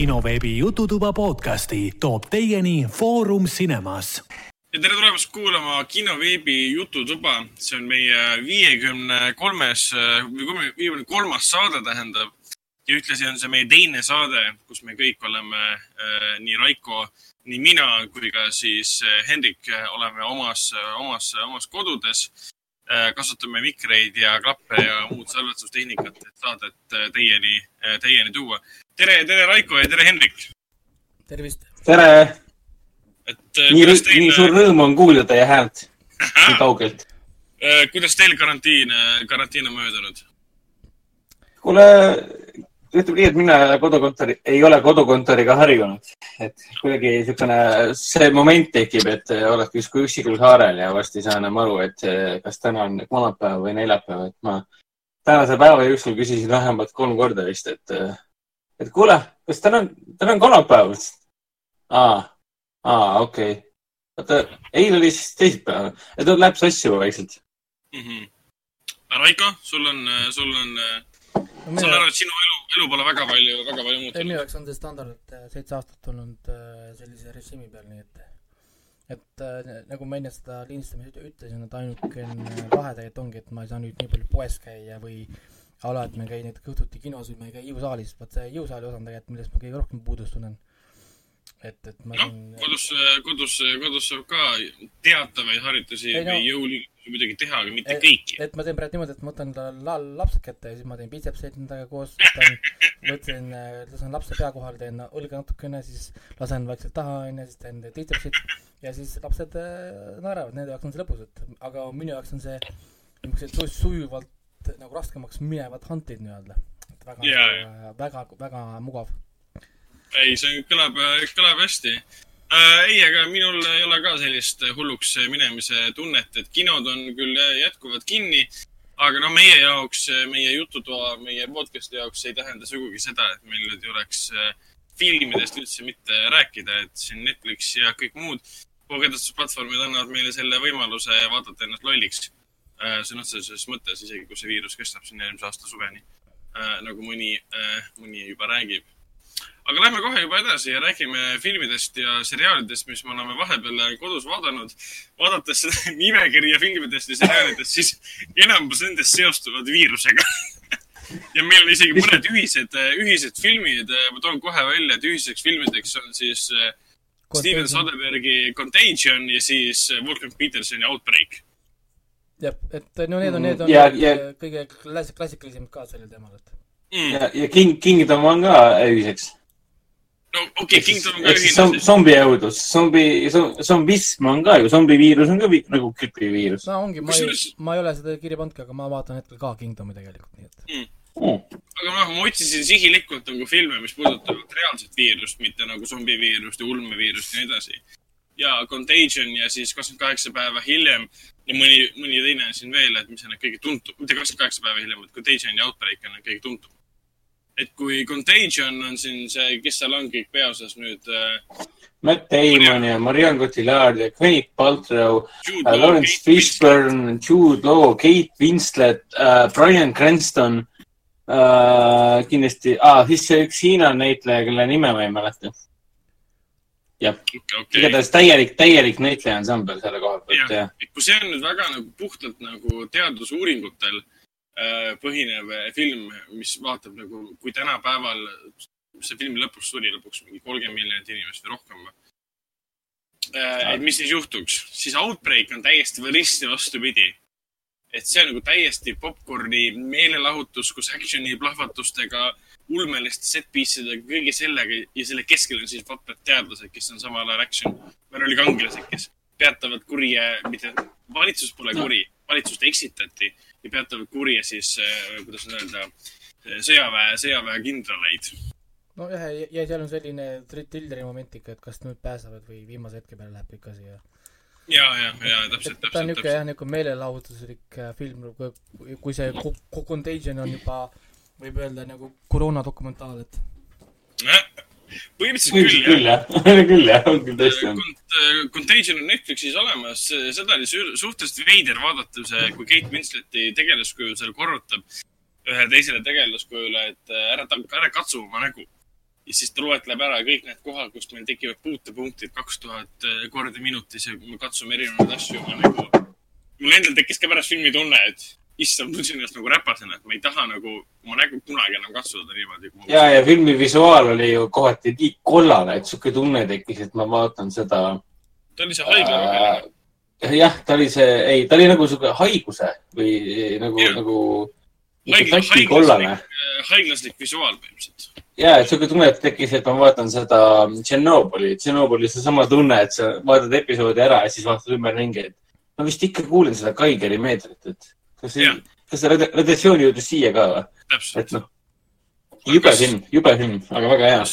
kinoveebi Jututuba podcasti toob teieni Foorum Cinemas. ja tere tulemast kuulama kinoveebi Jututuba, see on meie viiekümne kolmes, viiekümne kolmas saade tähendab. ja ühtlasi on see meie teine saade, kus me kõik oleme äh, nii Raiko, nii mina kui ka siis äh, Hendrik äh, oleme omas, omas, omas kodudes kasutame mikreid ja klappe ja muud salvestustehnikat, et saadet teieni, teieni tuua tere, tere, Raiko ja tere, Hendrik. tervist. tere. et nii, teil... nii suur rõõm on kuulda teie häält nii kaugelt. Äh, kuidas teil karantiin, karantiin on möödunud? kuule, ütleme nii, et mina kodukontori, ei ole kodukontoriga harjunud, et kuidagi niisugune, see moment tekib, et oleks justkui üksikul saarel ja varsti saan aru, et kas täna on kolmapäev või neljapäev, et ma tänase päeva jooksul küsisin vähemalt kolm korda vist, et et kuule, kas täna on, täna on kolmapäev? aa, aa, okei okay.. oota, eile oli siis teisipäev, et läheb sassi vaikselt mm. -hmm. Raiko, sul on, sul on no,, ma saan aru, et sinu elu, elu pole väga palju, väga palju muutunud. minu jaoks on see standard, et äh, seitse aastat olnud äh, sellise režiimi peal, nii et, et äh, nagu ma enne seda lindistamist ütlesin, et ainukene vahe tegelikult ongi, et ma ei saa nüüd nii palju poes käia või ala, et ma ei käi näiteks õhtuti kinos või ma ei käi jõusaalis, vot see jõusaali osa on tegelikult, millest ma kõige rohkem puudust tunnen. et, et ma noh, kodus, kodus, kodus saab ka teatavaid harjutusi ei, no, või jõuliigutusi muidugi teha, aga mitte et, kõiki. et ma teen praegu niimoodi, et ma võtan la, lapsed kätte ja siis ma teen biitsepseid nendega koos, võtan, võtan, lasen lapse pea kohale, teen õlga natukene, siis lasen vaikselt taha, onju, siis teen triitsepsid ja siis lapsed äh, naeravad, nende jaoks on see lõbus, et aga minu jaoks on see niisugused sujuvalt nagu raskemaks minevad hunt'id nii-öelda. väga yeah., väga, väga mugav. ei, see kõlab, kõlab hästi äh,. ei, aga minul ei ole ka sellist hulluks minemise tunnet, et kinod on küll jätkuvalt kinni, aga no meie jaoks, meie jututoa, meie podcast'i jaoks ei tähenda sugugi seda, et meil nüüd ei oleks äh, filmidest üldse mitte rääkida, et siin Netflix ja kõik muud kogedusplatvormid annavad meile selle võimaluse vaadata ennast lolliks sõna otseses mõttes, isegi kui see viirus kestab sinna eelmise aasta suveni, äh, nagu mõni, äh, mõni juba räägib. aga lähme kohe juba edasi ja räägime filmidest ja seriaalidest, mis me oleme vahepeal kodus vaadanud. vaadates seda nimekirja filmidest ja seriaalidest, siis enamus nendest seostuvad viirusega ja meil on isegi mõned ühised, ühised filmid. ma toon kohe välja, et ühiseks filmideks on siis Steven Soderberghi Contagion ja siis Wolfgang Petersoni Outbreak jah, et no need on, need on ja, ja, kõige klass-, klassikalisemad ka sellel teemal, et mm.. ja, ja King, Kingdom on ka ühiseks. no okei okay,, Kingdom on ka ühine. Zombi, zombiõudus, zombi, zombism on ka ju, zombiviirus on ka vi, nagu gripiviirus. no ongi, ma ei, ma ei ole seda kirja pannudki, aga ma vaatan hetkel ka Kingdomi tegelikult, nii et mm.. Mm. aga noh, ma otsisin sihilikult nagu filme, mis puudutavad reaalset viirust, mitte nagu zombiviirust ja ulmeviirust ja nii edasi. ja Contagion ja siis kakskümmend kaheksa päeva hiljem ja mõni, mõni teine siin veel, et mis on kõige tuntum, mitte kakskümmend kaheksa päeva hiljem, et Contagion ja Outbreak on kõige tuntum. et kui Contagion on siin see, kes seal on kõik peaosas nüüd äh,? Matt Damon ja Marianne Cotillard ja Gwyneth Paltrow uh,, Lawrence Fishburne, Jude Law, Kate Winslet uh,, Brian Cranston uh,. kindlasti ah,, siis see üks Hiina näitleja, kelle nime ma ei mäleta jah okay, igatahes täielik, täielik näitleja ansambel selle koha pealt, jah. kui see on nüüd väga nagu puhtalt nagu teadusuuringutel äh, põhinev film, mis vaatab nagu, kui tänapäeval see film lõpuks tuli, lõpuks mingi kolmkümmend miljonit inimest või rohkem äh,. et mis siis juhtuks, siis Outbreak on täiesti risti vastupidi. et see on nagu täiesti popkorni meelelahutus, kus action'i plahvatustega äh, ulmeliste set-piece'idega, kõige sellega ja selle keskel on siis vaprad teadlased, kes on samal ajal action, meil oli kangelased, kes peatavad kurje, mitte, valitsus pole kuri, valitsust eksitati ja peatavad kurje siis, äh, kuidas öelda, sõjaväe, sõjaväe kindraleid. nojah, ja seal on selline trilleri moment ikka, et kas nüüd pääsevad või viimase hetke peale läheb ikka siia ja, ja, ja täpselt, täpselt. ta on niisugune jah, niisugune meelelahutuslik äh, film, kui see Contagion on juba võib öelda nagu koroona dokumentaal, et. põhimõtteliselt küll, küll jah. küll jah, on küll tõesti on. Contagion on Netflixis olemas, seda oli suhteliselt veider vaadata, see, kui Kate Winsleti tegelaskuju seal korrutab ühele teisele tegelaskujule, et äh, ära, ära katsu oma nägu. ja siis ta loetleb ära kõik need kohad, kus meil tekivad puutepunktid kaks tuhat korda minutis ja me katsume erinevaid asju oma nagu. mul endal tekkis ka pärast filmi tunne, et issand, tundsin ennast nagu räpasena, et ma ei taha nagu oma nägu kunagi enam katsuda niimoodi. ja, ja filmi visuaal oli ju kohati nii kollane, et sihuke tunne tekkis, et ma vaatan seda ta oli see haigla äh,. jah, ta oli see, ei, ta oli nagu sihuke haiguse või nagu Jah., nagu Haigla- täti kollane. haiglaslik visuaal põhimõtteliselt. ja, et sihuke tunne tekkis, et ma vaatan seda Tšernobõli, Tšernobõlis seesama tunne, et sa vaatad episoodi ära ja siis vaatad ümberringi, et ma vist ikka kuulen seda Kaigeri meetrit, et kas see kas see radi- radiatsioon jõudis siia ka või? et täpselt. noh, jube film, jube film, aga väga hea.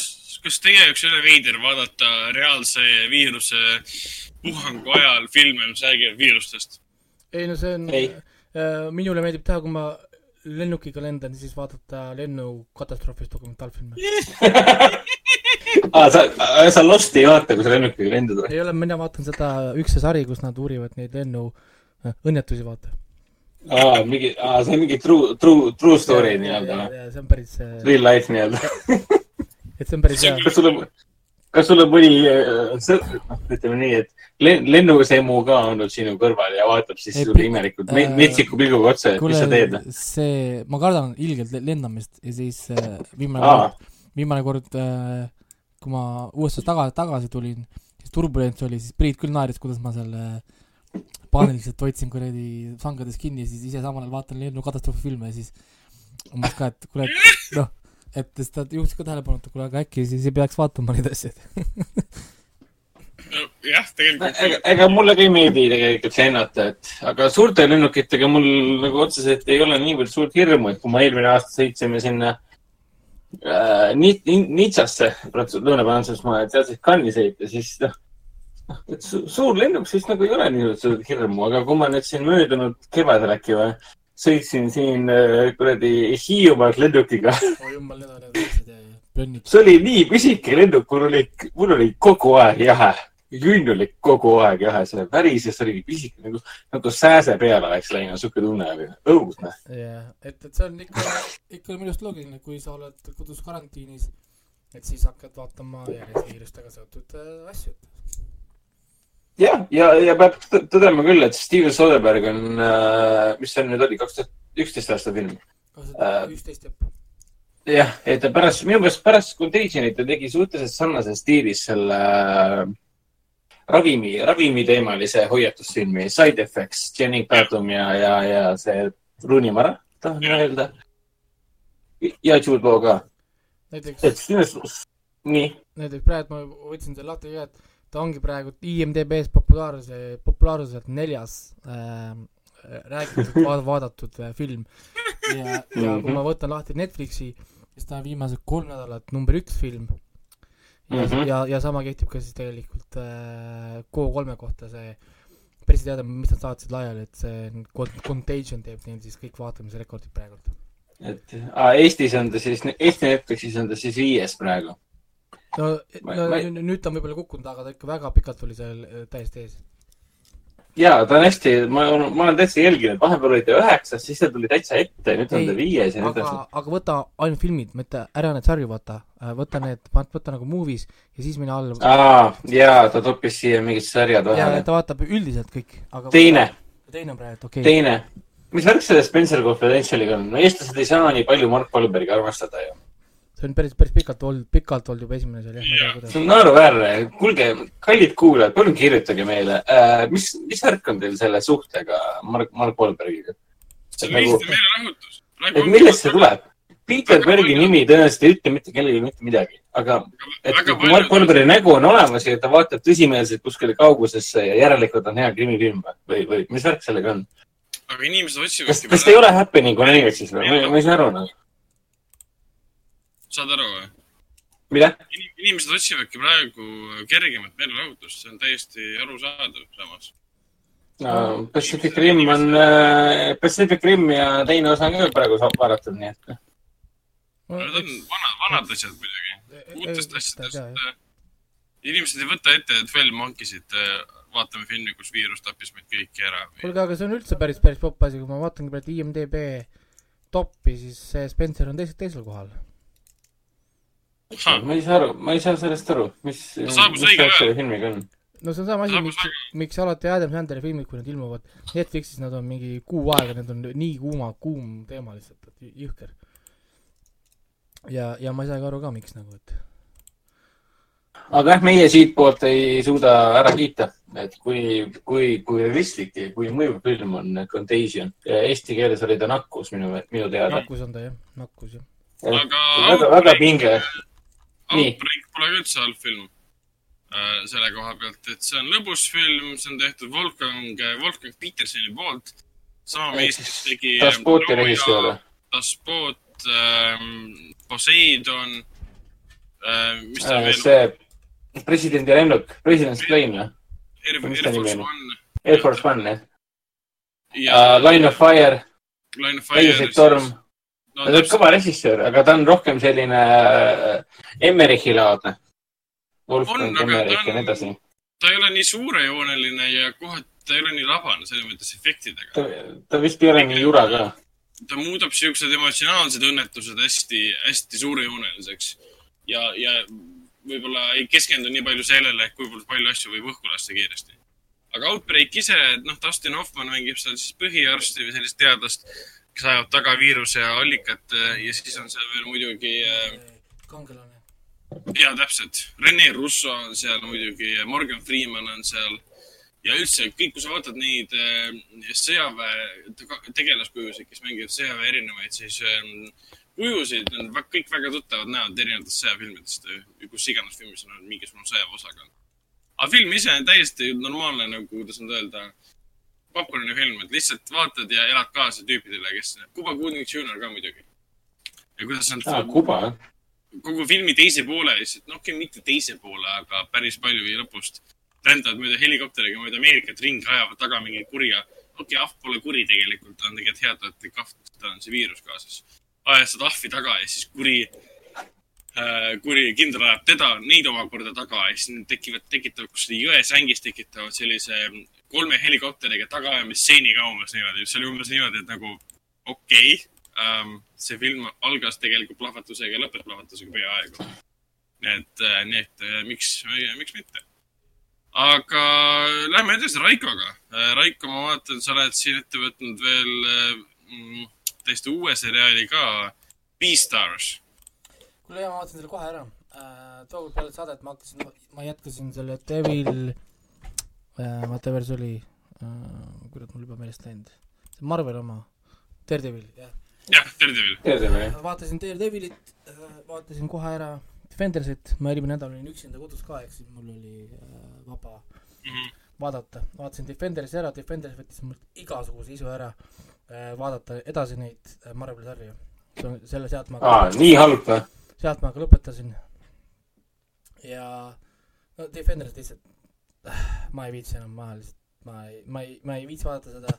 kas, teie jaoks ei ole veider vaadata reaalse viiruse puhangu ajal filme, mis räägivad viirustest? ei no see on Ei., minule meeldib teha, kui ma lennukiga lendan, siis vaadata lennukatastroofist dokumentaalfilme. aa, sa, sa Losti ei vaata, kui sa lennukiga lendad või? ei ole, mina vaatan seda üks see sari, kus nad uurivad neid lennuõnnetusi, vaata. aa, mingi, aa, see on mingi true, true, true story nii-öelda või? see on päris, Real life nii-öelda. et see on päris hea kas sul on, kas sul on mõni äh, sõber, noh, ütleme nii, et len- lennusemu ka olnud sinu kõrval ja vaatab siis sulle imelikult äh, me- metsiku pilguga otsa, et mis sa teed? see, ma kardan ilgelt le- lendamist ja siis äh, viimane kord, viimane kord äh,, kui ma USA-st tagasi, tagasi tulin, siis turbulents oli, siis Priit küll naeris, kuidas ma seal äh, paaniliselt hoidsin kuradi sangades kinni ja siis ise samal ajal vaatan lennukatastroofi filme ja siis umbes ka, et kuule, et noh, et siis ta juhtis ka tähelepanu, et kuule, aga äkki siis ei peaks vaatama neid asju. jah, tegelikult ega, ega mulle ka ei meeldi tegelikult lennata, et aga suurte lennukitega mul nagu otseselt ei ole niivõrd suurt hirmu, et kui ma eelmine aasta sõitsime sinna äh, Ni- Ni- Nitsasse, Lõuna-Prantsusmaa, et sealt siis Cannes'i sõita, siis noh, et su suur lennuk, siis nagu ei ole niivõrd suurt hirmu, aga kui ma nüüd siin möödunud kevadel äkki või sõitsin siin äh, kuradi Hiiumaalt lennukiga, oi jumal, need on need väiksed äh, plönnid. see oli nii pisike lennuk, mul oli, mul oli kogu aeg jahe. junn oli kogu aeg jahe, see värises oli pisike nagu, nagu sääse peale oleks läinud, sihuke tunne oli, õudne. jah, et, et see on ikka, ikka minu arust loogiline, kui sa oled kodus karantiinis, et siis hakkad vaatama järjest viirustega seotud äh, asju. jah, ja, ja peab tõ- tõdema küll, et Steven Soderbergh on, mis see nüüd oli, kaks tuhat üksteist aasta film. Äh, üksteist jah. jah, et ta pärast, minu meelest pärast Contagionit ta tegi suhteliselt sarnases stiilis selle äh, ravimi, ravimiteemalise hoiatusfilmi Side Effects, Channing Tatum ja, ja, ja see Rooney Mara, tahan öelda. ja Jude Law ka, näiteks nii, näiteks praegu ma võtsin selle lahti ka, et ta ongi praegu IMDB-s populaarsuse, populaarsuselt neljas äh, räägitud, vaadatud äh, film. ja, ja kui ma võtan lahti Netflixi, siis ta on viimased kolm nädalat number üks film. ja mm, Mhm. -hmm. ja, ja sama kehtib ka siis tegelikult äh, Go3 kohta see päris teada, mis nad saatsid laiali, et see Con- Contagion teeb neil siis kõik vaatamisrekordid praegult. et aa, Eestis on ta siis, Eesti Netflixis on ta siis viies praegu. no, no ma- nüüd ta on võib-olla kukkunud, aga ta ikka väga pikalt oli seal äh, täiesti ees. ja ta on hästi, ma, ma olen täitsa jälginud, vahepeal oli ta üheksas, siis ta tuli täitsa ette, nüüd on ta viies ja nüüd aga on, aga võta ainult filmid, mitte ära need sarju vaata, võta need, võta nagu movies ja siis mine alla. aa, jaa, ta toppis siia mingid sarjad ja vahele. ta vaatab üldiselt kõik, aga teine, teine on praegu, okei okay.. teine. mis värk selle Spencer Confidentialiga on? no eestlased ei saa nii palju Mark Wahlbergi armastada ju. See on päris, päris pikalt olnud, pikalt olnud juba esimene seal jah, ma ei tea see kuidas. on naeruväärne. kuulge, kallid kuulajad, palun kirjutage meile äh,, mis, mis värk on teil selle suhtega Mark, Mark Wahlbergiga? see on nagu- lihtsalt meelelahutus. et millest see tuleb? Peter Bergi nimi tõenäoliselt ei ütle mitte kellelegi mitte midagi, aga et Väga kui Mark Wahlbergi nägu on olemas ja ta vaatab tõsimeelselt kuskile kaugusesse ja järelikult on hea krimifilm või, või, või mis värk sellega on? aga inimesed kas, otsivadki kas ta ei ole Happening on Anywhere'is või? ma ei saa aru nagu. Saad aru või? mida? inimesed otsivadki praegu kergemat meelelahutust, see on täiesti arusaadav samas. Pacific Rim on, Pacific Rim ja teine osa on ka praegu saab vaadatud, nii et Need on vanad, vanad asjad muidugi. uutest asjadest. äh, inimesed ei võta ette Twelve Monkey'sid, vaatame filmi, kus viirus tappis meid kõiki ära. kuulge, aga see on üldse päris, päris popp asi, kui ma vaatangi praegu IMDB top'i, siis see Spencer on teisel, teisel kohal. Ma ei saa aru, ma ei saa sellest aru, mis, mis värk selle filmiga on. no see on sama asi, miks, miks alati Adam Sandleri filmid, kui need ilmuvad Netflixis, nad on mingi kuu aega, need on nii kuuma, kuum teema lihtsalt, et jõhker. ja, ja ma ei saagi aru ka, miks nagu, et aga jah, meie siitpoolt ei suuda ära kiita, et kui, kui, kui realistlik ja kui mõjuv film on Contagion. Eesti keeles oli ta nakkus minu, minu teada. nakkus on ta jah, nakkus jah. Aga väga, väga pinge. Outbreak pole ka üldse halb film äh, selle koha pealt, et see on lõbus film, see on tehtud Wolfgang, Wolfgang Petersoni poolt. sama meistris tegi. Das Booti režissöör. Das Boot ähm,, Poseidon äh,, mis ta veel, see presidendi lennuk, President's Plane või? Air, Force on? One Air Force One jah ja uh,. Line of Fire, Line of Fire. Täiuslik torm. No, ta on kõva režissöör, aga ta on rohkem selline äh, Emmerichi laadne. Wolfgang Emmerich ja nii edasi. ta ei ole nii suurejooneline ja kohati ta ei ole nii labane selles mõttes efektidega. ta, ta vist ei ole nii jura ka. ta muudab siuksed emotsionaalsed õnnetused hästi, hästi suurejooneliseks ja, ja võib-olla ei keskendu nii palju sellele, kuivõrd palju asju võib õhku lasta kiiresti. aga Outbreak ise, et noh, Dustin Hoffman mängib seal siis põhiarsti või sellist teadlast, kes ajab taga viiruse allikat äh, ja siis on seal veel muidugi äh, kangelane. ja täpselt, Rene Russo on seal muidugi, Morgan Freeman on seal ja üldse kõik, kui sa vaatad neid äh, sõjaväe te- tegelaskujusid, kes mängivad sõjaväe erinevaid, siis ähm, kujusid on vä- kõik väga tuttavad näod erinevatest sõjafilmidest, kus iganes filmis on mingisugune sõjaväe osakaal. aga film ise on täiesti normaalne, nagu kuidas nüüd öelda, popkorni film, et lihtsalt vaatad ja elad kaasa tüüpidele, kes, Cuba Gooding Jr ka muidugi. ja kuidas nad aa, Kuba jah. kogu filmi teise poole lihtsalt, no okei mitte teise poole, aga päris palju lõpust rändavad mööda helikopteriga mööda Ameerikat ringi, ajavad taga mingi kurja. okei okay,, ahv pole kuri tegelikult, ta on tegelikult heatahtlik ahv, tal on see viirus kaasas. ajad seda ahvi taga ja siis kuri kuri kindral ajab teda, neid omakorda taga ja siis need tekivad, tekitavad kuskil jõesängis tekitavad sellise kolme helikopteriga tagaajamisstseeni ka umbes niimoodi, see oli umbes niimoodi, et nagu okei okay, ähm,, see film algas tegelikult plahvatusega ja lõpeb plahvatusega peaaegu. et, nii et äh, miks, miks mitte. aga lähme edasi Raikoga. Raiko, ma vaatan, sa oled siin ette võtnud veel äh, mm, täiesti uue seriaali ka, Beastars. Kuule jaa, ma vaatasin selle kohe ära äh,. tookord peale saadet ma hakkasin, ma jätkasin selle Devil äh,, whatever see oli äh,, kurat, mul juba meelest läinud. see Marvel oma, Daredevil, jah. jah, Daredevil. teadame jah. vaatasin Daredevilit äh,, vaatasin kohe ära Defendersit, ma eelmine nädal olin üksinda kodus ka, ehk siis mul oli äh, vaba Mhm. vaadata, vaatasin Defendersi ära, Defenders võttis mult igasuguse isu ära äh, vaadata edasi neid äh, Marveli sarju. selle sealt ma aa, nii halb või? Sealt ma ka lõpetasin. ja no Defenders lihtsalt, ma ei viitsi enam, ma lihtsalt, ma ei, ma ei, ma ei viitsi vaadata seda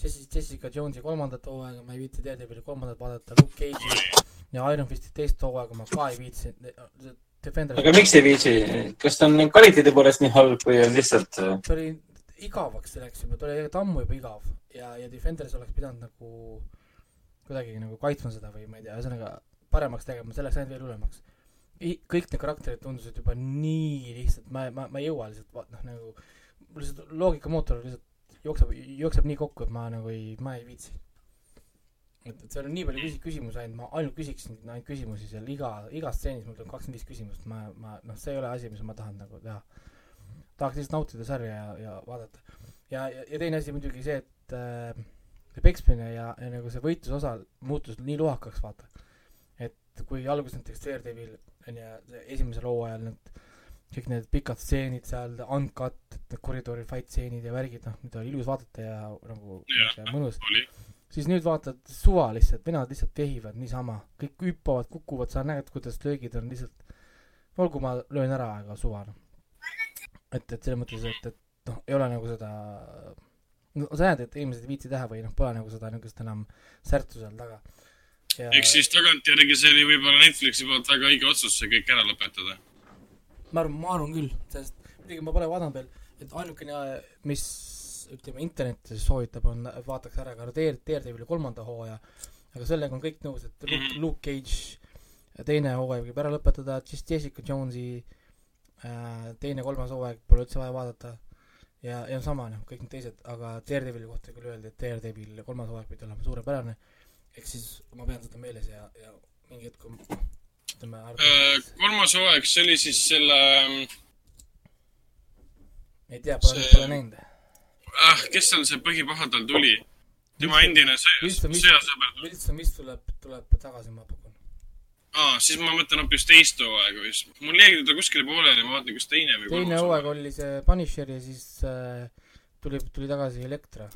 Jessica, Jessica Jonesi kolmandat hooaega, ma ei viitsi Daredevili kolmandat vaadata, Luke Cage'i ja Iron Fisti teist hooaega ma ka ei viitsi. Defenders, aga miks ei viitsi? kas ta on kvaliteedi poolest nii halb või on lihtsalt äh, ta oli igavaks, läks juba, ta oli tegelikult ammu juba igav ja, ja Defenders oleks pidanud nagu kuidagi nagu kaitsma seda või ma ei tea, ühesõnaga paremaks tegema, see läks ainult veel hullemaks. kõik need karakterid tundusid juba nii lihtsalt, ma, ma, ma ei jõua lihtsalt va- noh, nagu lihtsalt loogikamootor lihtsalt jookseb, jookseb nii kokku, et ma nagu ei, ma ei viitsi. et, et seal on nii palju küsi-, küsimusi ainult, ma ainult küsiksin ainult küsimusi seal iga, igas stseenis mul tuleb kakskümmend viis küsimust, ma, ma noh, see ei ole asi, mis ma tahan nagu teha. tahaks lihtsalt nautida sarja ja, ja vaadata. ja, ja, ja teine asi muidugi see, et äh, see peksmine ja, ja nagu see võitluse osa muutus nii lohakaks, vaata. Et kui alguses näiteks Daredevil on ju, esimesel hooajal need kõik need pikad stseenid seal, uncut, koridori fight stseenid ja värgid, noh, mida oli ilus vaadata ja nagu niisugune mõnus, siis nüüd vaatad suva lihtsalt, venelad lihtsalt vehivad niisama, kõik hüppavad, kukuvad, sa näed, kuidas löögid on lihtsalt, olgu, ma löön ära, aga suva noh. et, et selles mõttes, et, et noh, ei ole nagu seda, no sa näed, et inimesed ei viitsi teha või noh, pole nagu seda niisugust enam särtsu seal taga. Eks siis tagantjärgi see oli võib-olla Netflixi poolt väga õige otsus see kõik ära lõpetada. ma arvan, ma arvan küll, sest muidugi ma pole vaadanud veel, et ainukene, mis ütleme, internetis soovitab, on, vaataks ära ka Dare, Daredevili kolmanda hooaja, aga sellega on kõik nõus, et Luke, Mhm. Luke Cage teine hooaeg võib ära lõpetada, siis Jessica Jonesi äh, teine, kolmas hooaeg pole üldse vaja vaadata ja, ja sama noh, kõik need teised, aga Daredevili kohta küll öeldi, et Daredevil kolmas hooaeg pidi olema suurepärane, ehk siis ma pean seda meeles ja, ja mingi hetk ütleme Äh, kolmas hooaeg, see oli siis selle ei tea, pole see- pole näinud. ah,, kes seal see põhipaha tal tuli? tema endine sõjasõber. Wilson vist tuleb, tuleb tagasi, ma pakun. aa, siis ma mõtlen hoopis teist hooaega vist. mul jäi ta kuskile pooleli, ma vaatan, kas teine või teine hooaeg oli see Punisher ja siis äh, tuli, tuli tagasi Elektra.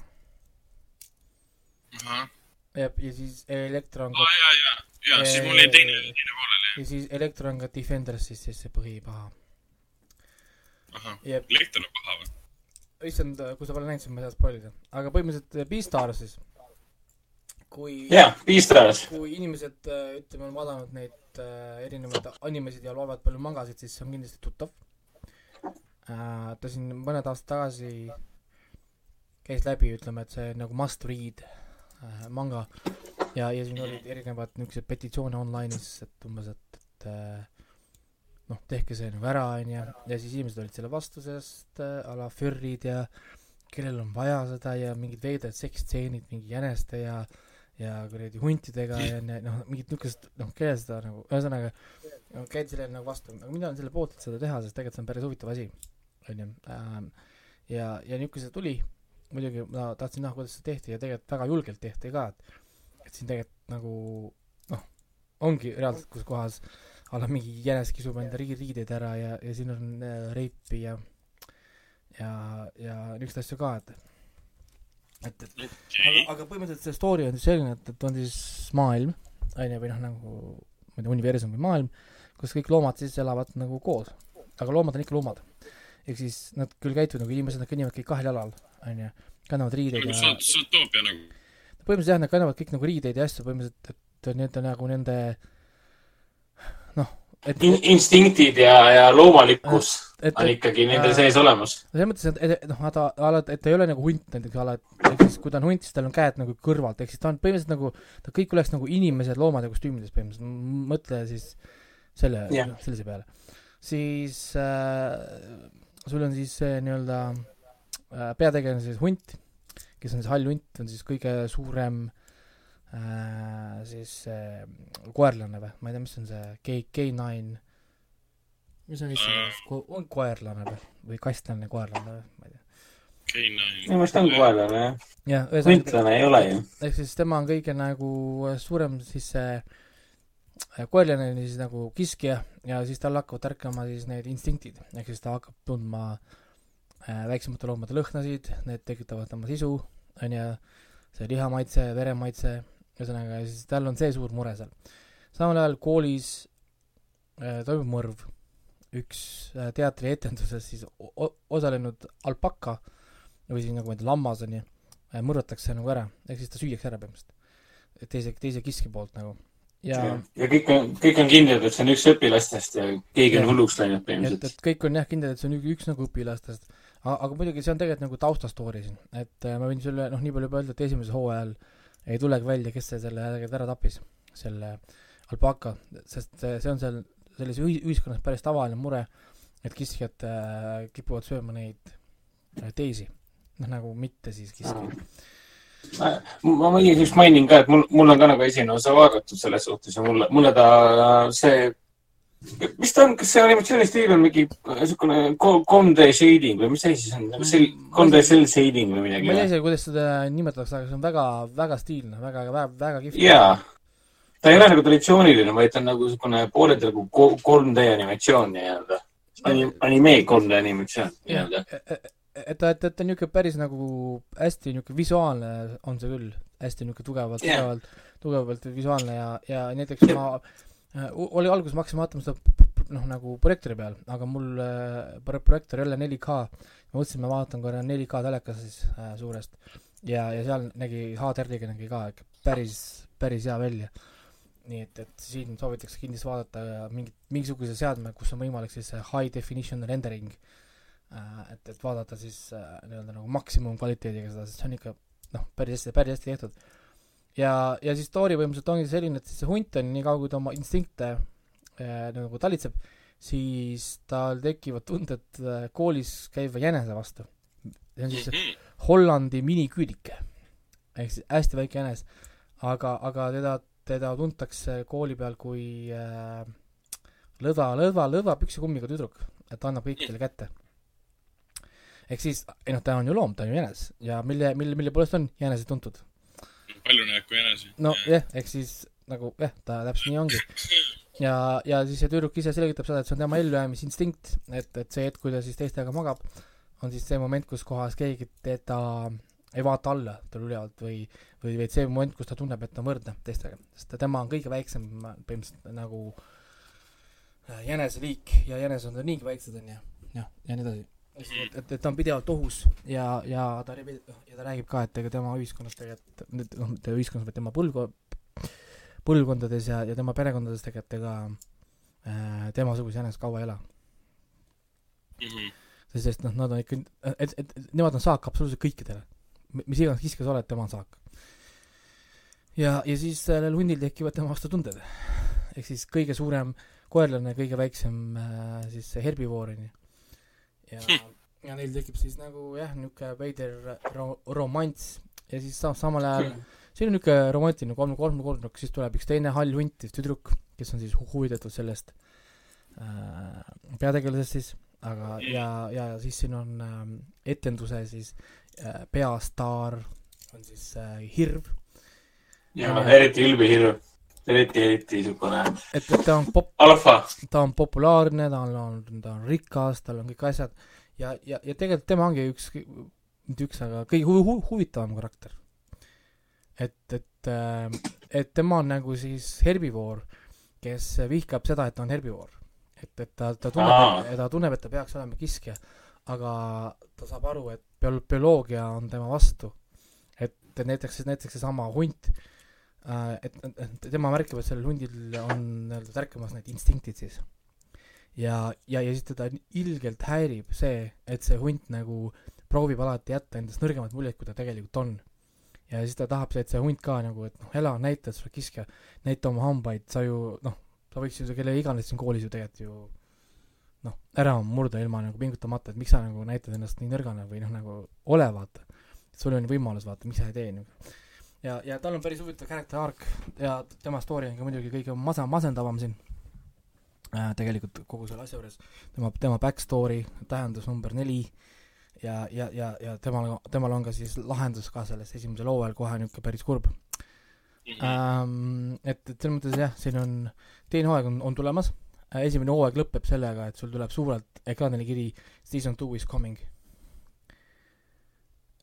ahah, ja, ja siis Elektra on ka aa, ja, ja, ja siis mul jäi teine, teine pooleli. ja siis Elektra on ka Defenders siis, see põhipaha. ahah, Jep. elekter on paha või? issand, kui sa pole näinud, siis ma ei saa spoil ida. aga põhimõtteliselt äh, Beastar siis, kui jaa, Beastars. kui inimesed, ütleme, on vaadanud neid äh, erinevaid animesid ja loevad palju mangasid, siis see on kindlasti tuttav äh,. ta siin mõned aastad tagasi käis läbi, ütleme, et see nagu must read manga. Ja, ja siin olid erinevad niisugused petitsioone online'is, et umbes, et, et äh, noh, tehke see nagu ära, onju, ja siis inimesed olid selle vastu, sest äh, a la fürrid ja kellel on vaja seda ja mingid veidrad seksstseenid mingi jäneste ja ja kuradi huntidega ja noh, mingit niisugust, noh, kellel seda nagu, ühesõnaga no, käidi sellele nagu vastu, aga mina olen selle poolt, et seda teha, sest tegelikult see on päris huvitav asi, onju. ja, ja kui see tuli, muidugi ma tahtsin näha, kuidas seda tehti ja tegelikult väga julgelt tehti ka, et et siin tegelikult nagu noh, ongi reaalselt, kus kohas a la mingi jänes kisub enda riigi riideid ära ja, ja siin on äh, reipi ja ja, ja niisuguseid asju ka, et et, et aga, aga põhimõtteliselt see story on siis selline, et, et on siis maailm, on ju, või noh, nagu ma ei tea, universum või maailm, kus kõik loomad siis elavad nagu koos. aga loomad on ikka loomad. ehk siis nad küll käituvad nagu inimesed, nad kõnnivad kõik kahel jalal, on ju, kannavad riideid ja Zootopia nagu. põhimõtteliselt jah, nad kannavad kõik nagu riideid ja asju põhimõtteliselt, et need on nagu nende noh, et In-, instinktid ja, ja loomalikkus et, on et ikkagi nende äh, sees olemas. selles mõttes, et, et noh, ta, et ta ei ole nagu hunt näiteks ala, et ehk siis kui ta on hunt, siis tal on käed nagu kõrvalt, ehk siis ta on põhimõtteliselt nagu, ta kõik oleks nagu inimesed loomade kostüümides põhimõtteliselt, mõtle siis selle yeah., sellise peale. siis äh, sul on siis see nii-öelda äh, peategelane siis hunt, kes on siis hall hunt, on siis kõige suurem äh, siis äh, koerlane või, ma ei tea, mis on see K, K9 mis on issand ko-, on koerlane või, või kastlane, koerlane või, ma ei tea. Minu meelest on koerlane jah. jah, ühesõnaga, huntlane ei ole ju. ehk siis tema on kõige nagu suurem siis see äh, koerlane on siis nagu kiskja ja siis tal hakkavad tärkama siis need instinktid, ehk siis ta hakkab tundma äh, väiksemate loomade lõhnasid, need tekitavad tema sisu, on ju, see lihamaitse, veremaitse, ühesõnaga, ja siis tal on see suur mure seal. samal ajal koolis äh, toimub mõrv, üks äh, teatrietenduses siis osalenud alpaka või siis nagu lammas on ju, mõrvatakse nagu ära, ehk siis ta süüakse ära põhimõtteliselt. teise, teise kiski poolt nagu. ja ja, ja kõik on, kõik on kindlad, et see on üks õpilastest ja keegi on Jah. hulluks läinud põhimõtteliselt. et kõik on jah kindlad, et see on üks, üks nagu õpilastest. Aga muidugi see on tegelikult nagu taustastoori siin, et äh, ma võin sulle noh, nii palju juba öelda, et esimesel hooajal ei tulegi välja, kes see selle ära tappis, selle alpaka, sest see, on seal selles ühi- ühiskonnas päris tavaline mure, et kiskjad äh, kipuvad sööma neid äh, teisi, noh nagu mitte siis kiskjaid. ma ma igaks mainin ka, et mul, mul on ka nagu esimene osa vaadatud selles suhtes ja mulle, mulle ta see, mis ta on, kas see animatsioonistiil on mingi niisugune 3D shading või mis asi see on, kas see 3D cell shading või ma ei tea midagi? isegi, kuidas seda nimetatakse, aga see on väga, väga stiilne, väga, väga, väga kihvt. jaa, ta ei ole nagu traditsiooniline, vaid ta on nagu niisugune pooleldi nagu ko- 3D animatsioon nii-öelda. anime 3D animatsioon nii-öelda. et, et ta, et ta on niisugune päris nagu hästi niisugune visuaalne on see küll, hästi niisugune tugevalt Jah. tugevalt, tugevalt visuaalne ja, ja näiteks ma äh, oli alguses ma hakkasin vaatama seda noh, nagu projektoori peal, aga mul äh, pro- projektoor ei ole 4K, ma mõtlesin, ma vaatan korra 4K telekas siis äh, suurest ja, ja seal nägi HDR-iga nägi ka ikka päris, päris hea välja. nii et, et siin soovitakse kindlasti vaadata mingit, mingisuguse seadme, kus on võimalik siis high definition rendering äh, et, et vaadata siis äh, nii-öelda nagu maksimumkvaliteediga seda, sest see on ikka noh, päris hästi, päris hästi tehtud. ja, ja siis story põhimõtteliselt ongi selline, et siis see hunt on nii kaua, kui ta oma instinkte äh, nagu talitseb, siis tal tekivad tunded äh, koolis käiva jänese vastu. see on siis Mhm. Hollandi miniküülike ehk siis hästi väike jänes, aga, aga teda, teda tuntakse kooli peal kui äh, lõdva, lõdva, lõdva püksikummiga tüdruk, et ta annab kõikidele kätte. ehk siis, ei noh, ta on ju loom, ta on ju jänes ja mille, mille, mille poolest on jänesed tuntud? Palju näeb kui enese. no jah, ehk siis nagu jah, ta täpselt nii ongi. ja, ja siis see tüdruk ise selgitab seda, et see on tema ellujäämisinstinkt, et, et see hetk, kui ta siis teistega magab, on siis see moment, kus kohas keegi teda ei vaata alla tal ülevalt või, või, või see moment, kus ta tunneb, et ta on võrdne teistega, sest tema on kõige väiksem põhimõtteliselt nagu äh, jäneseliik ja jänesed on niigi väiksed, onju, jah, ja nii edasi. et, et, ta on pidevalt ohus ja, ja ta, ja ta räägib ka, et ega tema ühiskonnas tegelikult, noh, mitte ühiskonnas, vaid tema põlvko-, põlvkondades ja, ja tema perekondades tegelikult ega äh, temasuguse jänes kaua ei ela. Mhm. sest, sest noh, nad on ikka, et, et, et nemad on saak absoluutselt kõikidele. mis iganes kiskes oled, tema on saak. ja, ja siis sellel hundil tekivad tema vastu tunded. ehk siis kõige suurem koerlane, kõige väiksem äh, siis herbivoor onju. ja, ja neil tekib siis nagu jah, niisugune veider ro-, romanss ja siis sa- samal ajal see on niisugune romantiline kolm, kolm, kolm, siis tuleb üks teine hall hunt, tüdruk, kes on siis hu- huvitatud sellest äh, peategelasest siis, aga ja, ja siis siin on äh, etenduse siis äh, peastaar on siis äh, Hirv, ja eriti ülbihirm, eriti, eriti niisugune et, et ta on pop-, alfa. ta on populaarne, ta on, ta on rikas, tal on kõik asjad ja, ja, ja tegelikult tema ongi üks, mitte üks, aga kõige hu- hu- huvitavam karakter. et, et, et tema on nagu siis herbivoor, kes vihkab seda, et ta on herbivoor. et, et ta, ta tunneb, ta tunneb, et ta peaks olema kiskja, aga ta saab aru, et biol-, bioloogia on tema vastu. et näiteks, näiteks seesama hunt, et, et tema märkab, et sellel hundil on nii-öelda tärkamas need instinktid siis ja, ja, ja siis teda ilgelt häirib see, et see hunt nagu proovib alati jätta endast nõrgemat muljet, kui ta tegelikult on. ja siis ta tahab, et see hunt ka nagu, et noh, ela, näita, et sa oled kiskja, näita oma hambaid, sa ju noh, sa võiksid ju kelle iganes siin koolis ju tegelikult ju noh, ära murda ilma nagu pingutamata, et miks sa nagu näitad ennast nii nõrgana või noh, nagu ole, vaata. sul on võimalus, vaata, miks sa ei tee nagu. ja, ja tal on päris huvitav character arc ja tema story on ka muidugi kõige masa-, masendavam siin äh, tegelikult kogu selle asja juures, tema, tema back story, tähendus number neli ja, ja, ja, ja temal, temal on ka siis lahendus ka selles esimesel hooajal kohe niisugune päris kurb Mhm. ähm,. et, et selles mõttes jah, siin on, teine hooaeg on, on tulemas äh,, esimene hooaeg lõpeb sellega, et sul tuleb suurelt ekraanile kiri Season two is coming.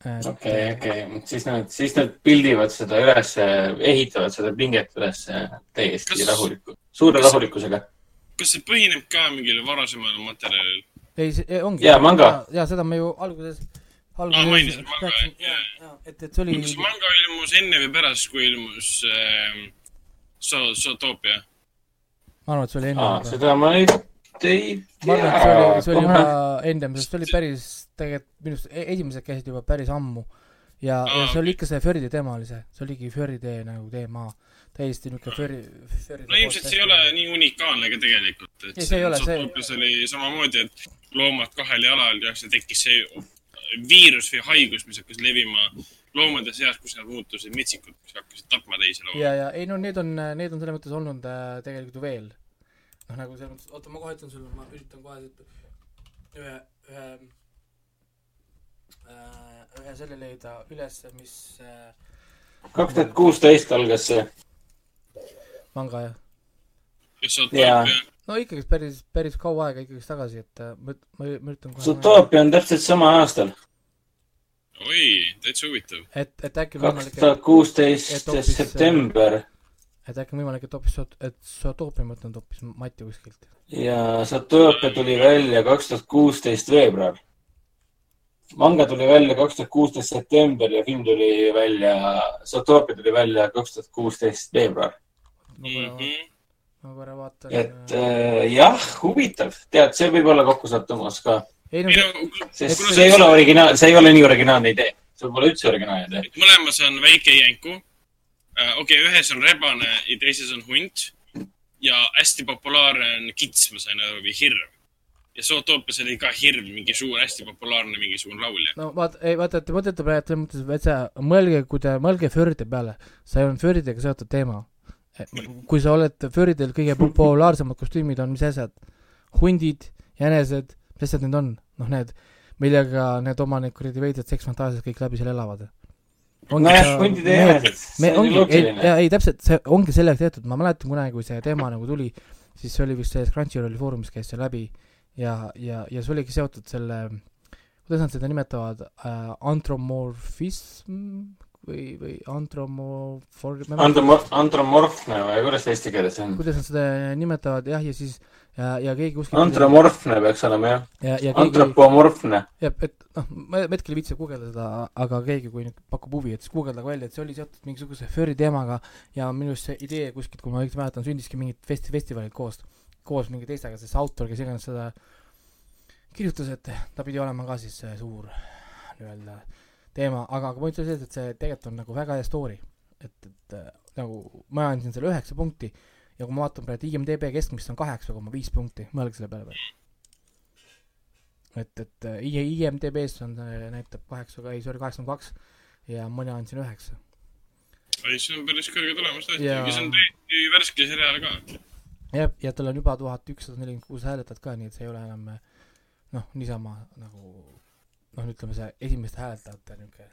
okei, okei, siis nad, siis nad pildivad seda üles, ehitavad seda pinget üles täiesti Kas- rahulikult, suure kas- rahulikkusega. kas see põhineb ka mingil varasemal materjalil? ei, see ei, ongi. Jaa, manga. ja seda me ju alguses, alguses mainisid manga, jaa. jaa, et, et see oli kas manga ilmus enne või pärast, kui ilmus äh, So-, Zootopia? ma arvan, et see oli enne juba. seda ma ei, ei ma arvan, et see oli, see oli tea juba ennem, sest see oli päris, tegelikult minu arust e- esimesed käisid juba päris ammu. ja, ja Aa, see oli ikka see Furry teema oli see, see oligi Furry tee nagu teema, täiesti niisugune Furry, Furry no ilmselt see ei ole nii unikaalne ka tegelikult, et Ei, see ei ole, see- oli samamoodi, et loomad kahel jalal ja siis tekkis see viirus või haigus, mis hakkas levima loomade seas, kus nad muutusid metsikuks, hakkasid tapma teisi loomi. ja, ja ei no need on, need on selles mõttes olnud äh, tegelikult ju veel. noh, nagu selles mõttes, oota, ma kohe ütlen sulle, ma üritan kohe ühe, ühe ühe selle leida ülesse, mis äh, kaks tuhat kuusteist algas see. manga jah. Jaa. No ikkagi päris, päris kaua aega ikkagi tagasi, et äh, ma, ma, ma üritan kohe. Zootopia on täpselt sama aastal, oi, täitsa huvitav. et, et äkki kaks võimalik, tuhat kuusteist september et äkki on võimalik, et hoopis, et Zootopia ma mõtlen hoopis Mati kuskilt. ja Zootopia tuli välja kaks tuhat kuusteist veebruar. Manga tuli välja kaks tuhat kuusteist september ja film tuli välja, Zootopia tuli välja kaks tuhat kuusteist veebruar. ma korra, Mhm. vaatan. et äh, jah, huvitav, tead, see võib olla kokkusattumus ka, ei no sest see ei ole originaal, see ei ole nii originaalne idee, see pole üldse originaalne idee. mõlemas on väike jänku. okei, ühes on rebane ja teises on hunt. ja hästi populaarne on kits, ma sain aru, või hirv. Ja Zootopias oli ka hirv, mingi suur, hästi populaarne mingisugune laulja. no vaata, ei vaata, te mõtlete praegu selles mõttes veitsa, mõelge, kui te, mõelge fööride peale, see on fööridega seotud teema. kui sa oled fööridel kõige populaarsemad kostüümid on mis asjad? hundid, jänesed, mis asjad need on? noh, need, millega need oma need kuradi veidrad seksfantasiad kõik läbi seal elavad. nojah, hundid ja jänesed, me see on ongi, ju ei, loogiline. ei täpselt, see ongi selleks tehtud, ma mäletan kunagi, kui see teema nagu tuli, siis see oli vist selles Crunchyrolli foorumis käis see läbi ja, ja, ja see oligi seotud selle, kuidas nad seda nimetavad äh,, antromorfism või, või antromofor-, Andromor-, andromorfne või kuidas see eesti keeles on? kuidas nad seda nimetavad jah, ja siis ja, ja keegi kuskil andromorfne peaks olema jah, ja, ja antropomorfne. jah, et noh, ma hetkel ei viitsi guugeldada aga keegi, kui nüüd pakub huvi, et siis guugeldage välja, et see oli seotud mingisuguse fööri teemaga ja minu arust see idee kuskilt, kui ma õigesti mäletan, sündiski mingit festi-, festivalilt koos, koos mingi teistega, siis autor, kes iganes seda kirjutas, et ta pidi olema ka siis suur nii-öelda teema, aga, aga point oli selles, et see tegelikult on nagu väga hea story. et, et nagu ma andsin selle üheksa punkti ja kui ma vaatan praegu IMDB keskmist on kaheksa koma viis punkti, mõelge selle peale praegu. et, et IMDB-s on, näitab kaheksa, ei oli kaheksakümmend kaks ja mina andsin üheksa. ei, see on päris kõrge tulemus tõesti see on täiesti värske seriaal ka. jah, ja tal on juba tuhat ükssada nelikümmend kuus hääletajat ka, nii et see ei ole enam äh, noh, niisama nagu noh, ütleme see esimeste hääletajate niisugune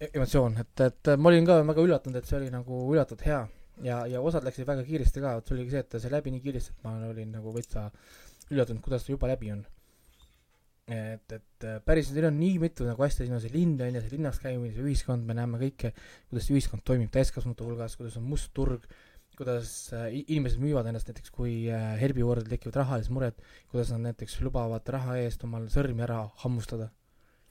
e- emotsioon, et, et ma olin ka väga üllatunud, et see oli nagu üllatavalt hea. Ja, ja osad läksid väga kiiresti ka, vot see oligi see, et sai läbi nii kiiresti, et ma olin nagu veitsa üllatunud, kuidas ta juba läbi on. et, et päris, siin on nii mitu nagu asja, siin on see linn on ju, see linnas käimine, see ühiskond, me näeme kõike, kuidas see ühiskond toimib täiskasvanute hulgas, kuidas on must turg, kuidas äh, inimesed müüvad ennast näiteks, kui äh, herbivordil tekivad rahalised mured, kuidas nad näiteks lubavad raha eest omal sõrmi ära hammustada.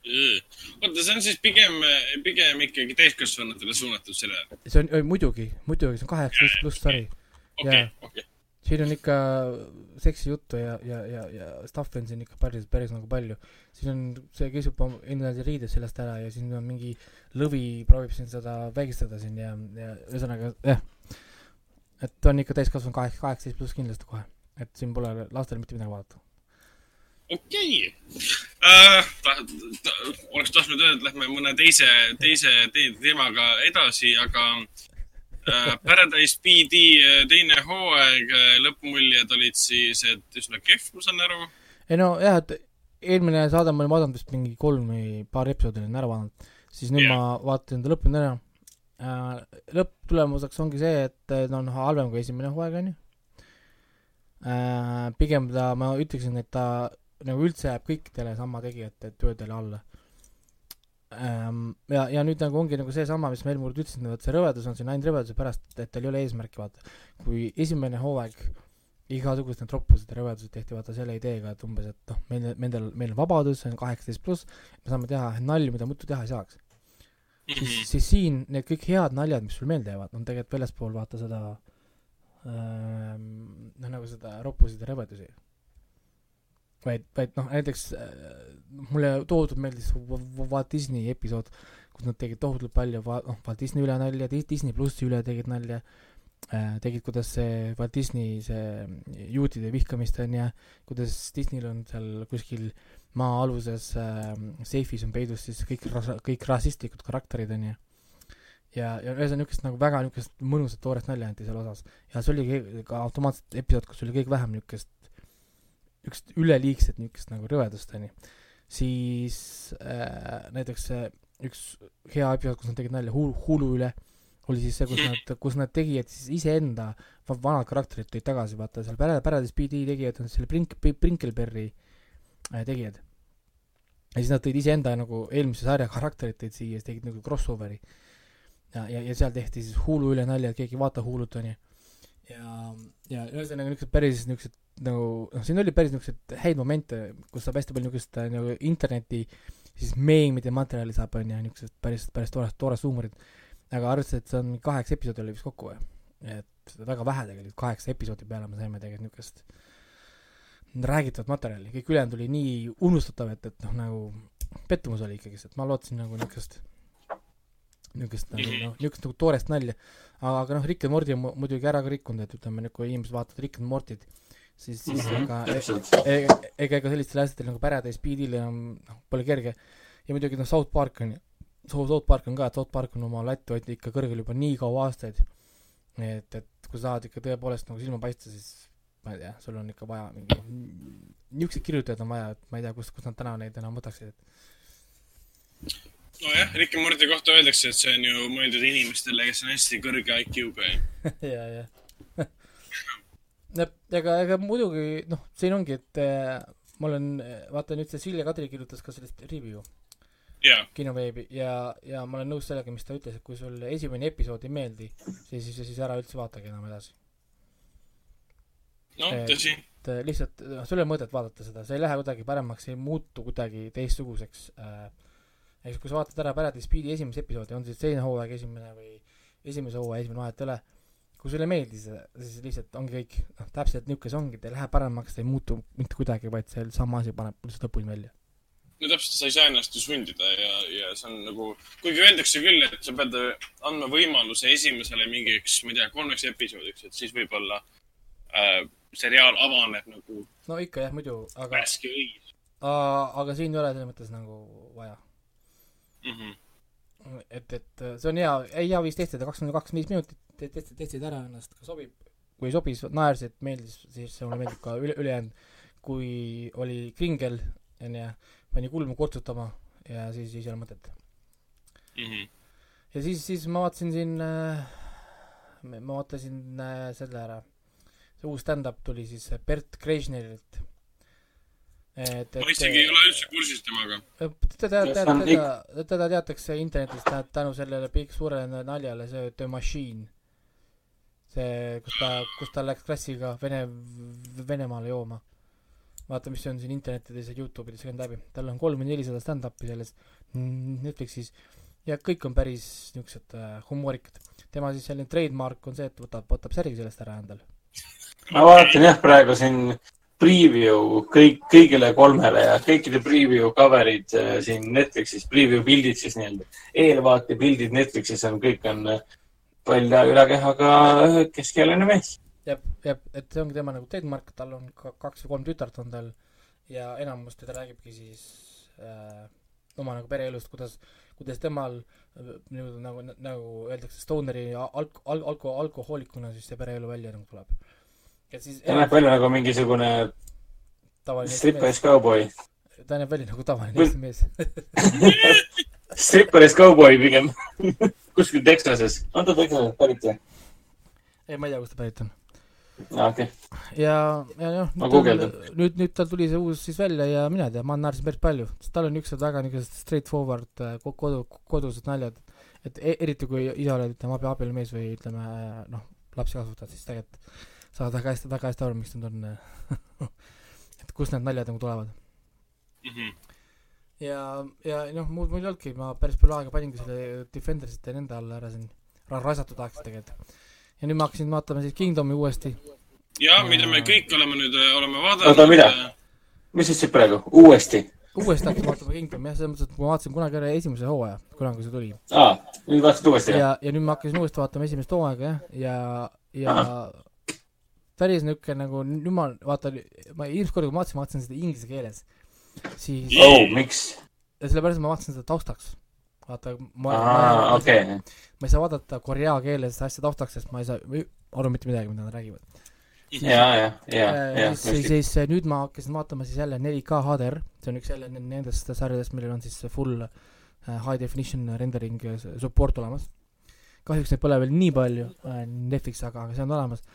oota, see on siis pigem, pigem ikkagi täiskasvanutele suunatud seriaal. see on, muidugi, muidugi, see on kaheksateist pluss sari. okei okei. siin on ikka seksijuttu ja, ja, ja, ja stuff'i on siin ikka päris, päris nagu palju. siin on, see kisub endale riided seljast ära ja siin on mingi lõvi proovib siin seda vägistada siin ja, ja ühesõnaga jah. Et on ikka täiskasvanud kaheksa, kaheksateist pluss kindlasti kohe. et siin pole lastel mitte midagi vaadata. okei äh,. ta, ta, oleks tahtnud öelda, et lähme mõne teise, teise te teemaga edasi, aga äh, Paradise PD äh, teine hooaeg, lõppmuljed olid siis, et üsna kehv, ma saan aru. ei no jah, et eelmine saade ma olin vaadanud vist mingi kolm või paar episoodi olin ära vaadanud, siis nüüd yeah. ma vaatasin ta lõpuni ära äh,. Lõpptulemuseks ongi see, et ta on halvem kui esimene hooaeg, on ju äh,. pigem ta, ma ütleksin, et ta nagu üldse jääb kõikidele sama tegijate töödele alla ähm,. ja, ja nüüd nagu ongi nagu seesama, mis ma eelmine kord ütlesin, et see rõvedus on siin ainult rõveduse pärast, et tal ei ole eesmärki, vaata. kui esimene hooaeg igasugused need roppused ja rõvedused tehti vaata selle ideega, et umbes, et noh, meil, nendel, meil on vabadus, see on kaheksateist pluss, me saame teha nalju, mida muidu teha ei saaks. siis, siis siin need kõik head naljad, mis sul meelde jäävad, on tegelikult väljaspool vaata seda noh, nagu seda roppusid ja rõvedusi. vaid, vaid noh, näiteks äh, mulle tohutult meeldis Walt Disney episood, kus nad tegid tohutult palju Va-, noh, Walt Disney üle nalja, Disney plussi üle tegid nalja äh,, tegid, kuidas see Walt Disney see juutide vihkamist on ja kuidas Disneyl on seal kuskil maa-aluses äh, seifis on peidus siis kõik ras-, kõik rassistlikud karakterid on ju. ja, ja ühesõnaga niisugust nagu väga niisugust mõnusat toorest nalja anti seal osas. ja see oli ka automaatselt episood, kus oli kõige vähem niisugust, niisugust üleliigset niisugust nagu rõvedust on ju. siis äh, näiteks see üks hea episood, kus nad tegid nalja Hulu, Hulu üle, oli siis see, kus nad, kus nad tegid siis iseenda va- vanad karakterid tõid tagasi, vaata seal Pärade, Paradise PD tegijad on selle Brink-, Brinkleberry äh, tegijad. ja siis nad tõid iseenda nagu eelmise sarja karakterid tõid siia, siis tegid nagu crossover'i. ja, ja, ja seal tehti siis Hulu üle nalja, et keegi ei vaata Hulut, onju. ja, ja ühesõnaga niisugused päris niisugused nagu, noh, siin oli päris niisuguseid häid momente, kus saab hästi palju niisugust äh, nagu interneti siis meemide materjali saab, on ju, niisugused päris, päris toorast, toorast huumorit. aga arvestades, et see on kaheksa episoodi oli vist kokku või? et väga vähe tegelikult, kaheksa episoodi peale me saime tegelikult niisugust räägitavat materjali, kõik ülejäänud oli nii unustatav, et, et noh, nagu pettumus oli ikkagist, et ma lootsin nagu niisugust niisugust nagu noh, niisugust nagu toorest nalja. aga, aga noh, Rick and Morty on mu- muidugi ära ka rikkunud, et ütleme kui inimesed vaatavad Rick and Mortyt, siis, siis Mhm, ega täpselt. ega, ega ega sellistel asjadel nagu Paradise Beatil enam noh, pole kerge. ja muidugi noh, South Park on, South Park on ka, et South Park on oma latti hoidnud ikka kõrgel juba nii kaua aastaid. et, et kui sa tahad ikka tõepoolest nagu silma paista, siis ma ei tea, sul on ikka vaja mingi, niisuguseid kirjutajaid on vaja, et ma ei tea, kust, kust nad täna neid enam võtaksid, et nojah, Rick and Morty kohta öeldakse, et see on ju mõeldud inimestele, kes on hästi kõrge IQ-ga ja ja, ja. ega, ega muidugi noh, siin ongi, et äh, ma olen, vaata nüüd see Silja Kadri kirjutas ka sellest review jaa, kinoveebi ja, ja ma olen nõus sellega, mis ta ütles, et kui sulle esimene episood ei meeldi, siis, siis, siis ära üldse vaatagi enam edasi. No Eh, tõsi. et äh, lihtsalt noh, sul ei ole mõtet vaadata seda, see ei lähe kuidagi paremaks, ei muutu kuidagi teistsuguseks äh,. eks kui sa vaatad ära Paradise Speedi esimese episoodi, on siis teine hooaeg esimene või esimese hooaja esimene vahet ei ole, kui sulle ei meeldi see, siis lihtsalt ongi kõik, noh, täpselt niisugune see ongi, ta ei lähe paremaks, ta ei muutu mitte kuidagi, vaid see sama asi paneb lihtsalt lõpuni välja. no täpselt, sa ei saa ennast ju sundida ja, ja see on nagu, kuigi öeldakse küll, et sa pead andma võimaluse esimesele mingiks, ma ei tea, kolmeks episoodiks, et siis võib-olla äh, seriaal avaneb nagu no ikka jah, muidu, aga, värske õis aga siin ei ole selles mõttes nagu vaja mm. -hmm. et, et äh, see on hea, ei hea viis testida, kakskümmend kaks, viis minutit, testid, testid ära ennast, kas sobib. kui ei sobi, siis naersid, meeldis, siis mulle meeldib ka üle, ülejäänud. kui oli kringel, onju, pani kulmu kortsutama ja siis, siis ei ole mõtet. Mm -hmm. ja siis, siis ma vaatasin siin äh,, ma vaatasin äh, selle ära, see uus stand-up tuli siis äh, Bert Kreisnerilt. et, ma isegi ei ole üldse kursis temaga. teda, teda teda, teda teatakse internetist tä- tänu sellele pikk suurele naljale, see The Machine. see, kus ta, kus ta läks klassiga Vene, Venemaale jooma. vaata, mis on siin internetides ja Youtube'ides käinud läbi, tal on kolm või nelisada stand-up'i selles Netflixis ja kõik on päris niisugused äh, humoorikad. tema siis selline trademark on see, et võtab, võtab särgi sellest ära endale. ma vaatan jah, praegu siin preview kõik, kõigile kolmele ja kõikide preview cover'id äh, siin Netflixis, preview pildid siis nii-öelda. eelvaate pildid Netflixis on, kõik on äh, palja ülakehaga keskealine mees. jah, jah, et see ongi tema nagu trademark, tal on ka kaks või kolm tütart on tal ja enamus teda räägibki siis äh, oma nagu pereelust, kuidas, kuidas temal äh, nagu, nagu, öeldakse, stooneri ja alk-, al-, alko-, alkohoolikuna siis see pereelu välja nagu tuleb. Et siis ta näeb välja nagu mingisugune stripperis kauboi. ta näeb välja nagu tavaline Eesti mees. stripperis kauboi pigem. kuskil Texases. on ta Texasest pärit või? ei, ma ei tea, kust ta pärit on. aa, okei. ja, ja noh, nüüd, nüüd, nüüd tal tuli see uus siis välja ja mina ei tea, ma naersin päris palju, sest tal on niisugused väga niisugused straightforward äh, ko- kodu, kodused naljad, et e- eriti kui ise oled, ütleme, abi, abielumees või ütleme noh, lapsi kasvatad, siis tegelikult saad väga hästi, väga hästi aru, miks nad on et kust need naljad nagu tulevad. Mm -hmm. ja, ja noh, muud mul ei olnudki, ma päris palju aega paningi selle Defendersite ja nende alla ära siin ra- raisatud aeg tegelikult. ja nüüd ma hakkasin vaatama siis Kingdomi uuesti ja mida me kõik oleme nüüd, oleme vaadanud. Oota, mida? mis sa ütlesid praegu? uuesti? uuesti hakkasin vaatama Kingdomi jah, selles mõttes, et ma vaatasin kunagi ära esimese hooaja, kunagi kui see tuli. aa, nüüd vaatasid uuesti, ja, ja nüüd ma hakkasin uuesti vaatama esimest hooaega jah, ja, ja päris niisugune nagu, nüüd ma vaatan, ma esimest korda, kui ma vaatasin, ma vaatasin seda inglise keeles. siis, oh, miks? sellepärast ma vaatasin seda taustaks. vaata, ma, ma, okei. ma ei saa vaadata korea keeles asja taustaks, sest ma ei saa aru mitte midagi, mida nad räägivad. ja, ja, ja, ja, siis, siis, siis äh, nüüd ma hakkasin vaatama siis jälle 4K HDR, see on üks jälle nendest sarjadest, millel on siis full äh, high definition rendering äh, support olemas. kahjuks neid pole veel nii palju äh, Netflix, aga, aga see on olemas.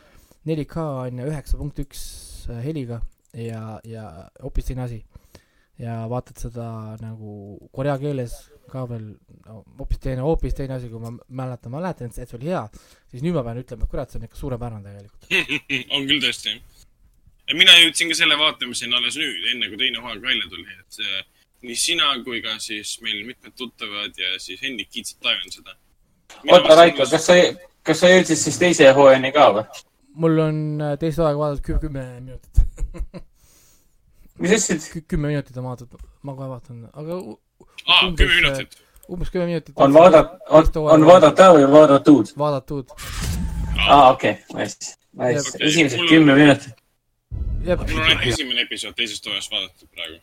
4K on üheksa punkt üks äh, heliga ja, ja hoopis teine asi. ja vaatad seda nagu korea keeles ka veel no, hoopis teine, hoopis teine asi, kui ma mäletan, ma mäletan, et see et see oli hea, siis nüüd ma pean ütlema, et kurat, see on ikka suurepärane tegelikult. on küll tõesti. mina jõudsin ka selle vaatamiseni alles nüüd, enne kui teine hooaeg välja tuli, et see, nii sina kui ka siis meil mitmed tuttavad ja siis Hendrik kiitsid taevani seda. oota, Raiko, kas sa, kas sa jõudsid siis teise hooajani ka või? Mul on äh, teist hooaega vaadatud kü- kümme minutit. mis ütlesid? kümme minutit on vaadatud, ma kohe vaatan, aga aa, kümme minutit. umbes kümme minutit. on vaadata, on, on. vaadata või vaadatud? vaadatud. aa, okei, nice, nice, esimesed kümme minutit. mul on ainult esimene episood teisest hooajast vaadatud praegu.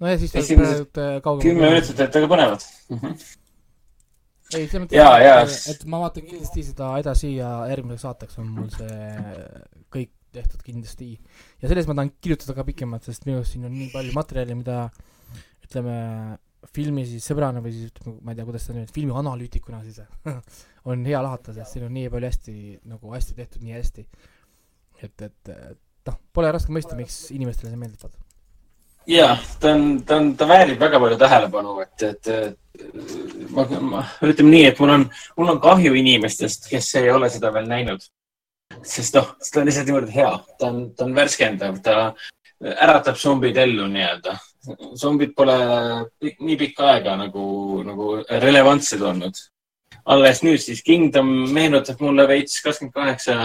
no ja siis Esimesed praegu kaugemale. kümme minutit olete väga põnevad. ei, selles mõttes, et ma vaatan kindlasti seda edasi ja järgmiseks saateks on mul see kõik tehtud kindlasti. ja sellest ma tahan kirjutada ka pikemalt, sest minu arust siin on nii palju materjali, mida ütleme, filmi siis sõbrana või siis ütleme, ma ei tea, kuidas ta nüüd, filmianalüütikuna siis on hea lahata, sest siin on nii palju hästi nagu hästi tehtud, nii hästi. et, et, noh, pole raske mõista, miks inimestele see meeldib, vaata. ja ta on, ta on, ta väärib väga palju tähelepanu, et, et, et ma, ma ütleme nii, et mul on, mul on kahju inimestest, kes ei ole seda veel näinud. sest noh, ta on lihtsalt niivõrd hea, ta on, ta on värskendav, ta äratab zombid ellu nii-öelda. zombid pole nii pikka aega nagu, nagu relevantsed olnud. alles nüüd siis Kingdom meenutab mulle veits kakskümmend kaheksa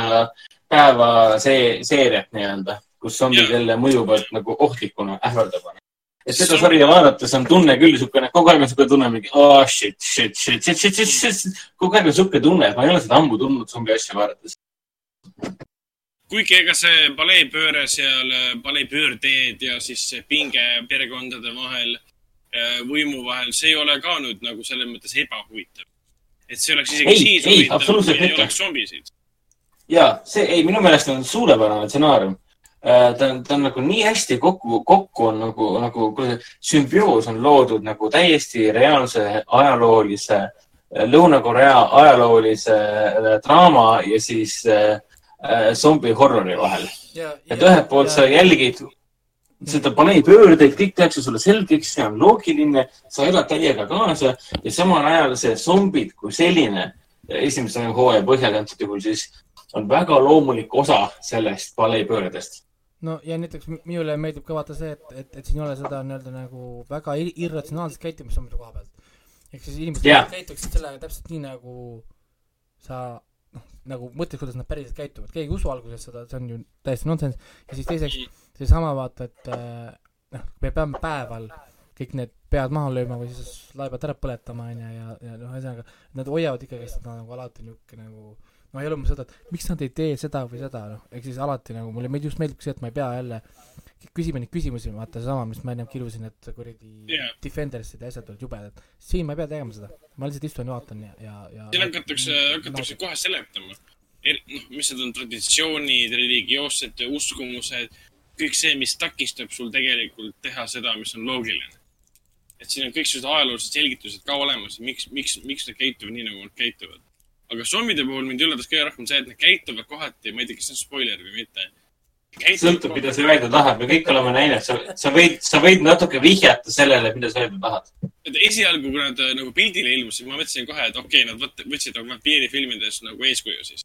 päeva see seeriat nii-öelda, kus zombid jälle mõjuvad nagu ohtlikuna, ähvardavana. Et seda sarja vaadates on tunne küll niisugune, kogu aeg on niisugune tunne mingi oh shit, shit, shit, shit, shit, shit, shit, kogu aeg on niisugune tunne, et ma ei ole seda ammu tundnud zombi asja vaadates. kuigi ega see paleepööre seal, paleepöördeed ja siis see pinge perekondade vahel, võimu vahel, see ei ole ka nüüd nagu selles mõttes ebahuvitav. et see oleks isegi Ei, siis ei, huvitav, kui ei oleks zombisid. ja see, ei, minu meelest on suurepärane stsenaarium. Ta on, ta on nagu nii hästi kokku, kokku on nagu, nagu sümbioos on loodud nagu täiesti reaalse ajaloolise, Lõuna-Korea ajaloolise äh, draama ja siis äh, äh, zombi horrori vahel. et ühelt poolt sa jälgid seda paleepöördeid, kõik tehakse sulle selgeks, see on loogiline, sa elad täiega kaasa ja samal ajal see zombid kui selline, esimese hooaja põhjal antud juhul siis, on väga loomulik osa sellest paleepöördest. No ja näiteks mi- minule meeldib ka vaata see, et, et, et siin ei ole seda nii-öelda nagu väga ir- irratsionaalset käitumist zombide koha pealt. ehk siis inimesed yeah. käituksid sellega täpselt nii, nagu sa noh, nagu mõtled, kuidas nad päriselt käituvad, keegi ei usu alguses seda, see on ju täiesti nonsense. ja siis teiseks, seesama vaata, et äh, noh, me peame päeval kõik need pead maha lööma või siis laevad ära põletama, onju, ja, ja noh, ühesõnaga nad hoiavad ikkagi seda nagu alati niisugune nagu noh, ei ole umbes seda, et miks nad ei tee seda või seda, noh, ehk siis alati nagu mulle meeldib, just meeldib see, et ma ei pea jälle küsima neid küsimusi, vaata seesama, mis ma ennem kirusin, et kuradi yeah. Defenders'id ja asjad olid jubedad. siin ma ei pea tegema seda, ma lihtsalt istun vaatan ja, ja, ja siin hakatakse, hakatakse kohe seletama. noh, mis need on traditsioonid, religioossed uskumused, kõik see, mis takistab sul tegelikult teha seda, mis on loogiline. et siin on kõik sellised ajaloolised selgitused ka olemas, miks, miks, miks nad käituvad nii, nagu nad käituvad. Aga zombide puhul mind üllatas kõige rohkem see, et nad käituvad kohati, ma ei tea, kas see on spoiler või mitte. sõltub, mida sa öelda tahad, me kõik oleme näinud, sa, sa võid, sa võid natuke vihjata sellele, mida sa öelda tahad. et esialgu, kui nad äh, nagu pildile ilmusid, ma mõtlesin kohe, et okei okay,, nad võt- võtsid nagu vampiirifilmides nagu eeskuju siis.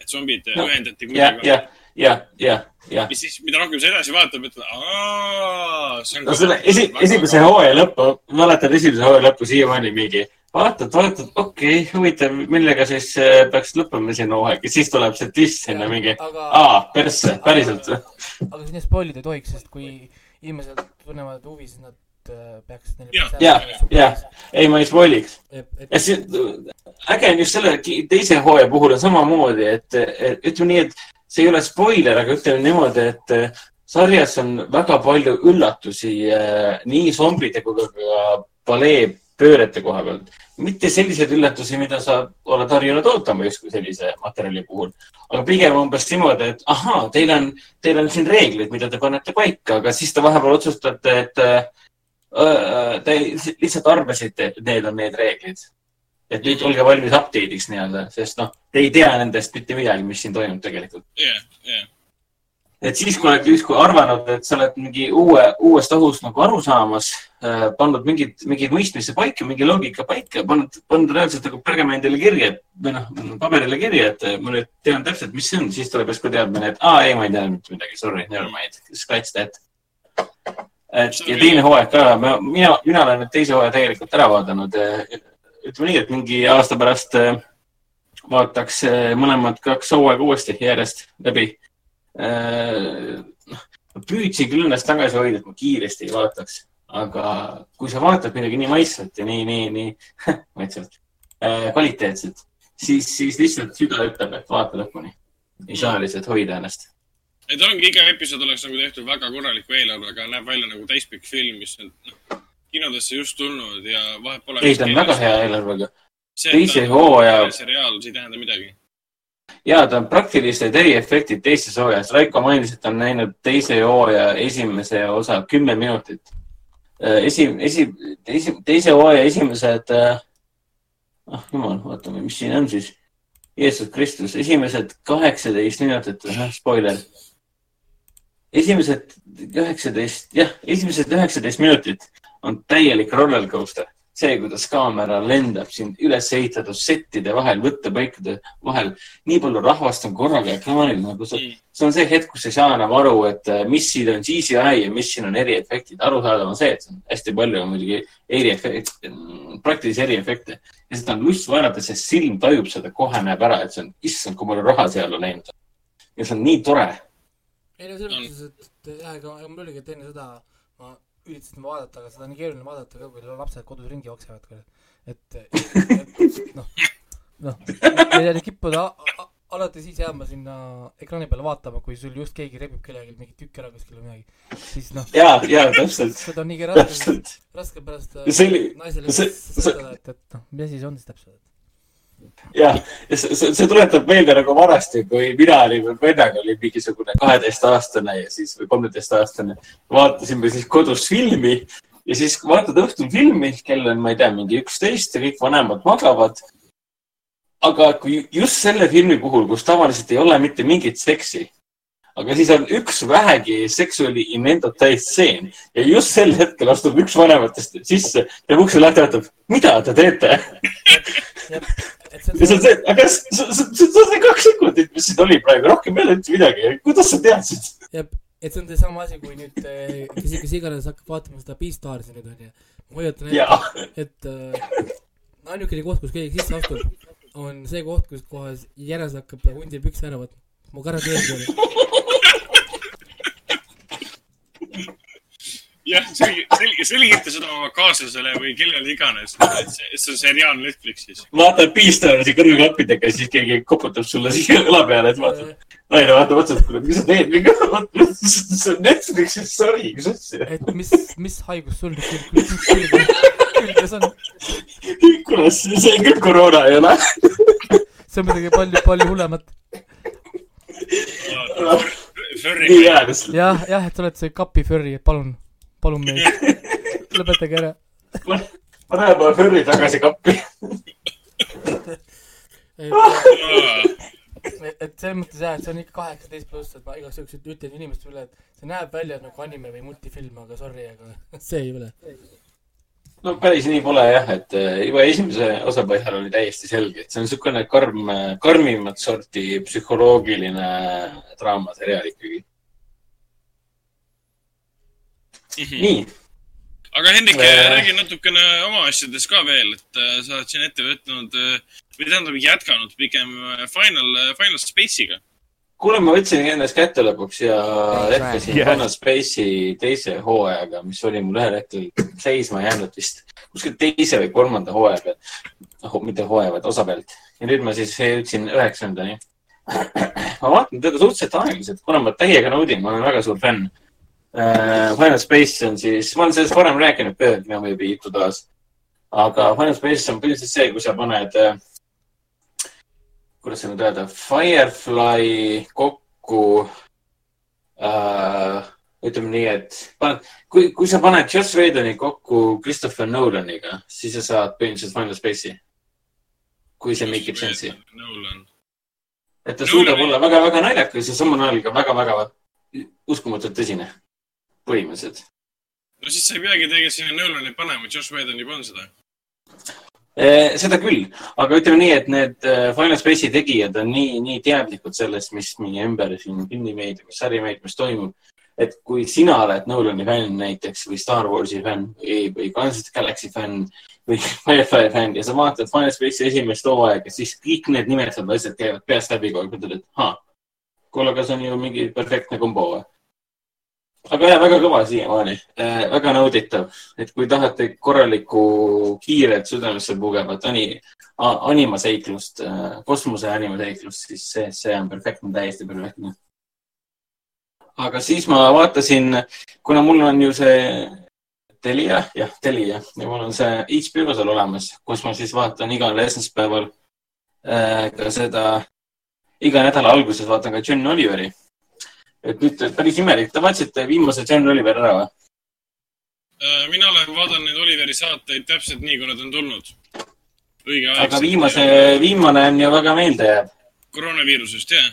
et zombid no, No, ühendati kuidagi. jah, jah, jah, jah. mis siis, mida rohkem sa edasi vaatad, mõtled, aa, no selle esi, esimese hooaja lõppu, mäletad esimese hooaja lõppu siiamaani mingi, vaatad, vaatad, okei okay,, huvitav, millega siis äh, peaks lõppema esimene hooaeg ja siis tuleb see twist sinna mingi, aa, persse, päriselt või? aga siin spoilida ei tohiks, sest kui inimesed tunnevad huvi, siis nad äh, peaksid neile jah, jah. ei, ma ei spoiliks. et, et ja see, äge on just selle teise hooaja puhul on samamoodi, et, et ütleme nii, et see ei ole spoiler, aga ütleme niimoodi, et eh, sarjas on väga palju üllatusi nii zombide kui ka paleepöörete koha pealt. mitte selliseid üllatusi, mida sa oled harjunud ootama justkui sellise materjali puhul, aga pigem umbes niimoodi, et ahaa, teil on, teil on siin reeglid, mida te panete paika, aga siis te vahepeal otsustate, et äh, äh, te lihtsalt arvasite, et need on need reeglid et nüüd olge valmis update'iks nii-öelda, sest noh, te ei tea nendest mitte midagi, mis siin toimub tegelikult. jah, jah. Et siis, kui oled justkui arvanud, et sa oled mingi uue, uuest ohust nagu aru saamas äh,, pannud mingid, mingid mõistmise paika, mingi loogika paika, pannud, pannud reaalselt nagu pergamendile kirja või noh, paberile kirja, et äh, ma nüüd tean täpselt, mis see on, siis tuleb järsku teadmine, et aa, ei, ma ei tea mitte midagi, sorry, never mind, scratch that. et ja teine hooaeg ka, mina, mina olen nüüd teise hooaja tegelikult ära vaadanud. ütleme nii, et mingi aasta pärast äh, vaataks äh, mõlemad kaks hooaega uuesti järjest läbi. Püüdsin küll ennast tagasi hoida, et ma kiiresti ei vaataks, aga kui sa vaatad midagi nii maitsvat ja nii, nii, nii maitsvat äh,, kvaliteetset, siis, siis lihtsalt süda ütleb, et vaata lõpuni. ei saa lihtsalt hoida ennast. et ongi iga episood oleks nagu tehtud väga korraliku eelarvega, näeb välja nagu täispikk film, mis on noh, kinodesse just tulnud ja vahet pole. ei, ta on väga hea eelarvega. teise hooaja. seriaal, see ei tähenda midagi ja ta on praktilised eriefektid teises hooajas. Raiko mainis, et on näinud teise hooaja esimese osa kümme minutit. Äh, esi, esi, teise, teise hooaja esimesed, äh, ah jumal, vaatame, mis siin on siis. Jeesus Kristus, esimesed kaheksateist minutit, spoiler. esimesed üheksateist, jah, esimesed üheksateist minutit on täielik roller coaster see, kuidas kaamera lendab sind üles ehitatud settide vahel, võttepaikade vahel. nii palju rahvast on korraga ekraanil, nagu see, see on see hetk, kus ei saa enam aru, et äh, mis siin on CGI ja mis siin on eriefektid. arusaadav on see, et on hästi palju on muidugi eriefekte, praktilisi eriefekte ja seda on lust vaadata, sest silm tajub seda, kohe näeb ära, et see on, issand, kui palju raha seal on läinud. ja see on nii tore. ei no selles mõttes, et jah, ega mul oligi, et enne seda ma üritasin vaadata, aga seda on nii keeruline vaadata ka, kui lapsed kodus ringi jooksevad, et, et noh, noh, oli kippuda alati siis jääma sinna ekraani peale vaatama, kui sul just keegi rebib kellelgi mingi tükk ära kuskil või midagi. siis noh. ja, ja täpselt. seda on niigi raske, raske pärast naisele seletada, et, et noh, mis asi see on siis täpselt jah, see, see, tuletab meelde nagu vanasti, kui mina olin vennaga, oli mingisugune kaheteistaastane ja siis või kolmeteistaastane. vaatasime siis kodus filmi ja siis vaatad õhtul filmi, kell on, ma ei tea, mingi üksteist ja kõik vanemad magavad. aga kui just selle filmi puhul, kus tavaliselt ei ole mitte mingit seksi, aga siis on üks vähegi seksuaali inendot täis stseen ja just sel hetkel astub üks vanematest sisse ja ukse lahti vaatab, mida te teete? ja see on see, aga see on see kaks sekundit, mis siin oli praegu, rohkem ei ole üldse midagi. kuidas sa teadsid? jah, et see on seesama asi, kui nüüd eh, kes, kes iganes hakkab vaatama seda Beastarsi nüüd onju. ma hoiatan ette, et äh, ainukene koht, kus keegi sisse astub, on see koht, kus kohas jänes hakkab hundil pükse ära võtma. Ma garanteerin teile jah, selge, selge, selgita seda oma kaaslasele või kellele iganes, et see, see on seriaal Netflixis. vaata Beastarsi kõrvaklappidega, siis keegi koputab sulle siia õla peale, et vaata. naine vaatab otsa, et kuule, mis sa teed, see on Netflixis, sorry, mis asja. et mis, mis haigus sul nüüd külges on? kuule, see küll koroona ei ole. see on midagi palju, palju hullemat jah, jah, et sa oled see kapi furry, palun palun meid, lõpetage ära. pane oma furry tagasi kappi. Et, et selles mõttes jah, et see on ikka kaheksateist pluss, et ma igaks juhuks ütlen inimestele üle, et see näeb välja nagu anime või multifilm, aga sorry, aga see ei ole. No päris nii pole jah, et äh, juba esimese osa põhjal oli täiesti selge, et see on niisugune karm, karmimat sorti psühholoogiline draamaseriaal ikkagi mm. -hmm. nii. aga Hendrik äh..., räägi natukene oma asjadest ka veel, et äh, sa oled siin ette võtnud või tähendab jätkanud pigem Final, Final Space'iga. Kuule, ma võtsin ennast kätte lõpuks ja jätkasin yeah. Final Space'i teise hooajaga, mis oli mul ühel hetkel seisma jäänud vist kuskil teise või kolmanda hooaja peal. noh, mitte hooaja, vaid osa pealt. ja nüüd ma siis jõudsin üheksandani ma vaatan teda suhteliselt aeglaselt, kuna ma täiega naudin, ma olen väga suur fänn Äh, Final Space on siis, ma olen sellest varem rääkinud Birmingham või Itutoas. aga Final Space on põhiliselt see, kui sa paned, äh, kuidas seda nüüd öelda, Firefly kokku äh,. ütleme nii, et paned, kui, kui sa paned Joss Whedoni kokku Christopher Nolaniga, siis sa saad põhimõtteliselt Final Space'i. kui see make ib sense'i. et ta suudab olla väga-väga naljakas ja samal ajal ka väga-väga uskumatult tõsine põhimõtteliselt. no siis sa ei peagi tegelikult sinna Nolani panema, Josh Whedon juba on seda. Eh, seda küll, aga ütleme nii, et need eh, Final Space'i tegijad on nii, nii teadlikud sellest, mis meie ümber siin filmimeediumis, sarimeediumis toimub. et kui sina oled Nolani fänn näiteks või Star Warsi fänn või, või of the Galaxy fänn või Firefly fänn ja sa vaatad Final Space'i esimest hooaega, siis kõik need nimetatud asjad käivad peast läbi kogu aeg, mõtled, et ahah, kuule, aga see on ju mingi perfektne kombo või aga jah, väga kõva siiamaani äh,, väga nauditav, et kui tahate korralikku kiiret südamesse pugevat ani, animaseiklust äh,, kosmose animaseiklust, siis see, see on perfektne, täiesti perfektne. aga siis ma vaatasin, kuna mul on ju see Telia, jah, Telia ja mul on see HBO seal olemas, kus ma siis vaatan igal esmaspäeval äh, ka seda, iga nädala alguses vaatan ka John Oliveri. Et nüüd päris imelik, te vaatasite viimase John Oliveri ära või? Äh, mina olen vaadanud neid Oliveri saateid täpselt nii, kui nad on tulnud. aga viimase, viimane on ju väga meeldejääv. koroonaviirusest, jah?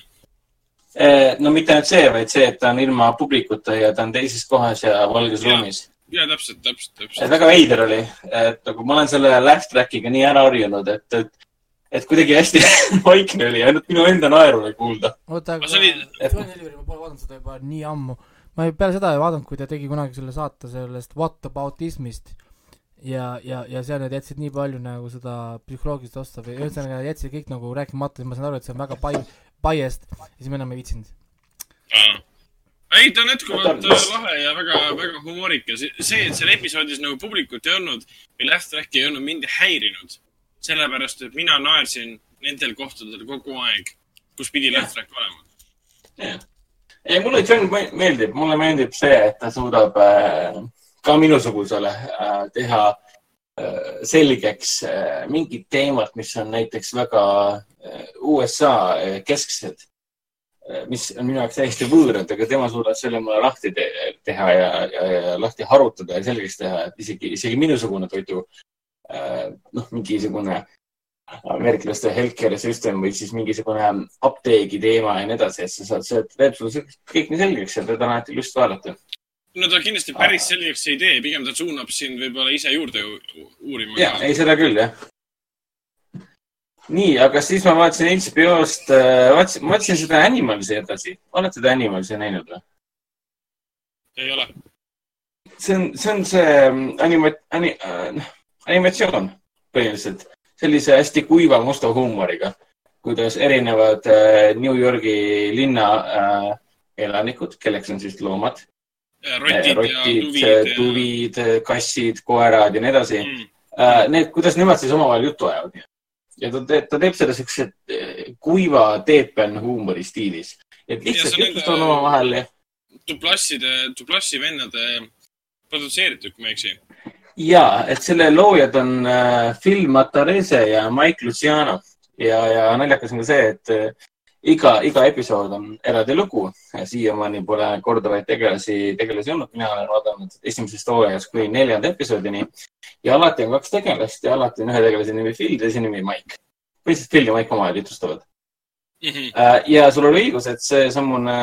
Äh, no mitte ainult see, vaid see, et ta on ilma publikuta ja ta on teises kohas ja valges ruumis ja täpselt, täpselt, täpselt. väga veider oli, et nagu ma olen selle laugh track'iga nii ära harjunud, et, et, et kuidagi hästi vaikne oli, ainult minu enda naeru oli kuulda. oota, aga Johnny Heliveri ma pole vaadanud seda juba nii ammu. ma ei, peale seda ei vaadanud, kui ta tegi kunagi selle saate sellest What about ismist ja, ja, ja seal nad jätsid nii palju nagu seda psühholoogilist osta või ühesõnaga jätsid kõik nagu rääkimata, siis ma saan aru, et see on väga pai-, biased ja siis ma enam ei viitsinud ei, ta on jätkuvalt äh, lahe ja väga, väga humoorikas. see, et seal episoodis nagu publikut ei olnud või laugh track'i ei olnud, mind ei häirinud. Sellepärast, et mina naersin nendel kohtadel kogu aeg, kus pidi laugh track olema. ei, mulle John meeldib, mulle meeldib see, et ta suudab äh, ka minusugusele äh, teha äh, selgeks äh, mingid teemad, mis on näiteks väga äh, USA kesksed mis on minu jaoks täiesti võõrad, aga tema suudab selle mulle lahti te teha ja, ja, ja lahti harutada ja selgeks teha, et isegi, isegi minusugune toidu äh, noh, mingisugune ameeriklaste healthcare system või siis mingisugune apteegi teema ja nii edasi, et sa saad, see teeb sulle kõik nii selgeks ja teda on alati lust vaadata. no ta kindlasti päris selgeks ei tee, pigem ta suunab sind võib-olla ise juurde uurima. ja, ei seda küll jah nii, aga siis ma vaatasin HBO-st, äh, vaatasin, ma vaatasin seda Animalsi edasi. olete te Animalsi näinud või? ei ole. see on, see on see ähm, anima-, ani, äh, animatsioon põhimõtteliselt sellise hästi kuiva musta huumoriga, kuidas erinevad äh, New Yorgi linna äh, elanikud, kelleks on siis loomad, rotid, rotid, tuvid, kassid, koerad ja nii edasi mm. äh,. Need, kuidas nemad siis omavahel juttu ajavad ja ta teeb, ta teeb seda siukse kuiva teepen huumori stiilis. et lihtsalt jutustavad omavahel duplasside, duplassi vennade produtseeritud, kui ma ei eksi. Ja, et selle loojad on äh, Phil Matarese ja Mike Luciano ja, ja naljakas on ka see, et äh, iga, iga episood on eraldi lugu. siiamaani pole korduvaid tegelasi, tegelasi olnud, mina olen vaadanud esimesest hooajast kuni neljanda episoodini ja alati on kaks tegelast ja alati on ühe tegelase nimi Phil, teise nimi Mike. põhiliselt Phil ja Mike omavahel jutustavad mm. -hmm. ja sul oli õigus, et seesamune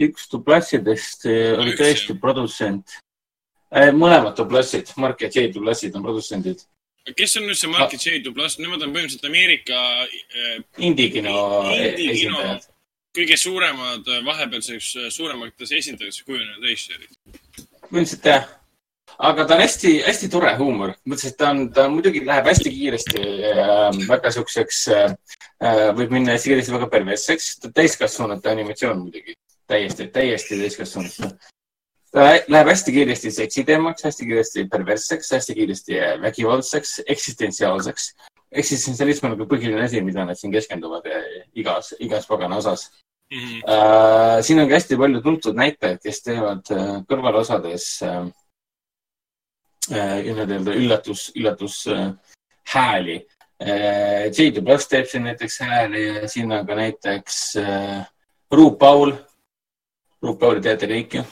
üks dublassidest äh, oli tõesti produtsent. Äh, mõlemad dublassid, Mark ja Jay dublassid on produtsendid. kes on nüüd see Mark ja Jay dublast, nemad on põhimõtteliselt Ameerika äh, indie-kino indie esindajad. kõige suuremad, vahepealseks suuremateks esindajateks kujunenud režissöörid. põhimõtteliselt jah aga ta on hästi-hästi tore huumor, mõtlesin, et ta on, ta muidugi läheb hästi kiiresti äh,, väga siukseks äh,, äh, võib minna hästi kiiresti väga perversseks, täiskasvanute animatsioon muidugi, täiesti, täiesti täiskasvanute. Ta läheb hästi kiiresti seksiteemaks, hästi kiiresti perversseks, hästi kiiresti äh, vägivaldseks, eksistentsiaalseks. eksistentsialism on nagu põhiline asi, mida nad siin keskenduvad äh, igas, igas pagana osas mm. -hmm. Uh, siin on ka hästi palju tuntud näitlejaid, kes teevad uh, kõrvalosades uh, nii-öelda äh, üllatus, üllatushääli äh,. J. Dublas teeb siin näiteks hääli ja siin on ka näiteks äh, Ruup Paul. Ruup Pauli teate kõik ju?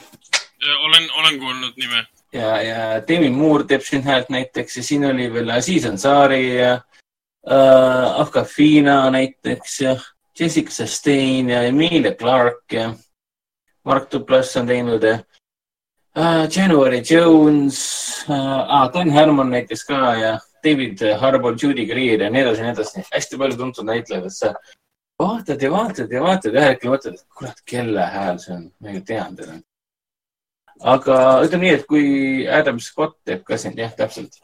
Olen, olen kuulnud nime. ja, ja Demi Moore teeb siin häält näiteks ja siin oli veel Aziz Ansari ja äh, Afgafina näiteks ja Jessica Chastain ja Emilia Clarke ja Mark Duplas on teinud ja uh,. January Jones ah, Dan Harmon näiteks ka ja David Harbour, Judy Greer ja nii edasi ja nii edasi. hästi palju tuntud näitlejad, et sa vaatad ja vaatad ja vaatad ja ühel hetkel mõtled, et kurat, kelle hääl see on, ma ei tea teda. Aga ütleme nii, et kui Adam Scott teeb ka siin, jah, täpselt.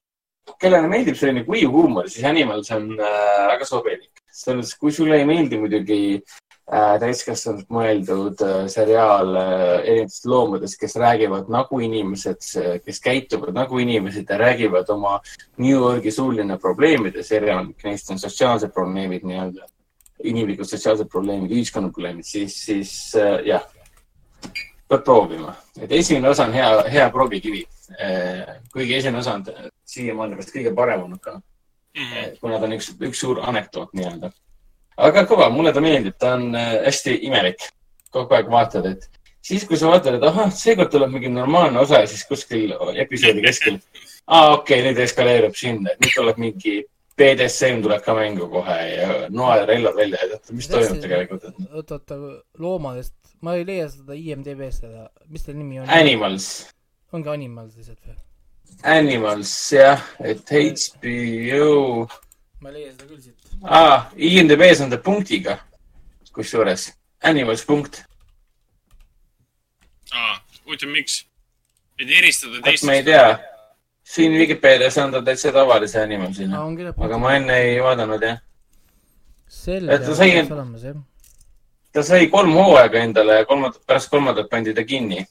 kellele meeldib selline kuiv huumor, siis Animals on äh, väga sobilik. selles kui sulle ei meeldi muidugi äh, täiskasvanud mõeldud äh, seriaal äh, erinevatest loomadest, kes räägivad nagu inimesed, kes käituvad nagu inimesed ja räägivad oma New Yorgi suuline probleemides, erinevad neist on sotsiaalsed probleemid nii-öelda, inimlikud sotsiaalsed probleemid, ühiskonnaprobleemid, siis, siis äh, jah, peab proovima. et esimene osa on hea, hea proovikivi äh,. kuigi esimene osa on siiamaani vist kõige parem olnud ka mm, -hmm. kuna ta on üks, üks suur anekdoot nii-öelda aga kõva, mulle ta meeldib, ta on äh, hästi imelik. kogu aeg vaatad, et siis, kui sa vaatad, et ahah, seekord tuleb mingi normaalne osa ja siis kuskil episoodi keskel. aa, okei okay,, nüüd eskaleerub sinna, et nüüd tuleb mingi BDSM tuleb ka mängu kohe ja noa ja relvad välja ja tead, mis toimub tegelikult. oota, oota, loomadest, ma ei leia seda IMDB-st seda, mis ta nimi on? Animals. ongi Animals lihtsalt või? Animals jah, et HBO. ma ei leia seda küll siit aa, IMDB-s on ta punktiga, kusjuures, animals punkt. aa, huvitav, miks? et eristada teistest? ma ei tea. siin Vikipeedias on ta täitsa tavalise animalsina, aga ma enne ei vaadanud, jah. selge, peaks olemas, jah. Ta sai kolm hooaega endale ja kolmandat, pärast kolmandat pandi ta kinni.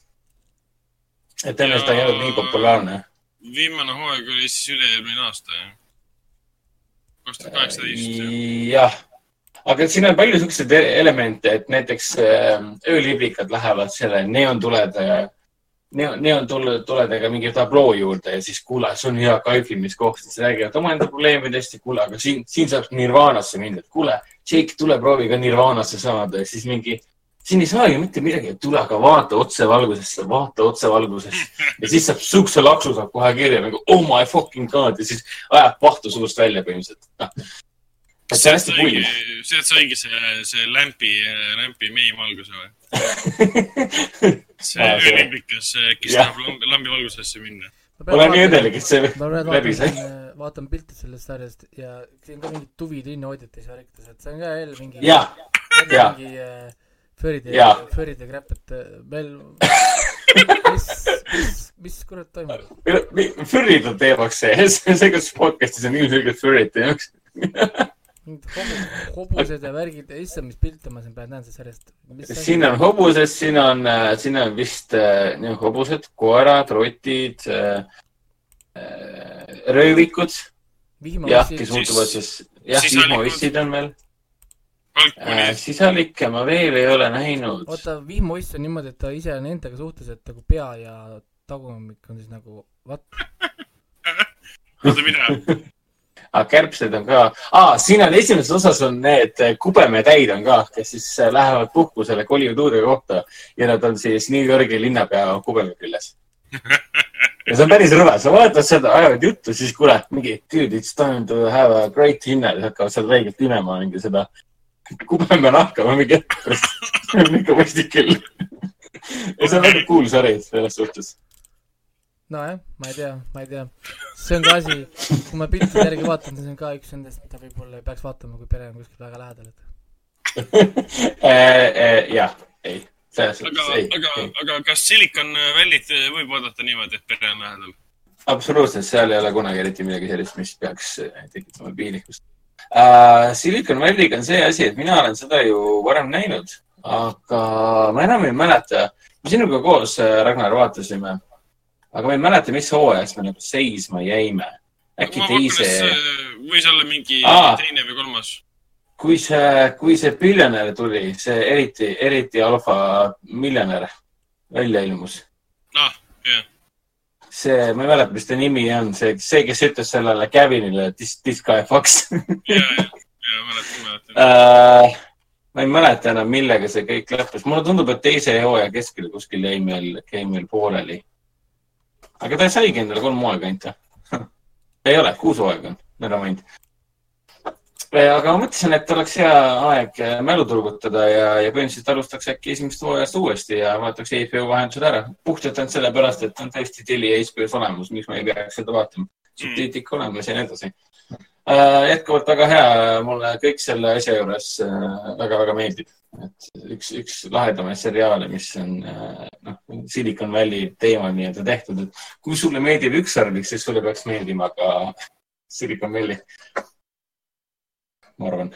et enne seda ei olnud nii populaarne. viimane hooaeg oli siis üle-eelmine aasta, jah kaks tuhat kaheksateist. jah, aga siin on palju siukseid e- elemente, et näiteks äh, ööliblikad lähevad selle neontulede, neontuledega mingi tabloo juurde ja siis kuule, see on hea kaifimiskoht, siis räägivad omaenda probleemidest ja kuule, aga siin, siin saab Nirvanasse minna, et kuule, Jake, tule proovi ka Nirvanasse saada ja siis mingi siin ei saa ju mitte midagi, tule aga vaata otsevalgusesse, vaata otsevalgusesse ja siis saab siukse laksu saab kohe kirja nagu oh my fucking god ja siis ajab pahtu suust välja põhimõtteliselt no.. see on hästi pull. sealt saigi see, see lämpi, lämpi meimvalguse või? see öölimbikas, kes tahab lambi, valgusesse minna. olen nii õnnelik, et see läbi sai. Vaatan pilte sellest sarjast ja siin ka mingid tuvid linnahoidjates ja värkides, et see on ka jälle mingi. jah, jah mingi äh, Furry'de, Furry'de crap, et veel, mis, mis, mis kurat toimub? Furry'd on teemaks see, see, kus podcast'is on ilmselgelt Furry'd teemaks hobused ja värgid, issand, mis pilte ma siin praegu näen sellest järjest. siin on hobused, siin on, äh, siin on vist äh, hobused, koerad, rotid äh,, äh röövikud. jah, kes muutuvad siis, jah, vihmaussid on veel Äh, sisalikke ma veel ei ole näinud. oota, vihmauiss on niimoodi, et ta ise on endaga suhtes, et nagu pea ja tagumik on siis nagu what? oota, mida? aga ah, kärbsed on ka ah,, siin on esimeses osas on need kubemetäid on ka, kes siis äh, lähevad puhkusele, kolivad uude kohta ja nad on siis New Yorgi linnapea kubeme küljes ja see on päris rõve, sa vaatad seda, ajavad juttu, siis kuule, mingi dude, it's time to have a great dinner, siis hakkavad seal räigelt imema mingi seda kubeme nahka või mingi hetk pärast. see on ikka mõistlik küll. ja see on väga cool sari selles suhtes. nojah, ma ei tea, ma ei tea. see on ka asi, kui ma piltide järgi vaatan, see on ka üks nendest, mida võib-olla ei peaks vaatama, kui pere on kuskil väga lähedal, et äh, äh, jah, ei, ei. aga, aga kas Silicon Valley't võib vaadata niimoodi, et pere on lähedal? absoluutselt, seal ei ole kunagi eriti midagi sellist, mis peaks tekitama piinlikkust äh,. Silicon Valley'ga on see asi, et mina olen seda ju varem näinud, aga ma enam ei mäleta. me sinuga koos, äh, Ragnar, vaatasime, aga ma ei mäleta, mis hooajast me nagu seisma jäime. äkki ma teise. võis olla mingi Aa, teine või kolmas kui see, kui see miljonär tuli, see eriti, eriti alfa miljonär välja ilmus ah,. jah see, ma ei mäleta, mis ta nimi on, see, see, kes ütles sellele Kevinile this, this guy fucks ja, ja, ja mäletan, mäletan uh,. ma ei mäleta enam, millega see kõik lõppes. mulle tundub, et teise hooaja keskel kuskil jäi meil, jäi meil pooleli. aga ta saigi endale kolm hooaega ainult ei ole, kuus hooaega on, never mind aga ma mõtlesin, et oleks hea aeg äh, mälu turgutada ja, ja põhimõtteliselt alustaks äkki esimest hooajast uuesti ja vaataks HBO vahendusel ära. puhtalt ainult sellepärast, et on tõesti teli HBO-s olemas, miks ma ei peaks seda vaatama. subtiitrid ikka olemas ja nii edasi äh,. jätkuvalt väga hea, mulle kõik selle asja juures väga-väga äh, meeldib. et üks, üks lahedamaid seriaale, mis on äh, noh, Silicon Valley teemal nii-öelda tehtud, et kui sulle meeldib üks sarvik, siis sulle peaks meeldima ka Silicon Valley ma arvan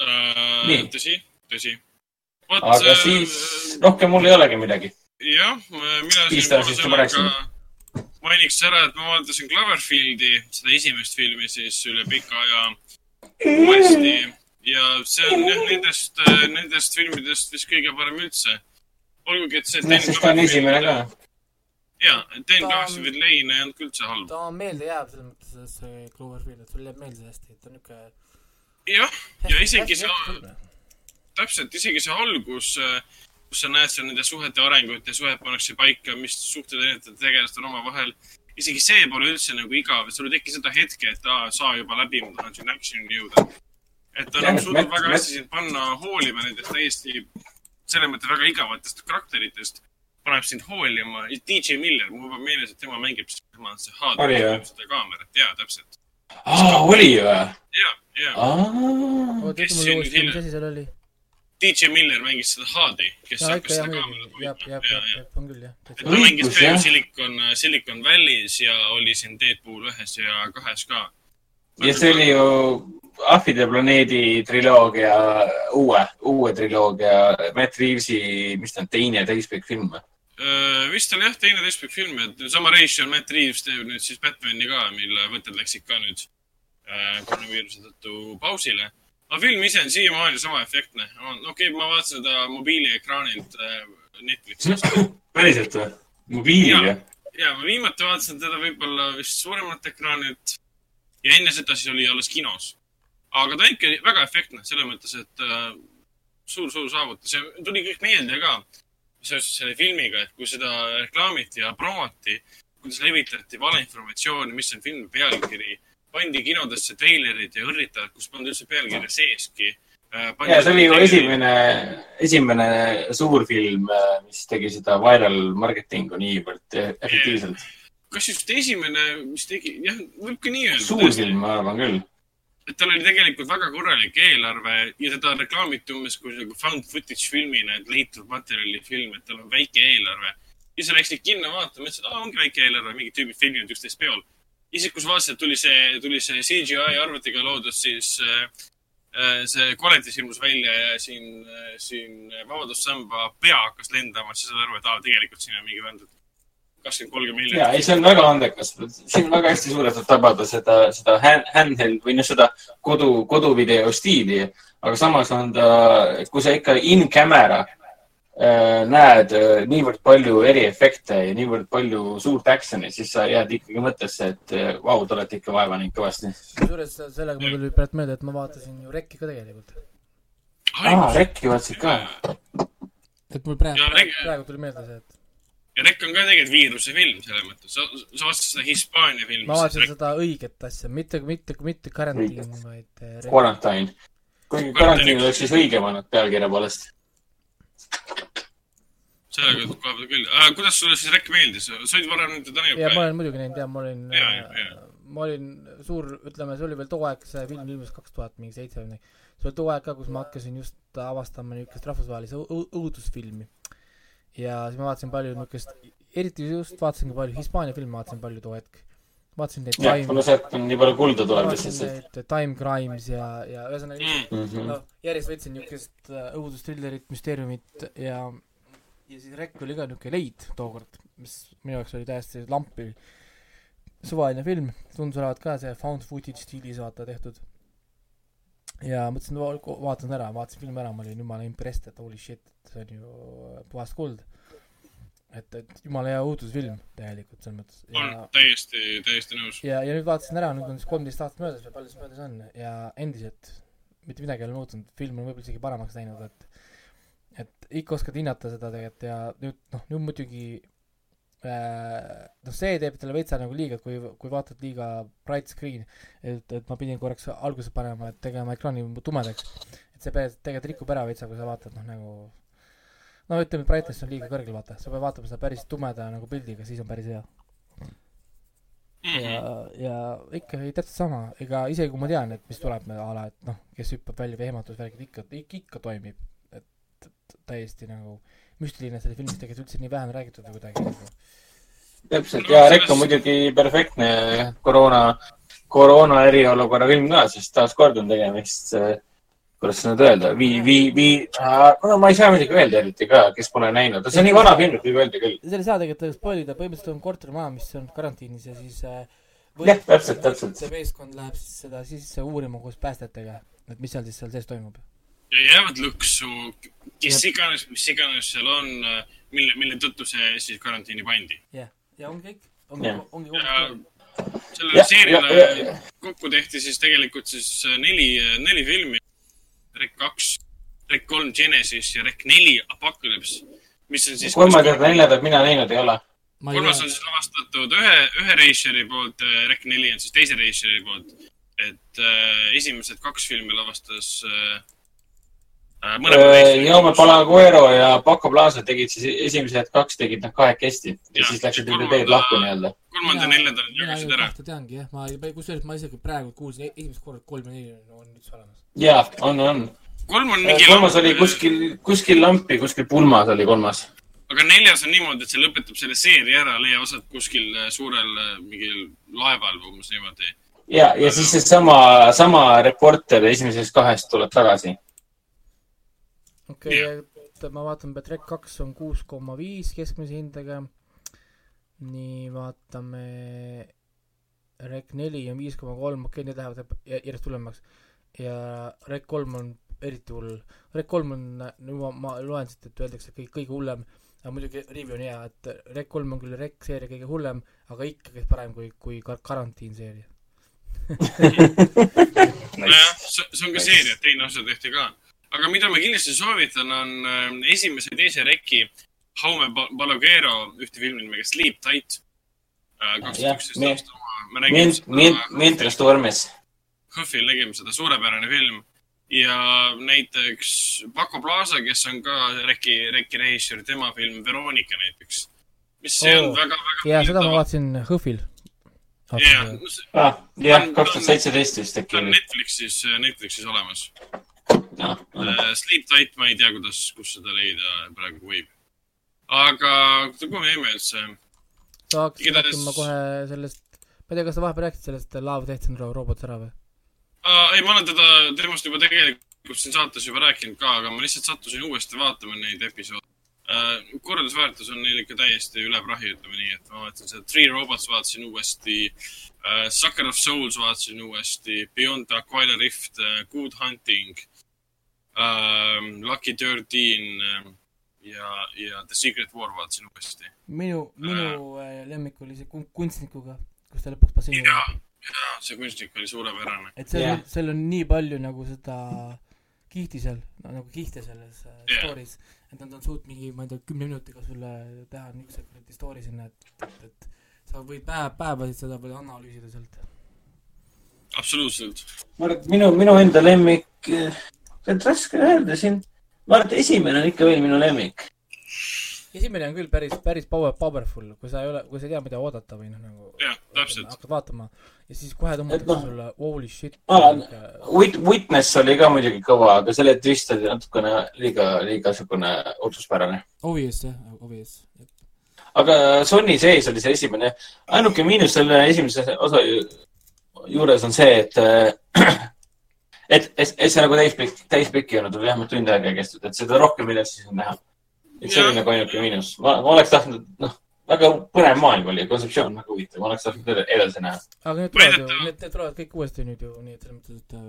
äh,. tõsi, tõsi. aga siis rohkem mul ei olegi midagi. jah, mina siin mainiks ära, et ma vaatasin Cloverfieldi, seda esimest filmi siis üle pika aja uuesti ja see on jah nendest, nendest filmidest vist kõige parem üldse. olgugi, et see. noh, sest ta on esimene ka. ja, Ta on- Cloverfield Lane ei olnud üldse halb. ta on meeldejääv selles mõttes, et see Cloverfield, et sulle jääb meelde hästi, et ta on niuke. jah, ja isegi see, täpselt, isegi see algus, kus sa näed seal nende suhete arengut ja suhed pannakse paika, mis suhted erinevate tegelastel omavahel. isegi see pole üldse nagu igav, sul ei teki seda hetke, et aa, saa juba läbi, ma tahan siin action'i jõuda. et ta suutnud Matt- väga hästi sind panna hoolima nendest täiesti, selles mõttes väga igavatest karakteritest. paneb sind hoolima. DJ Miller, mul juba meeles, et tema mängib, tema on see jah? seda kaamerat, jaa, täpselt. aa, oli või? ja, ja. oota, Kes ütle siin mulle uuesti, hiljem- mis asi seal oli? DJ Miller mängis seda Hardi, kes ikka hakkas jah, seda kaamerat jääb, jääb, ja, jääb, ja. jääb, on küll jah. ta mängis ka ju jah. Silicon, Silicon Valley's ja oli siin Deadpool ühes ja kahes ka. ja see oli ju Ahvide planeedi triloogia, uue, uue triloogia, Matt Reavesi, mis ta on, teine täispikk film või? Äh, vist oli jah, teine täispikk film, et sama režissöör Matt Reaves teeb nüüd siis Batman'i ka, mille võtted läksid ka nüüd äh, koroonaviiruse tõttu pausile. aga film ise on siiamaani sama efektne. okei okay,, ma vaatasin seda mobiiliekraanilt äh, Netflixist. päriselt või? mobiiliga ja ma viimati vaatasin teda võib-olla vist suuremalt ekraanilt ja enne seda siis oli alles kinos. aga ta ikka väga efektne selles mõttes, et äh, suur-suur saavutus ja tuli kõik meelde ka seoses selle filmiga, et kui seda reklaamiti ja promoti, kuidas levitati valeinformatsiooni, mis on filmi pealkiri, pandi kinodesse treilerid ja õrritavad, kus polnud üldse pealkirja seeski. äh, ja see oli ju esimene, esimene suur film, mis tegi seda viral marketingu niivõrd efektiivselt. kas just esimene, mis tegi, jah, võib ka nii öelda. suur film, ma arvan küll. et tal oli tegelikult väga korralik eelarve ja teda reklaamiti umbes kui nagu found footage filmina, et leitud materjali film, et tal on väike eelarve. ja siis läksid kinno vaatama, ütlesid, aa, ongi väike eelarve, mingid tüübid filmivad üksteist peol. Ja siis, kus vaatasid, et tuli see, tuli see CGI arvutiga loodud, siis äh, äh, see koledis ilmus välja ja siin äh,, siin Vabadussamba pea hakkas lendama, siis saad aru, et aa, tegelikult siin on mingi vend, kakskümmend, kolmkümmend ja, miljonit. ei, see on väga andekas. siin väga hästi suudetud tabada seda, seda hand- handheld või noh, seda kodu, koduvideo stiili. aga samas on ta, kui sa ikka in camera näed äh, niivõrd palju eriefekte ja niivõrd palju suurt action'i, siis sa jääd ikkagi mõttesse, et äh, vau, te olete ikka vaeva näinud kõvasti. kusjuures sellega mul tuli praegu meelde, et ma vaatasin ju Rekki ka tegelikult. aa, Rekki vaatasid ka? et mul praegu praegu tuli meelde see, et ja Rekk on ka tegelikult viiruse film selles mõttes. sa, sa vaatasid seda Hispaania filmi. ma vaatasin seda õiget asja, mitte, mitte, mitte karantiin, vaid äh. Quarantine. kuigi karantiin oleks siis õigem olnud pealkirja poolest. Sellega koha peal küll. kuidas sulle siis Rekk meeldis? sa olid varem teda näinud ja ma olen muidugi näinud ja ma olin ja., ma olin suur, ütleme, see oli veel too aeg, see film ilmus kaks tuhat mingi seitse või midagi. see oli too aeg ka, kus ma hakkasin just avastama niisugust õu- õudusfilmi. ja siis ma vaatasin palju niisugust, eriti just vaatasin ka palju Hispaania filme, vaatasin palju too hetk. Vaatasin neid jah, Time, kuna sealt on nii palju kulda tuleb lihtsalt. Time Crimes ja, ja ühesõnaga Mm. Mhm. no järjest võtsin niisugust äh, õudustrillerit, müsteeriumit ja ja siis Rekk oli ka niisugune leid tookord, mis minu jaoks oli täiesti lampi suvaline film, tundus olevat ka see found footage stiilis vaata tehtud. ja mõtlesin, vaatan ära, vaatasin filmi ära, ma olin jumala impressed, et holy shit, see on ju puhas kuld. et, et jumala hea õudusfilm tegelikult selles mõttes on täiesti, täiesti nõus. ja, ja nüüd vaatasin ära, nüüd on siis kolmteist aastat möödas või palju siis möödas on ja endiselt mitte midagi ei ole muutunud, film on võib-olla isegi paremaks läinud, et et ikka oskad hinnata seda tegelikult ja nüüd noh, nüüd muidugi äh, noh, see teeb talle veitsa nagu liiga, kui, kui vaatad liiga bright screen, et, et ma pidin korraks alguses panema, et tegema ekraani tumedaks, et see tegelikult rikub ära veitsa, kui sa vaatad noh, nagu no ütleme, brightness on liiga kõrgel, vaata, sa pead vaatama seda päris tumeda nagu pildiga, siis on päris hea Mhm. ja, ja ikka ei täpselt sama, ega isegi kui ma tean, et mis tuleb a la, et noh, kes hüppab välja või ehmatusvärgid ikka, ikka, ikka toimib. et täiesti nagu müstiline selle filmis tegelikult üldse nii vähe on räägitud või kuidagi nagu. täpselt ja Rekk on muidugi perfektne koroona, koroona eriolukorra film ka, sest taaskord on tegemist äh, kuidas seda nüüd öelda, vii, vii, vii, no ma ei saa midagi öelda eriti ka, kes pole näinud, see on nii vana film, et võib öelda küll. selle ei saa tegelikult spoil ida, põhimõtteliselt on kortermaja, mis on karantiinis ja siis äh, Jah, täpselt, täpselt. see meeskond läheb siis seda sisse uurima koos päästjatega, et mis seal siis seal sees toimub. ja jäävad lõksu, kes iganes, mis iganes seal on, mille, mille tõttu see siis karantiini pandi. jah, ja ongi kõik, ongi ongi kogu sellele seeriale kokku tehti siis tegelikult siis neli, neli filmi. Rec kaks, Rec kolm Genesis ja Rec neli Apocalypse, mis on siis kolmandat ja neljandat mina näinud ei ole. kolmas on siis lavastatud ühe, ühe reisijari poolt, Rec neli on siis teise reisijari poolt. et äh, esimesed kaks filmi lavastas äh, Jaume. Palaguero ja Paco Plaza tegid siis esimesed kaks tegid nad kahekesti ja Jah, siis läksid ja nende teed lahku nii-öelda. kolmanda, neljanda mina jagasid ära. teangi jah, ma ei, kusjuures ma isegi praegu kuulsin e- esimest korda, et kolm ja neli on- on üldse olemas. ja on, on. kolm on mingi kolmas oli kuskil, kuskil lampi, kuskil pulmas oli kolmas. aga neljas on niimoodi, et see lõpetab selle seeria ära, leiab aset kuskil äh, suurel äh, mingil laeval või umbes niimoodi. ja, ja siis seesama, sama reporter esimesest kahest tuleb tagasi. Okei okay,, et ma vaatan, et Rec kaks on kuus koma viis keskmise hindega. nii, vaatame. Rec neli on viis koma kolm, okei need lähevad jä- järjest hullemaks. ja Rec kolm on eriti hull. Rec kolm on, juba ma loen siit, et öeldakse kõik, kõige hullem, aga muidugi review on hea, et Rec kolm on küll Rec seeria kõige hullem, aga ikkagi parem kui, kui kar- karantiin seeria. nojah, see see on ka seeria, teine osa tehti ka. Aga mida ma kindlasti soovitan, on äh, esimese ja teise reki Jaume Ba- Balaguero ühte filmi nimega Sleep Tight. kaks Jah, tuhat üksteist aasta oma. me nägime Mint, mint, Mintres Tormes. HÖFFil nägime seda, suurepärane film. ja näiteks Paco Plaza, kes on ka Reki, Reki režissöör, tema film Veronika näiteks. mis see on Oo. väga, väga. ja seda ma. vaatasin HÖFFil. jah, ah, kaks tuhat seitseteist vist äkki ta on. Netflixis, Netflixis olemas. jah, Äh, Sleep Tight, ma ei tea, kuidas, kus seda leida praegu võib. aga kuhu me jäime üldse? sa hakkasid Igatahes- rääkima kohe sellest, ma ei tea, kas sa vahepeal rääkisid sellest Love Death and Robots ära või? ei, ma olen teda, temast juba tegelikult siin saates juba rääkinud ka, aga ma lihtsalt sattusin uuesti vaatama neid episoode. korraldusväärtus on neil ikka täiesti üle prahi, ütleme nii, et ma vaatasin seda Three Robots vaatasin uuesti uh,, Sucker of Souls vaatasin uuesti, Beyond the Aquila Rift uh,, Good Hunting uh,, Lucky Thirteen uh, ja, ja The Secret War vaatasin uuesti. minu, minu äh. lemmik oli see kun- kunstnikuga, kus ta lõpuks basseini ja, ja see kunstnik oli suurepärane. et seal yeah., seal on nii palju nagu seda kihti seal no,, nagu kihte selles uh, Jah. story's, et nad on suutnud mingi, ma ei tea, kümne minutiga sulle teha niisuguse kuradi story sinna, et, et, et sa võid päev, päevasid seda veel analüüsida sealt. absoluutselt. ma arvan, et minu, minu enda lemmik, see on raske öelda siin. ma arvan, et esimene on ikka veel minu lemmik. esimene on küll päris, päris power, powerful, kui sa ei ole, kui sa ei tea, mida oodata või noh, nagu jah, täpselt. hakkad vaatama ja siis kohe tõmmatakse noh, sulle holy shit Wit-, Witness oli ka muidugi kõva, aga selle twist oli natukene liiga, liiga niisugune otsuspärane. obvious jah, obvious. aga Sony sees oli see esimene, ainuke miinus selle esimese osa ju- juures on see, et, et, et, et see nagu täispikk, täispikk ei olnud, vähemalt tund aega ei kestnud, et seda rohkem ei olnud siis näha. et see Jah. oli nagu ainuke miinus. ma, ma oleks tahtnud, noh, väga põnev maailm oli, kontseptsioon väga huvitav, ma oleks tahtnud ed- edasi näha. aga need tulevad ju, need, need tulevad kõik uuesti nüüd ju, nii et selles mõttes, et äh,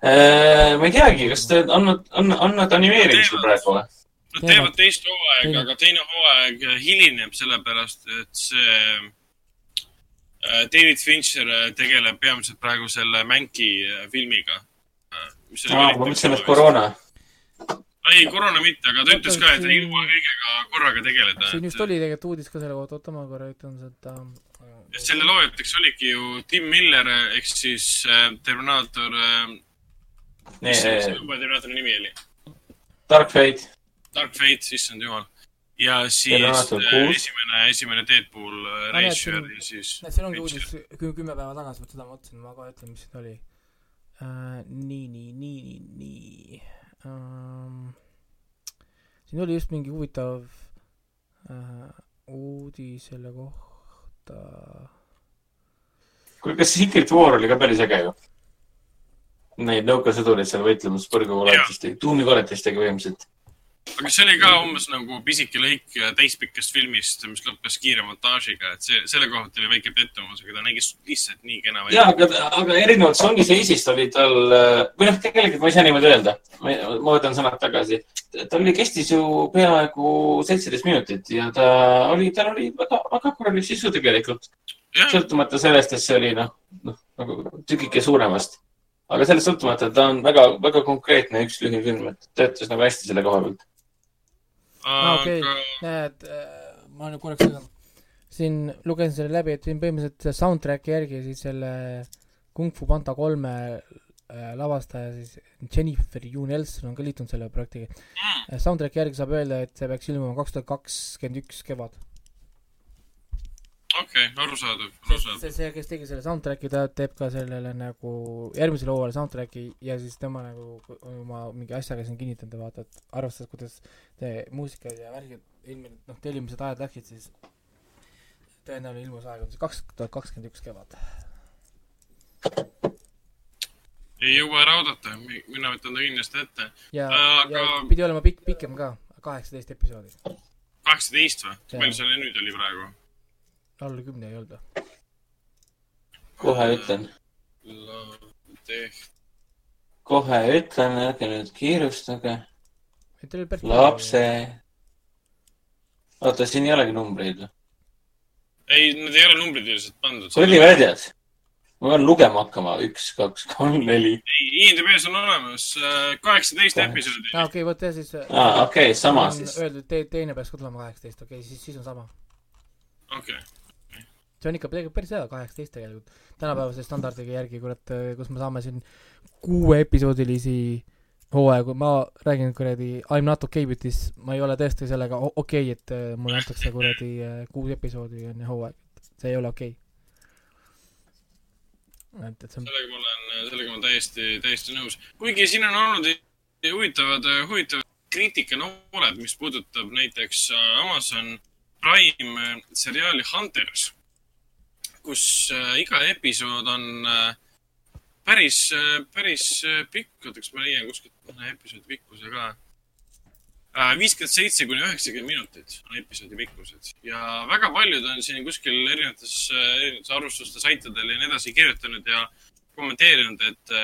Äh, ma ei teagi, kas te, on nad, on, on nad animeerimisel praegu või? Nad Teevad. teist hooaega, aga teine hooaeg hilineb sellepärast, et see äh, David Fincher äh, tegeleb peamiselt praegu selle Mänki äh, filmiga. aa, ma mõtlesin, et. koroona. ei, koroona mitte, aga ta ütles ka, et ei jõua kõigega korraga tegeleda. siin just oli tegelikult uudis ka selle kohta, oota ma korra ütlen seda. et selle loojateks oligi ju Tim Miller ehk siis äh, Terminaator äh,, mis see uue Terminaatori nimi oli? Dark Fate. Dark Fate, issand jumal. ja siis äh, esimene, esimene Deadpool äh, siin- ja siis. näed, siin ongi uudis kü- kümme päeva tagasi, vot seda ma mõtlesin, ma kohe ütlen, mis siin oli uh,. nii, nii, nii, nii, nii um,. siin oli just mingi huvitav uh, uudis selle kohta. kuule, kas Secret War oli ka päris äge ju? neid nõukasõdureid seal võitlemas põrgukoletistega, tuumikoletistega põhimõtteliselt. Aga see oli ka umbes nagu pisike lõik täispikkast filmist, mis lõppes kiire montaažiga, et see, selle koha pealt oli väike pettumus, aga ta nägi lihtsalt nii kena ja, välja. aga, aga erinevalt Songi seisist oli tal, või noh, tegelikult ma ei saa niimoodi öelda, ma võtan sõnad tagasi. tal oli, kestis ju peaaegu seitseteist minutit ja ta oli, tal oli väga, väga korralik sisu tegelikult. sõltumata sellest, et see oli noh, noh nagu tükike suuremast. aga sellest sõltumata ta on väga, väga konkreetne üks lühifilm, et töötas nagu hästi selle koha pealt. Okei näed, ma nüüd korraks segan. siin lugesin selle läbi, et siin põhimõtteliselt soundtrack'i järgi siis selle Kung Fu Panda kolme äh, lavastaja siis Jennifer Yu Nelson on ka liitunud selle projektiga. Soundtrack'i järgi saab öelda, et see peaks ilmuma kaks tuhat kakskümmend üks kevad. okei, arusaadav, see, arusaadav. see, see, kes tegi selle soundtrack'i, ta teeb ka sellele nagu järgmisele hooajale soundtrack'i ja siis tema nagu oma mingi asjaga siin kinnitanud ja vaata, et arvestades, kuidas see muusika ja värgid ilmselt noh, tellimised ajad läksid, siis tõenäoline ilmusaeg on siis kaks tuhat kakskümmend üks kevad. ei jõua ära oodata, mina võtan ta kindlasti ette. ja Aga- ja pidi olema pikk, pikem ka, kaheksateist episoodi. kaheksateist või? Palju selle nüüd oli praegu? Alla kümne ei olnud või? kohe ütlen, kohe ütlen, ärge nüüd kiirustage. lapse. oota, siin ei olegi numbreid või? ei, need ei ole numbrid lihtsalt pandud. oli väljas. ma pean lugema hakkama, üks, kaks, kolm, neli. ei, IMDB-s on olemas äh, kaheksateist episoodi. aa, okei, vot jah, siis aa, okei, sama on siis. öeldud, te-, teine peaks ka tulema kaheksateist, okei, siis, siis on sama. okei, see on ikka päris hea, kaheksateist tegelikult. tänapäevase standardiga järgi, kurat, kus me saame siin kuueepisoodilisi hooaegu, ma räägin kuradi I m not okay with this, ma ei ole tõesti sellega okei okay,, et äh, mulle antakse kuradi äh, kuus episoodi enne hooaeg, see ei ole okei okay.. et, et see on, sellega ma olen, sellega ma olen täiesti, täiesti nõus. kuigi siin on olnud huvitavad, huvitavad kriitikanooled, mis puudutab näiteks äh, Amazon Prime äh, seriaali Hunters, kus äh, iga episood on äh, päris, päris äh, pikk, ootaks ma leian kuskilt mõne episoodi pikkuse ka. viiskümmend seitse kuni üheksakümmend minutit on episoodi pikkused ja väga paljud on siin kuskil erinevates, erinevates arvustuste saitidel ja nii edasi kirjutanud ja kommenteerinud, et,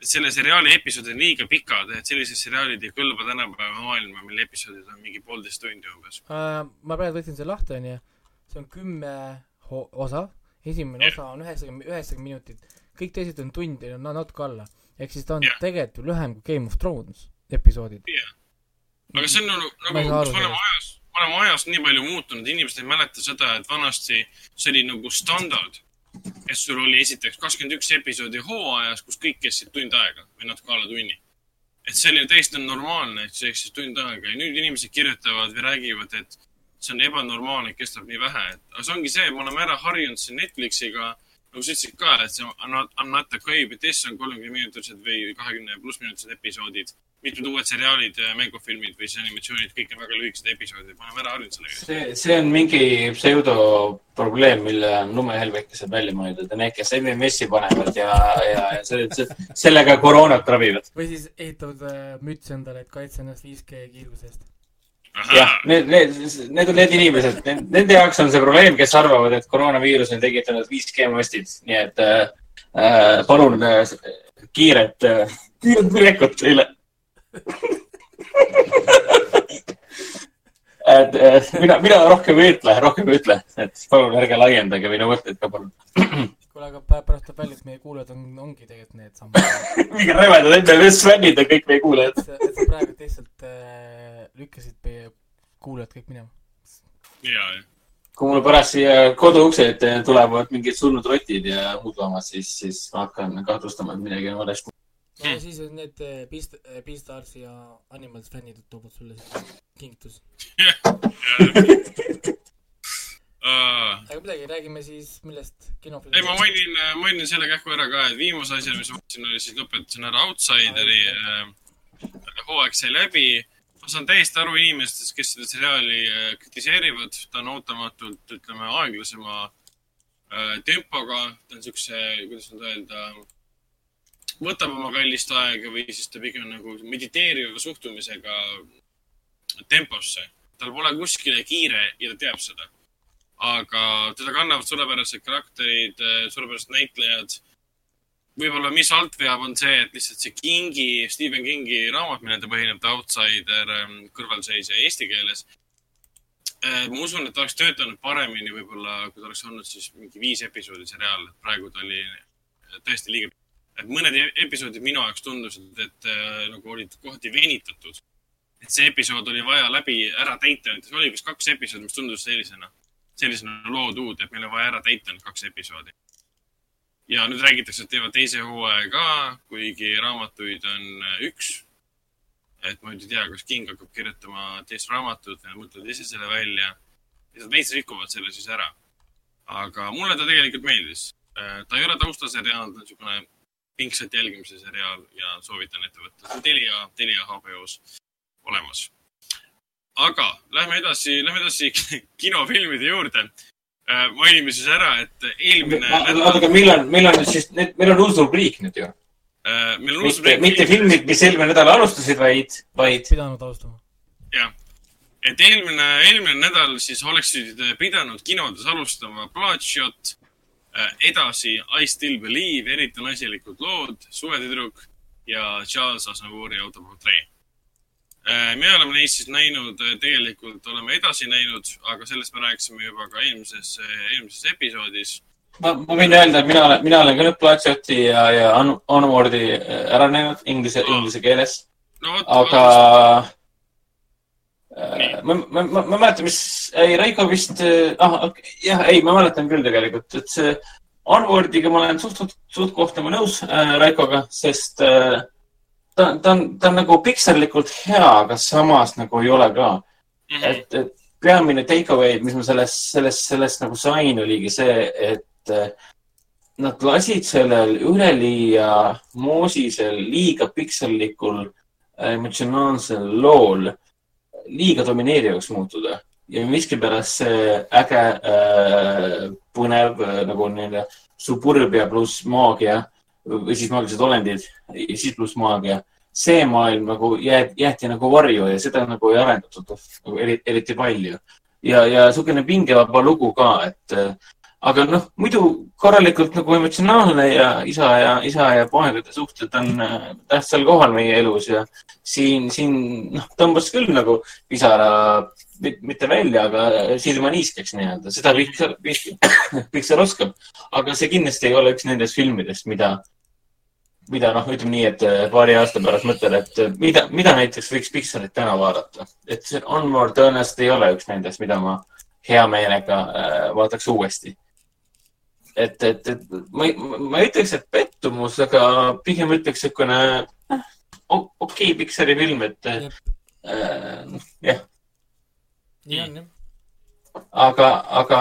et selle seriaali episoodid on liiga pikad, et sellised seriaalid ei kõlba tänapäeva maailma, mille episoodid on mingi poolteist tundi umbes. äh, ma praegu võtsin selle lahti, onju, see on kümme osa, esimene osa on üheksakümmend, üheksakümmend minutit, kõik teised on tund ja no natuke alla. ehk siis ta on Jah. tegelikult ju lühem kui Game of Thrones episoodid. aga see on nagu, nagu, me oleme ajas, me oleme ajas nii palju muutunud, inimesed ei mäleta seda, et vanasti see oli nagu standard. et sul oli esiteks kakskümmend üks episoodi hooajas, kus kõik kestsid tund aega või natuke alla tunni. et see oli täiesti normaalne, et see kestis tund aega ja nüüd inimesed kirjutavad või räägivad, et see on ebanormaalne, et kestab nii vähe, et aga see ongi see, me oleme ära harjunud siin Netflixiga, nagu sa ütlesid ka, et see on not, on not crave, et kes on kolmekümne minutilised või kahekümne pluss minutilised episoodid. mitmed uued seriaalid, mängufilmid või siis animatsioonid, kõik on väga lühikesed episoodid, me oleme ära harjunud sellega. see, see on mingi pseudoprobleem, mille on lumehelbekesed välja mõeldud ja need, kes MMS-i panevad ja, ja, ja selle, sellega koroonat ravivad. või siis ehitavad äh, mütsi endale, et kaitse ennast 5G kiirguse eest. jah, need, need, need on need inimesed, nende jaoks on see probleem, kes arvavad, et koroonaviirus on tekitanud 5G mastid, nii et äh, äh, palun äh, kiiret äh,, kiiret minekut teile. et äh, mina, mina rohkem ei ütle, rohkem ei ütle, et palun ärge laiendage minu mõtteid ka palun. kuule, aga pä- pärast tuleb välja, et meie kuulajad on, ongi tegelikult need samad. mingi rämedad MMS fännid on kõik meie kuulajad. et sa praegu lihtsalt äh, lükkasid meie kuulajad kõik minema. ja, ja. kui mul pärast siia koduukse ette tulevad mingid surnud rotid ja muud loomad, siis, siis ma hakkan kahtlustama, et midagi on valesti. no ja siis on need äh, Beast, Beastarsi ja Animals fännid toovad sulle siis kingitusi. aga midagi, räägime siis millest kinofilm. ei, ma mainin, mainin selle kähku ära ka, et viimase asjana, mis ma mõtlesin, oli siis lõpetasin ära Outsideri hooaeg sai läbi. Ma saan täiesti aru inimestest, kes seda seriaali äh, kritiseerivad, ta on ootamatult, ütleme, aeglasema äh, tempoga, ta on siukse, kuidas nüüd öelda võtab oma kallist aega või siis ta pigem nagu mediteeriva suhtumisega temposse. tal pole kuskile kiire ja ta teab seda. aga teda kannavad suurepärased karakterid, suurepärased näitlejad. Võib-olla, mis alt veab, on see, et lihtsalt see Kingi, Stephen Kingi raamat, millel ta põhineb, The Outsider, kõrvalseisja eesti keeles ma usun, et ta oleks töötanud paremini võib-olla, kui ta oleks olnud siis mingi viis episoodi seriaal. praegu ta oli tõesti liiga et mõned e-, episoodid minu jaoks tundusid, et äh, nagu olid kohati venitatud. et see episood oli vaja läbi ära täita, see oli vist kaks episoodi, mis tundus sellisena, sellisena loodud, et meil on vaja ära täita need kaks episoodi. Ja nüüd räägitakse, et teevad teise hooaja ka, kuigi raamatuid on äh, üks. et ma nüüd ei tea, kas King hakkab kirjutama teist raamatut ja mõtlevad ise selle välja. ja nad veits rikuvad selle siis ära. aga mulle ta tegelikult meeldis. Äh, ta ei ole taustaseriaal, ta on niisugune pingsalt jälgimise seriaal ja soovitan ette võtta. see on Telia, Telia HBO-s olemas. aga lähme edasi, lähme edasi kinofilmide juurde. Äh, mainime siis ära, et eelmine. oodake, millal, millal nüüd siis, meil on uus rubriik nüüd ju. Äh, meil on uus rubriik. mitte filmid, mis eelmine nädal alustasid, vaid, vaid. pidanud alustama. jah, et eelmine, eelmine nädal siis oleksid pidanud kinodes alustama Bloodshot Äh, edasi I still believe, eriti naiselikud lood, Suvetüdruk ja Charles Aznavouri autoportree. Äh, me oleme neist siis näinud, äh, tegelikult oleme edasi näinud, aga sellest me rääkisime juba ka eelmises, eelmises episoodis. ma, ma võin öelda, et mina olen, mina olen ka nüüd Platchoti ja, ja Onwardi ära näinud inglise no., inglise keeles no,. aga võt ma, ma, ma, ma mäletan, mis, ei, Raiko vist, ah, jah, ei, ma mäletan küll tegelikult, et see Onwardiga ma olen suht, suht, suht koht nagu nõus äh, Raikoga, sest äh, ta, ta on, ta on nagu piksellikult hea, aga samas nagu ei ole ka mm. -hmm. et, et peamine take away, mis ma sellest, sellest, sellest nagu sain, oligi see, et äh, nad lasid sellel üleliia moosisel, liiga piksellikul emotsionaalsel lool liiga domineerivaks muutuda ja miskipärast see äge äh,, põnev äh, nagu nii-öelda suburbia pluss maagia või siis maagilised olendid, siis pluss maagia. see maailm nagu jäeti, jäeti nagu varju ja seda nagu ei arendatud nagu eriti palju. ja, ja niisugune pingevaba lugu ka, et äh, aga noh, muidu korralikult nagu emotsionaalne ja isa ja, isa ja poegade suhted on äh, tähtsal kohal meie elus ja siin, siin noh, tõmbas küll nagu pisara mitte välja, aga silma niiskeks nii-öelda, seda Pixar, Pixar oskab. aga see kindlasti ei ole üks nendest filmidest, mida, mida noh, ütleme nii, et äh, paari aasta pärast mõtled, et äh, mida, mida näiteks võiks Pixarit täna vaadata. et see Onward tõenäoliselt ei ole üks nendest, mida ma hea meelega vaataks uuesti et, et, et ma, ma ei ütleks, et pettumus, aga pigem ütleks niisugune okei okay, Pixari film, et äh, jah. nii on jah. aga, aga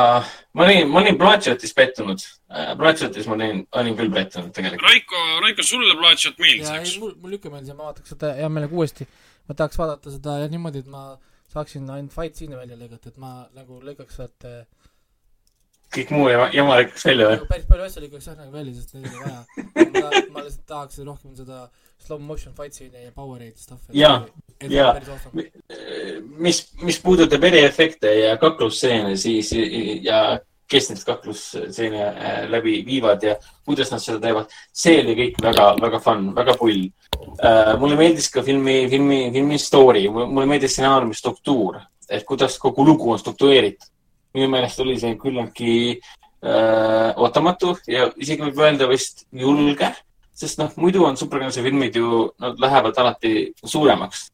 ma olin, ma olin Bloodshot'is pettunud äh,. Bloodshot'is ma olin, olin küll pettunud tegelikult. Raiko, Raiko, sulle Bloodshot meeldis, eks? mul, mul ikka meeldis ja ma vaataks seda hea meelega uuesti. ma tahaks vaadata seda ja niimoodi, et ma saaksin ainult fight scene'e välja lõigata, et ma nagu lõikaks sealt äh, kõik muu jama, jama lükkas välja või? päris palju asju lükkas jah nagu välja, sest neid ei ole vaja. ma lihtsalt tahaks rohkem seda slow motion fight scene'i ja power'eid stuff'i. ja, ja mis, mis puudutab eriefekte ja kaklusstseene, siis ja kes neid kaklusstseene äh, läbi viivad ja kuidas nad seda teevad, see oli kõik väga, väga fun, väga pull uh,. mulle meeldis ka filmi, filmi, filmi story, mulle meeldis stsenaariumi struktuur, et kuidas kogu lugu on struktureeritud minu meelest oli see küllaltki äh, ootamatu ja isegi võib öelda vist julge, sest noh, muidu on superkanalise filmid ju, nad lähevad alati suuremaks.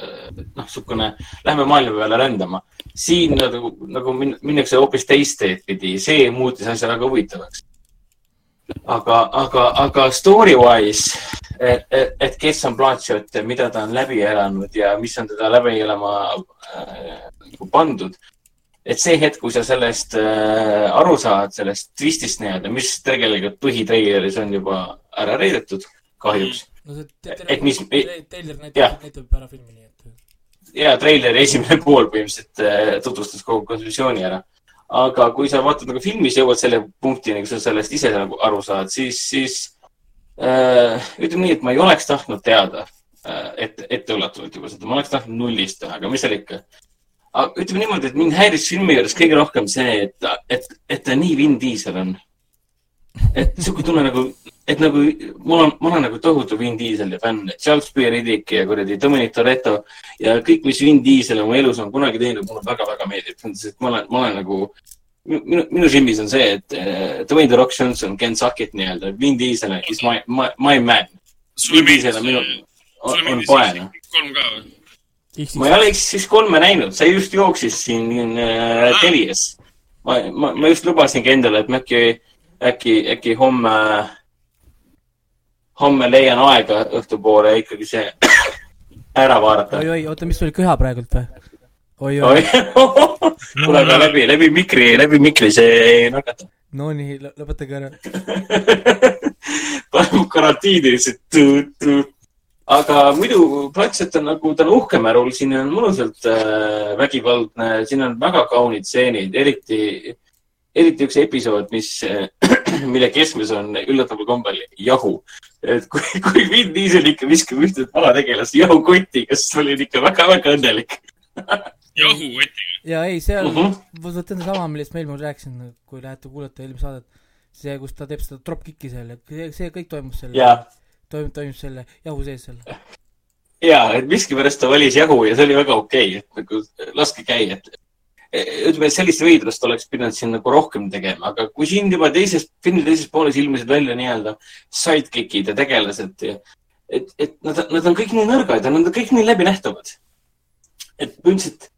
Noh, niisugune, lähme maailma peale rändama. siin nagu, nagu minnakse hoopis teist teed pidi, see muutis asja väga huvitavaks. aga, aga, aga story wise, et, et, et kes on Blanchett ja mida ta on läbi elanud ja mis on teda läbi elama äh, pandud et see hetk, kui sa sellest äh, aru saad, sellest twistist nii-öelda, mis tegelikult põhitreileris on juba ära reidetud, kahjuks. No see et mis treiler näitab, näitab ära filmi, nii et. ja treileri esimene pool põhimõtteliselt äh, tutvustas kogu kontseptsiooni ära. aga kui sa vaatad nagu filmis, jõuad selle punktini, kus sa sellest ise nagu aru saad, siis, siis ütleme nii, et ma ei oleks tahtnud teada ette, etteulatuvalt juba seda, ma oleks tahtnud nullist teha, aga mis seal ikka. ütleme niimoodi, et mind häiris filmi juures kõige rohkem see, et, et, et ta nii Vin Diesel on. Et sihuke tunne nagu, et nagu mul on, ma olen nagu tohutu Vin Dieseli fänn, Charles B. Riddick ja kuradi Dominic Toretto ja kõik, mis Vin Diesel oma elus on kunagi teinud, mulle väga-väga meeldib, ma olen, ma olen nagu minu, minu silmis on see, et uh, Dwayne The Rock Johnson, Ken Suckett nii-öelda, Vin Diesel is my, my, my man. Vin Diesel on minu, on poeg. kolm ka või? ma ei ole siis kolme näinud, see just jooksis siin äh, Telias. ma, ma, ma just lubasingi endale, et ma äkki, äkki, äkki homme, homme leian aega õhtupoole ikkagi see ära vaadata. oi-oi, oota, mis sul köha praegult või? oi-oi. kuule, aga läbi, läbi mikri, läbi mikri see ei nakata. Nonii, lõpetage ära. paneme karantiini lihtsalt aga muidu praktiliselt on nagu, ta on uhke märul, siin on mõnusalt äh, vägivaldne, siin on väga kaunid stseenid, eriti, eriti üks episood, mis äh,, mille keskmes on üllataval kombel jahu. et kui, kui Vin Diesel ikka viskab ühte alategelast jahukotti, kas olin ikka väga-väga õnnelik jahukotiga? ja ei, seal uh, -huh. ma võtan sama, millest ma eelmine rääkisin, kui lähete kuulata eelmist saadet. see, kus ta teeb seda dropkick'i seal, see, see kõik toimus seal yeah toimub, toimub selle jahu sees seal. ja, et miskipärast ta valis jahu ja see oli väga okei okay,, et nagu laske käia, et ütleme, et sellist veidrust oleks pidanud siin nagu rohkem tegema, aga kui siin juba teises, filmi teises pooles ilmusid välja nii-öelda sidekick'id ja tegelased, et, et nad, nad on kõik nii nõrgad ja nad on kõik nii läbinähtavad. et põhimõtteliselt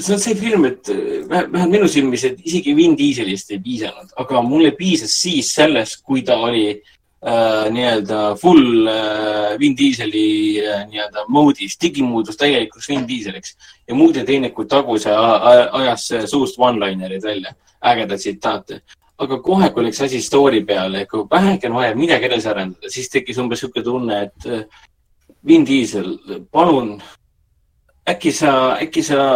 see on see film, et vähemalt minu silmis, et isegi Vin Dieselist ei piisanud, aga mulle piisas siis sellest, kui ta oli äh, nii-öelda full äh, Vin Dieseli äh, nii-öelda moodis, digimuudus täielikuks Vin Dieseliks ja muud ei teinud, kui tagus ja ajas suust one-linerid välja, ägedaid tsitaate. aga kohe, kui läks asi story peale, kui vähegi on vaja midagi edasi arendada, siis tekkis umbes niisugune tunne, et äh, Vin Diesel, palun, äkki sa, äkki sa,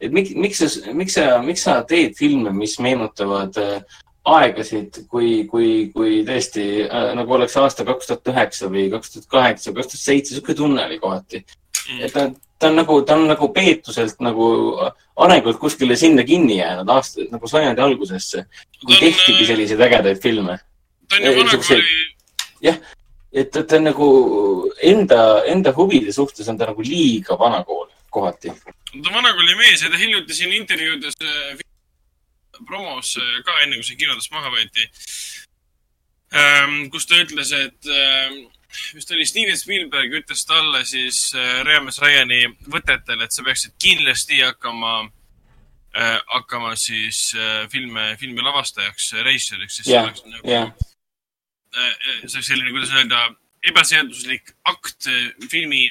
et miks, miks sa, miks sa, miks sa teed filme, mis meenutavad äh, aegasid, kui, kui, kui tõesti äh, nagu oleks aasta kaks tuhat üheksa või kaks tuhat kaheksa, kaks tuhat seitse, niisugune tunne oli kohati mm.. et ta, ta on nagu, ta on nagu peetuselt nagu arengult kuskile sinna kinni jäänud aasta, nagu sajandi algusesse, kui tehtigi äh, selliseid ägedaid filme. ta on ju vanakooli. jah, et ta, on nagu enda, enda huvide suhtes on ta nagu liiga vanakool kohati. ta on vanakooli mees ja ta hiljuti siin intervjuudes äh, promos äh, ka enne, kui see kinodest maha võeti. Ähm, kus ta ütles, et vist ähm, oli Steven Spielberg ütles talle siis äh, Reames Ryani võtetel, et sa peaksid kindlasti hakkama, äh, hakkama siis filme, filmi lavastajaks, reisijaks, sest yeah, see oleks nagu yeah., see oleks selline, kuidas öelda, ebaseaduslik akt filmi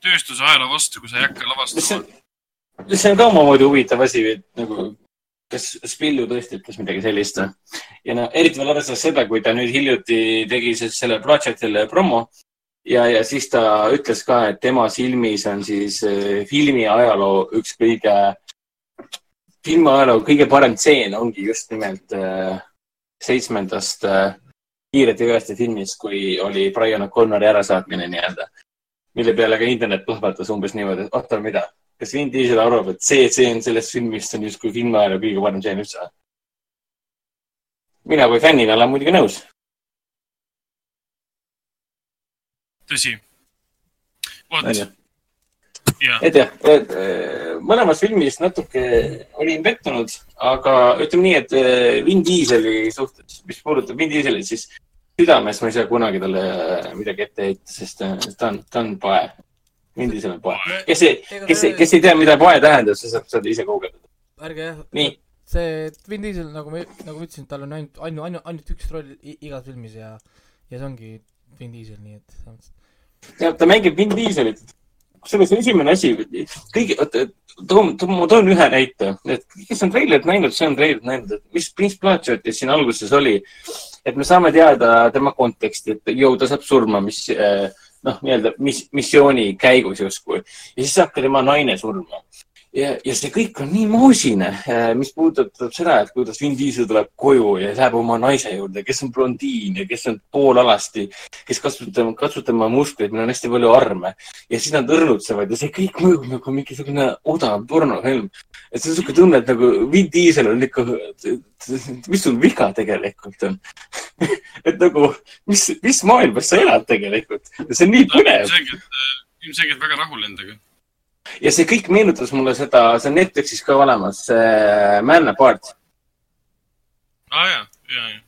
tööstuse ajaloo vastu, kui sa ei hakka lavastama. see on ka omamoodi huvitav asi, et nagu kas Spillu tõesti ütles midagi sellist ja no eriti veel arvestades seda, kui ta nüüd hiljuti tegi selle Projectile promo ja, ja siis ta ütles ka, et tema silmis on siis äh, filmi ajaloo üks kõige, filmi ajaloo kõige parem tseen ongi just nimelt äh, seitsmendast äh, Kiired ja üheste filmist, kui oli Brian O'Connori ärasaatmine nii-öelda, mille peale ka internet plahvatas umbes niimoodi, et oota, mida kas Vin Diesel arvab, et see tseen sellest filmist on justkui filmi ajaloo kõige parem tseen üldse? mina kui fännina olen muidugi nõus. tõsi. vot. et jah, et äh, mõlemas filmis natuke olin pettunud, aga ütleme nii, et äh, Vin Dieseli suhtes, mis puudutab Vin Dieselit, siis südames ma ei saa kunagi talle midagi ette heita, sest ta on, ta on pae endisele poe. kes ei, kes ei, kes ei tea, mida poe tähendab, see saab seda ise guugeldada. ärge jah. see Vin Diesel, nagu ma, nagu ma ütlesin, tal on ainult, ainult, ainult, ainult üks roll igas filmis ja, ja see ongi Vin Diesel, nii et samas. ja ta mängib Vin Dieselit. kusjuures esimene asi, kõige, oota, toon, ma toon ühe näite, et kes on treilerit näinud, see on treilerit näinud, et mis Prince Blatchertis siin alguses oli, et me saame teada tema konteksti, et jõu, ta saab surma, mis äh, noh, nii-öelda mis, missiooni käigus justkui ja siis ka tema naine surma. ja, ja see kõik on nii moosine, mis puudutab seda, et kuidas Vin Diesel tuleb koju ja läheb oma naise juurde, kes on blondiin ja kes on poolalasti, kes katsutab tema, katsutab tema muskleid, millel on hästi palju arme ja siis nad õrnutsevad ja see kõik mõjub nagu mingisugune odav pornofilm. et see on siuke tunne, et nagu Vin Diesel on ikka, mis sul viga tegelikult on? et nagu, mis, mis maailmas sa elad tegelikult? see on nii põnev ilmselgelt, ilmselgelt väga rahul endaga. Ja see kõik meenutas mulle seda, see on Netflixis ka olemas, Man Apart. aa jaa, jaa, jaa.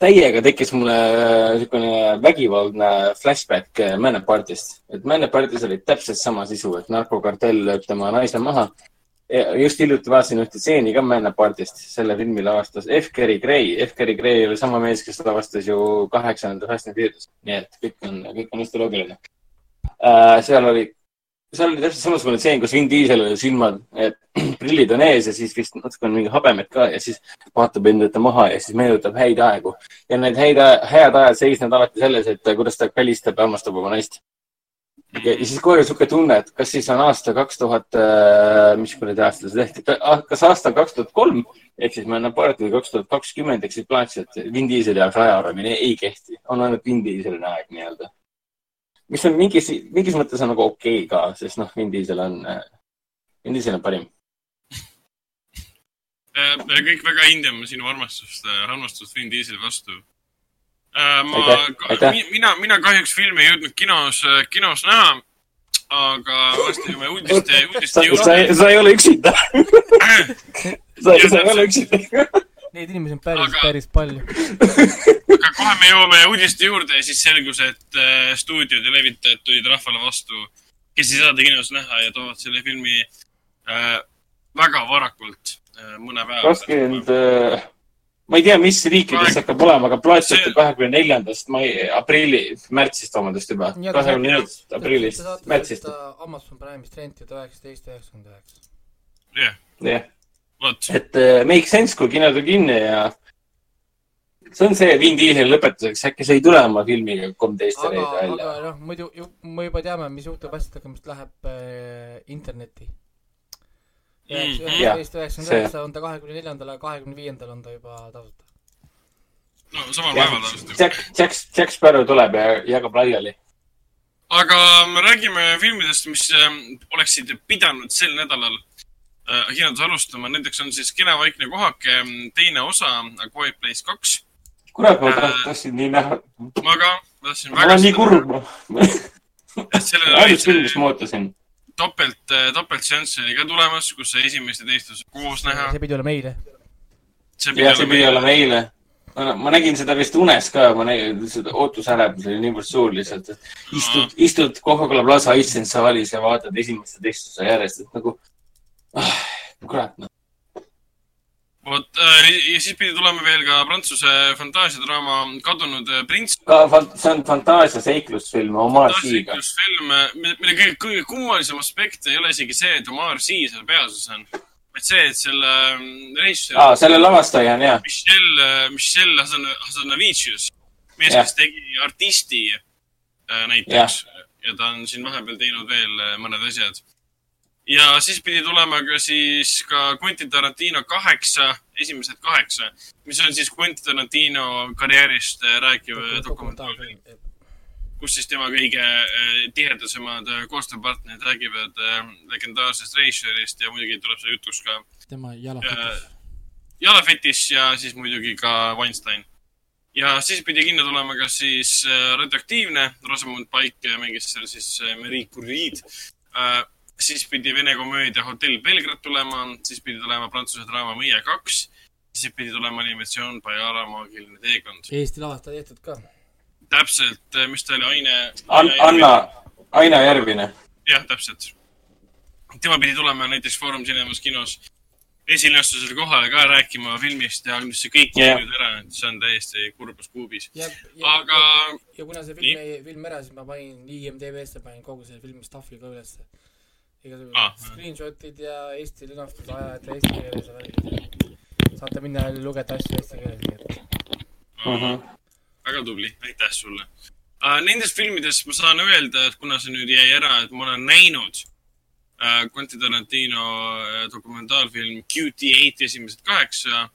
täiega tekkis mulle äh, niisugune vägivaldne flashback äh, Man Apartist. et Man Apartis oli täpselt sama sisu, et narkokartell lööb tema naise maha. just hiljuti vaatasin ühte stseeni ka Man Apartist, selle filmi lavastas F. Gary Gray. F. Gary Gray oli sama mees, kes lavastas ju kaheksanda Fast and Furious. nii et kõik on, kõik on hästi loogiline. seal oli, seal oli täpselt samasugune stseen, kus Vin Diesel oli silmad, prillid on ees ja siis vist natuke on mingi habemet ka ja siis vaatab endalt maha ja siis meenutab häid aegu. ja need häid, head ajad seisnevad alati selles, et kuidas ta välistab ja armastab oma naist. ja siis kohe sihuke tunne, et kas siis on aasta kaks tuhat, mis kuradi aasta see tehti, kas aasta kaks tuhat kolm ehk siis me parati või kaks tuhat kakskümmend ehk siis plaaniliselt Vin Dieseli jaoks ajaarvamine ei kehti, on ainult Vin Dieseli aeg nii-öelda. Mis on mingis, mingis mõttes on nagu okei okay ka, sest noh, Vin Diesel on, Vin Diesel on parim. me kõik väga hindame sinu armastust, armastust Vin Dieseli vastu. ma Aitäh,, aitäh. mina, mina kahjuks filmi ei jõudnud kinos, kinos näha. aga varsti jõuame uudiste, uudiste juurde. sa ei ole üksinda. sa, sa ei ole üksinda. Neid inimesi on päris Aga-, päris palju. aga kohe me jõuame uudiste juurde ja siis selgus, et äh, stuudiod ja levitajad tulid rahvale vastu, kes ei saa seda kinos näha ja toovad selle filmi äh, väga varakult äh, mõne päeva. kakskümmend, ma ei tea, mis riikides see hakkab olema, aga plaatiti See- kahekümne neljandast mai, aprilli, märtsist, vabandust juba. Ja, kahekümne neljandast aprillist, märtsist, Amazon Prime'ist rentida üheksateist üheksakümmend üheksa. jah. Et uh, make sense, kui kinod on kinni ja see on see Vin Dieseli lõpetuseks, äkki see ei tule oma filmiga kolmteist aga, reede aga välja. noh, muidu ju, me juba teame, mis juhtub asjadega, mis läheb äh, internetti. Mhm. üheksateist üheksakümmend üheksa on ta kahekümne neljandal, aga kahekümne viiendal on ta juba tasuta. no samal päeval tõenäoliselt. Jack, Jack, Jack Sparrow tuleb ja jagab laiali. aga me räägime filmidest, mis ähm, oleksid pidanud sel nädalal äh, kinodes alustama. Nendeks on siis Kena vaikne kohake ähm, teine osa, A Quiet Place kaks. kurat, ma Äh, tahtsin nii näha. ma ka, ma tahtsin ma olen nii kurb. ainus film, mis ma ootasin. topelt, topeltseanss oli ka tulemas, kus sai esimest ja teist osa koos näha. see pidi olema eile. see jah, see pidi olema eile. ma nägin seda vist unes ka, ma nägin, seda ootusärevus oli niivõrd suur lihtsalt, et istud, istud Coca-Cola Plaza Issen saalis ja vaatad esimest ja teist osa järjest, et nagu ah,, kurat noh. vot äh, ja siis pidi tulema veel ka prantsuse fantaasiadraama Kadunud äh, prints. see on fantaasia seiklusfilm Omar Sy-ga. film, mille kõige, kõige kummalisem aspekt ei ole isegi see, et Omar Sy seal peaosas on, vaid see, et selle mm, režissöör aa, selle lavastaja on hea. Michelle, Michelle Hasan- Hazanavicius, mees, kes tegi Artisti äh, näiteks ja ta on siin vahepeal teinud veel äh, mõned asjad. Ja siis pidi tulema ka siis ka Quentin Tarantino kaheksa, esimesed kaheksa, mis on siis Quentin Tarantino karjäärist äh, rääkiv äh, dokumentaalfilm, kus siis tema kõige äh, tihedasemad koostööpartnerid räägivad legendaarsest režissöörist ja muidugi tuleb seal jutuks ka tema jala äh, Jalafetis ja siis muidugi ka Weinstein. ja siis pidi kinno tulema ka siis Radioaktiivne, Rosamund Pike mängis seal siis Marie Curie'd. Siis pidi Vene komöödia Hotell Belgrad tulema, siis pidi tulema Prantsuse draama Mõie kaks, siis pidi tulema animatsioon Bajara maagiline teekond. Eesti lavastaja tehtud ka. täpselt, mis ta oli, Aine An-, Anna, Aina Järvine. jah, täpselt. tema pidi tulema näiteks Foorum Cinemas kinos esilinastusel kohale ka rääkima filmist ja nüüd see kõik jäi nüüd ära, et see on täiesti kurbus kuubis. aga ja, kuna see film jäi, film ära, siis ma panin IMDB-sse panin kogu selle filmi stuff'i ka ülesse. Igasugused Ah, screenshot'id ja Eesti linastuse ajad ja eesti keeles ja värgid. saate minna ja lugeda asju eesti keeles, nii et Mhm. väga tubli, aitäh sulle uh,. Nendest filmidest ma saan öelda, et kuna see nüüd jäi ära, et ma olen näinud äh, Quentin Tarantino äh, dokumentaalfilm QT8 esimesed kaheksa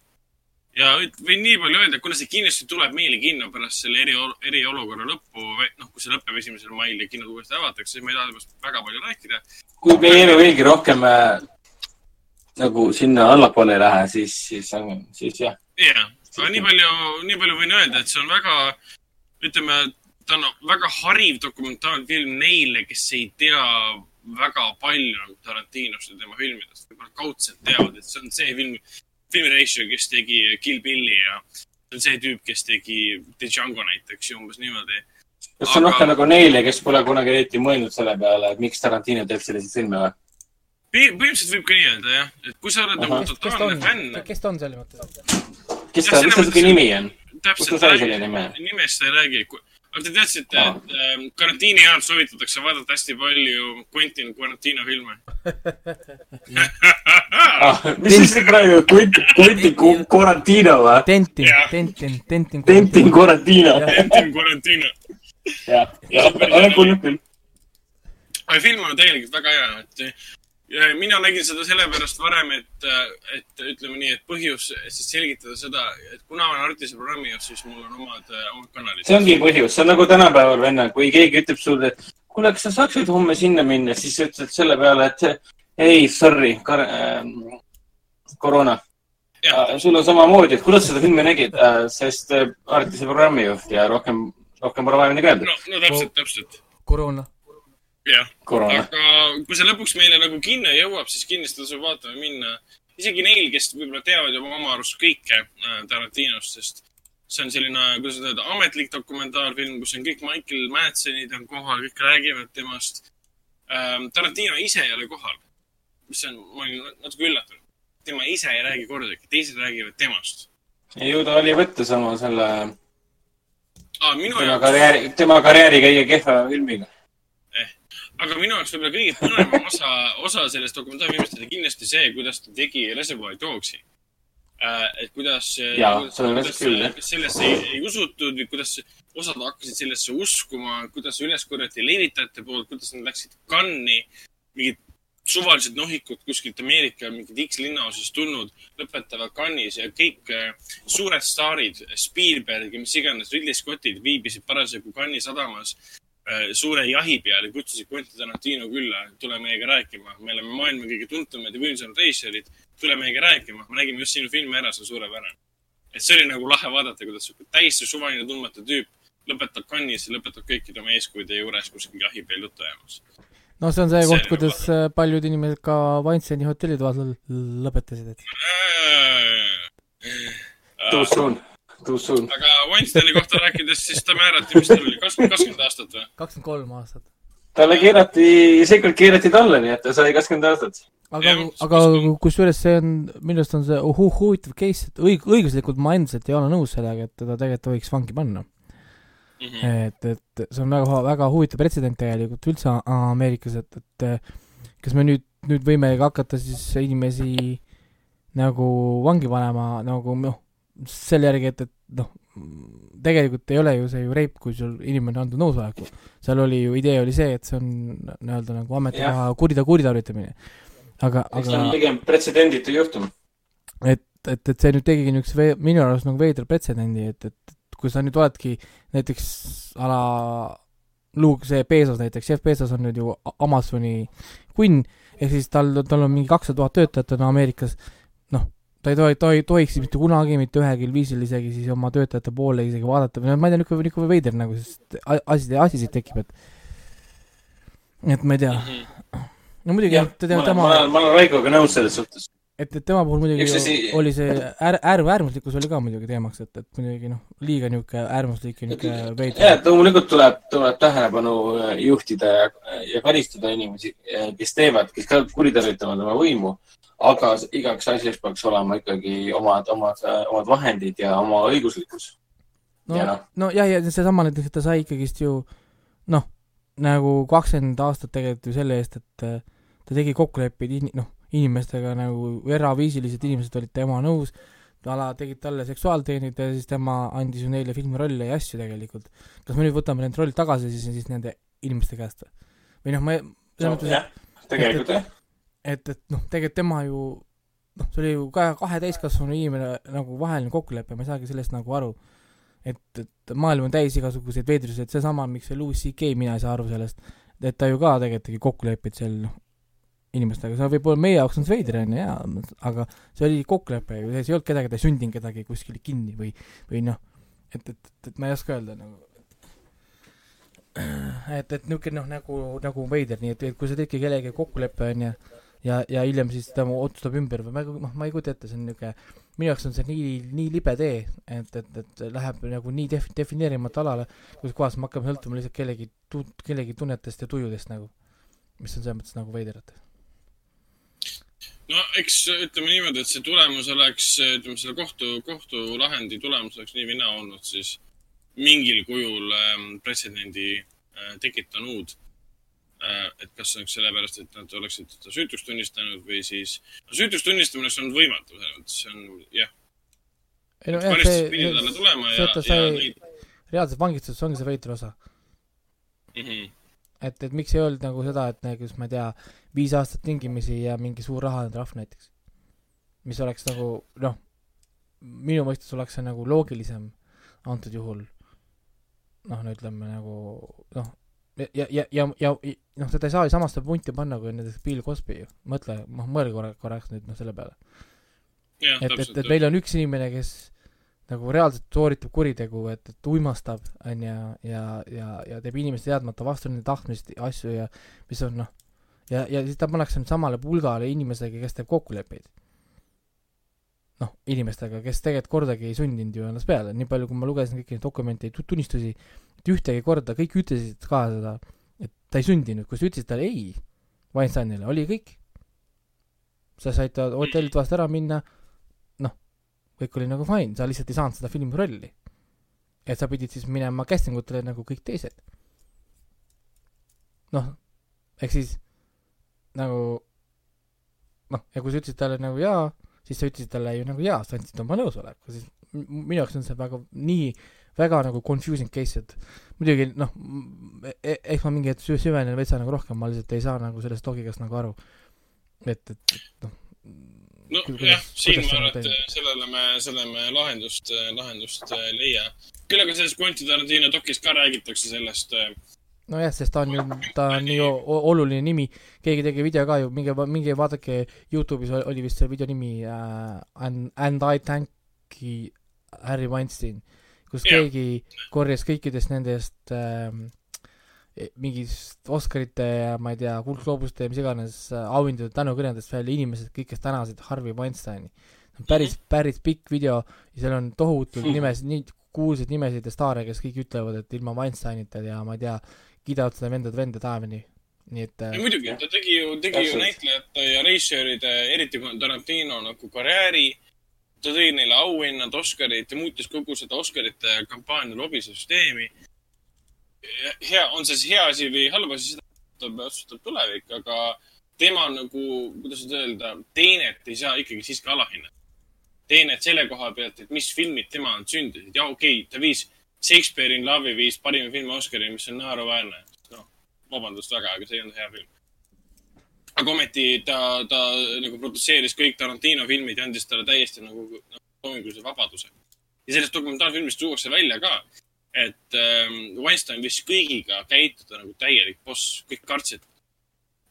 ja võin nii palju öelda, kuna see kindlasti tuleb meile kinno pärast selle eri, eriolukorra lõppu, noh, kui see lõpeb esimesel mail ja kinod uuesti avatakse, siis ma ei taha temast väga palju rääkida. kui me jääme veelgi rohkem äh, nagu sinna allapoole ei lähe, siis, siis siis jah. jah, aga nii palju, nii palju võin öelda, et see on väga, ütleme, ta on väga hariv dokumentaalfilm neile, kes ei tea väga palju nagu Tarantinost ja tema filmidest, võib-olla kaudselt teavad, et see on see film, filmireisija, kes tegi Kill Billi ja see on see tüüp, kes tegi The Django näiteks ja umbes niimoodi. kas see on Aga- rohkem nagu neile, kes pole kunagi eriti mõelnud selle peale, et miks Tarantino teeb selliseid filme või? põhimõtteliselt võib ka nii öelda jah, et kui sa oled nagu totaalne on fänn,, kes ta on selles mõttes? kes ta, mis ta siuke nimi on? Täpselt nimest ei räägi. Aga te teadsite, Aa. et ähm, karantiini ajal soovitatakse vaadata hästi palju Quentin Tarantino filme. ah. mis siis see praegu, Quentin Quarantino või? Tentin Tentin, Tentin. Quentin Quarantino. Quentin Tarantino. jah, jah, olen kuulnud küll. aga film on tegelikult väga hea, et mina nägin seda sellepärast varem, et, et ütleme nii, et põhjus siis selgitada seda, et kuna olen Artise programmi juht, siis mul on omad, omad kanalid. see ongi põhjus, see on nagu tänapäeval, venna, kui keegi ütleb sulle, et kuule, kas sa saaksid homme sinna minna, siis sa ütled selle peale, et ei, sorry, äh, koroona. sul on samamoodi, et kuidas seda filmi nägid, sest äh, Artise programmijuht ja rohkem, rohkem pole vaja midagi öelda no, no täpselt, täpselt, koroona. jah. aga kui see lõpuks meile nagu kinno jõuab, siis kindlasti tasub vaatama minna. isegi neil, kes võib-olla teavad juba oma arust kõike äh, Tarantinost, sest see on selline, kuidas öelda, ametlik dokumentaalfilm, kus on kõik Michael Madsenid on kohal, kõik räägivad temast ähm,. Tarantino ise ei ole kohal, mis on, ma olin natuke üllatunud. tema ise ei räägi kordagi, teised räägivad temast ju ta oli võttes oma selle, ah,. minu tema jaoks, karjääri, tema karjääri kõige kehva filmiga. Aga minu jaoks võib-olla kõige põnevam osa, osa sellest dokumentaalfilmist oli kindlasti see, kuidas ta tegi Reservoir Dogsi äh,. et kuidas, Jaa, kuidas, kuidas sellesse ei, ei usutud, kuidas osad hakkasid sellesse uskuma, kuidas üles korjati levitajate poolt, kuidas nad läksid kanni, mingid suvalised nohikud kuskilt Ameerika mingid X linnaosast tulnud, lõpetavad kannis ja kõik äh, suured staarid, Spielberg ja mis iganes, Ridley Scottid viibisid parasjagu Cannes'i sadamas äh, suure jahi peal ja kutsusid Quentin Tarantino külla, tule meiega rääkima, me oleme maailma kõige tuntumad ja võimsamad reisijad, tule meiega rääkima, me nägime just sinu filmi ära, see on suurepärane. et see oli nagu lahe vaadata, kuidas sihuke täiesti suvaline tundmatu tüüp lõpetab Cannes'is ja lõpetab kõikide oma eeskujude juures kuskil jahi peal juttu ajamas. no see on see See koht, nagu- kuidas äh, paljud inimesed ka Weinsteini hotellide vahel lõpetasid, et soon, too soon. Aga Weinsteini kohta rääkides, siis ta määrati, mis tal oli, kakskümmend, kakskümmend aastat või? kakskümmend kolm aastat. talle keerati, seekord keerati talle, nii et ta sai kakskümmend aastat. aga aga kusjuures see on, minu arust on see hu- huvitav case, et õig-, õiguslikult ma endiselt ei ole nõus sellega, et teda tegelikult võiks vangi panna. Mhm. et, et see on väga, väga huvitav pretsedent tegelikult üldse Ameerikas, et, et kas me nüüd, nüüd võimegi hakata siis inimesi nagu vangi panema nagu noh, selle järgi, et, et noh, tegelikult ei ole ju see ju reip, kui sul inimene on andnud nõusoleku. seal oli ju, idee oli see, et see on nii-öelda nagu ametikoha kurita-, kuritarvitamine. aga, see on aga pigem pretsedenditu juhtum. et, et, et see nüüd tegigi niisuguse minu arust nagu veidra pretsedendi, et, et kui sa nüüd oledki näiteks a la Luke, see Bezos näiteks, Jeff Bezos on nüüd ju Amazoni kunn, ehk siis tal, tal on mingi kakssada tuhat töötajat on Ameerikas, ta ei tohi, tohi, tohiks mitte kunagi mitte ühelgi viisil isegi siis oma töötajate poole isegi vaadata või noh, ma ei tea, niisugune, niisugune veider nagu, sest asi, asi siit tekib, et et ma ei tea, no muidugi, jah, ma olen, tema ma, olen, ma olen Raikoga nõus selles suhtes. et, et tema puhul muidugi asi- oli see äär-, äär-, äärmuslikkus oli ka muidugi teemaks, et, et muidugi noh, liiga niisugune äärmuslik ja niisugune jah, veider. et loomulikult tuleb, tuleb tähelepanu äh, juhtida ja, ja karistada inimesi, kes teevad, kes kuritarvitavad oma võimu. Aga igaks asjaks peaks olema ikkagi omad, omad, omad vahendid ja oma õiguslikkus. no ja, noh, no jah, ja seesama näiteks, et ta sai ikkagist ju noh, nagu kakskümmend aastat tegelikult ju selle eest, et äh, ta tegi kokkuleppeid in-, noh, inimestega nagu eraviisilised inimesed olid tema nõus, ala tegid talle seksuaalteenid ja siis tema andis ju neile filmirolle ja asju tegelikult. kas me nüüd võtame need rollid tagasi siis, siis nende inimeste käest või? või noh, ma, selles mõttes, jah, tegelikult jah. et, et noh, tegelikult tema ju noh, see oli ju ka kahe täiskasvanu inimene nagu vaheline kokkulepe, ma ei saagi sellest nagu aru. et, et maailm on täis igasuguseid veidrusi, et seesama, miks see Louis CK, mina ei saa aru sellest, et ta ju ka tegelikult tegi kokkuleppeid seal noh, inimestega, see võib-olla meie jaoks on see veider, on ju, jaa, aga see oli kokkulepe ju, see ei olnud kedagi, ta ei sundinud kedagi kuskile kinni või, või noh, et, et, et, et ma ei oska öelda nagu et, et niisugune noh, nagu, nagu veider, nii et, et kui sa teedki kellegi kokkuleppe, on ju, ja, ja hiljem siis ta otsustab ümber või ma ei, noh, ma ei kujuta ette, see on niisugune, minu jaoks on see nii, nii libe tee, et, et, et läheb nagu nii def-, defineerimata alale, kus kohas me hakkame sõltuma lihtsalt kellegi tu-, kellegi tunnetest ja tujudest nagu, mis on selles mõttes nagu veider, et no eks ütleme niimoodi, et see tulemus oleks, ütleme selle kohtu, kohtulahendi tulemus oleks nii või naa olnud siis mingil kujul ähm, pretsedendi äh, tekitanud äh,. Et kas see oleks sellepärast, et nad oleksid teda süütuks tunnistanud või siis, no süütuks tunnistamine oleks olnud võimatu, see on jah, ei no jah, see, ja, vaata, ja sai- neid reaalses vangistuses ongi see veider osa. mm. -hmm. et, et miks ei olnud nagu seda, et näiteks ma ei tea, viis aastat tingimisi ja mingi suur rahaline trahv näiteks. mis oleks nagu noh, minu mõistes oleks see nagu loogilisem antud juhul. noh, no ütleme nagu noh, ja, ja, ja, ja, noh, seda ei saa samasse punti panna kui näiteks Bill Cosby ju, mõtle, noh mõelge korra, korraks nüüd noh selle peale. et, et, et. meil on üks inimene, kes nagu reaalselt sooritab kuritegu, et, et uimastab, on ju, ja, ja, ja teeb inimeste teadmata vastu nende tahtmist asju ja mis on noh, ja, ja siis ta pannakse samale pulgale inimesega, kes teeb kokkuleppeid. noh, inimestega, kes tegelikult kordagi ei sundinud ju ennast peale, nii palju, kui ma lugesin kõiki neid dokumente, tunnistusi, et ühtegi korda kõik ütlesid ka seda, et ta ei sundinud, kui sa ütlesid talle ei Weinsteinile, oli kõik. sa said hotellilt vast ära minna, noh, kõik oli nagu fine, sa lihtsalt ei saanud seda filmi rolli. et sa pidid siis minema casting utele nagu kõik teised. noh, ehk siis nagu noh, ja kui sa ütlesid talle nagu jaa, siis sa ütlesid talle ju nagu jaa, sa andsid oma nõusoleku, siis minu jaoks on see väga nii väga nagu confusing case, et muidugi noh, eks ma mingi hetk sü- süvenen veitsa nagu rohkem, ma lihtsalt ei saa nagu sellest loogikast nagu aru. et, et, noh. nojah, siin ma arvan, et sellele me, sellele me lahendust, lahendust ei leia. küll aga selles Quentin Tarantino dokis ka räägitakse sellest, nojah, sest ta on ju, ta on nii oluline nimi, keegi tegi video ka ju, minge, minge vaadake Youtube'is oli- vist see video nimi äh, And, And I thank you, Harry Weinstein, kus Jah. keegi korjas kõikidest nendest ähm, mingist Oscarite ja ma ei tea, kuldgloobuste ja mis iganes äh, auhindade tänukõnedest välja inimesed, kõik, kes tänasid Harvey Weinsteini. päris, päris pikk video ja seal on tohutult nimesid, nii kuulsaid nimesid ja staare, kes kõik ütlevad, et ilma Weinsteinita ja ma ei tea, kiidavad seda vendade venda taevani. nii et äh, ja muidugi, ta tegi ju, tegi ju Täpselt. näitlejate ja režissööride, eriti Tarantino nagu karjääri. ta tõi neile auhinnad, Oscarid ja muutis kogu seda Oscarite kampaania lobisüsteemi. hea, on see siis hea asi või halb asi, seda otsustab, otsustab tulevik, aga tema nagu, kuidas nüüd öelda, teenet ei saa ikkagi siiski alahinnata. teenet selle koha pealt, et mis filmid tema on sündinud ja okei okay,, ta viis Shakespeare in Love'i viis parima filmi Oscari, mis on naeruväärne. noh, vabandust väga, aga see ei olnud hea film. aga ometi ta, ta nagu produtseeris kõik Tarantino filmid ja andis talle täiesti nagu, nagu loomingulise vabaduse. ja sellest dokumentaalfilmist tuuakse välja ka, et ähm, Weinstein võis kõigiga käituda nagu täielik boss, kõik kartsid.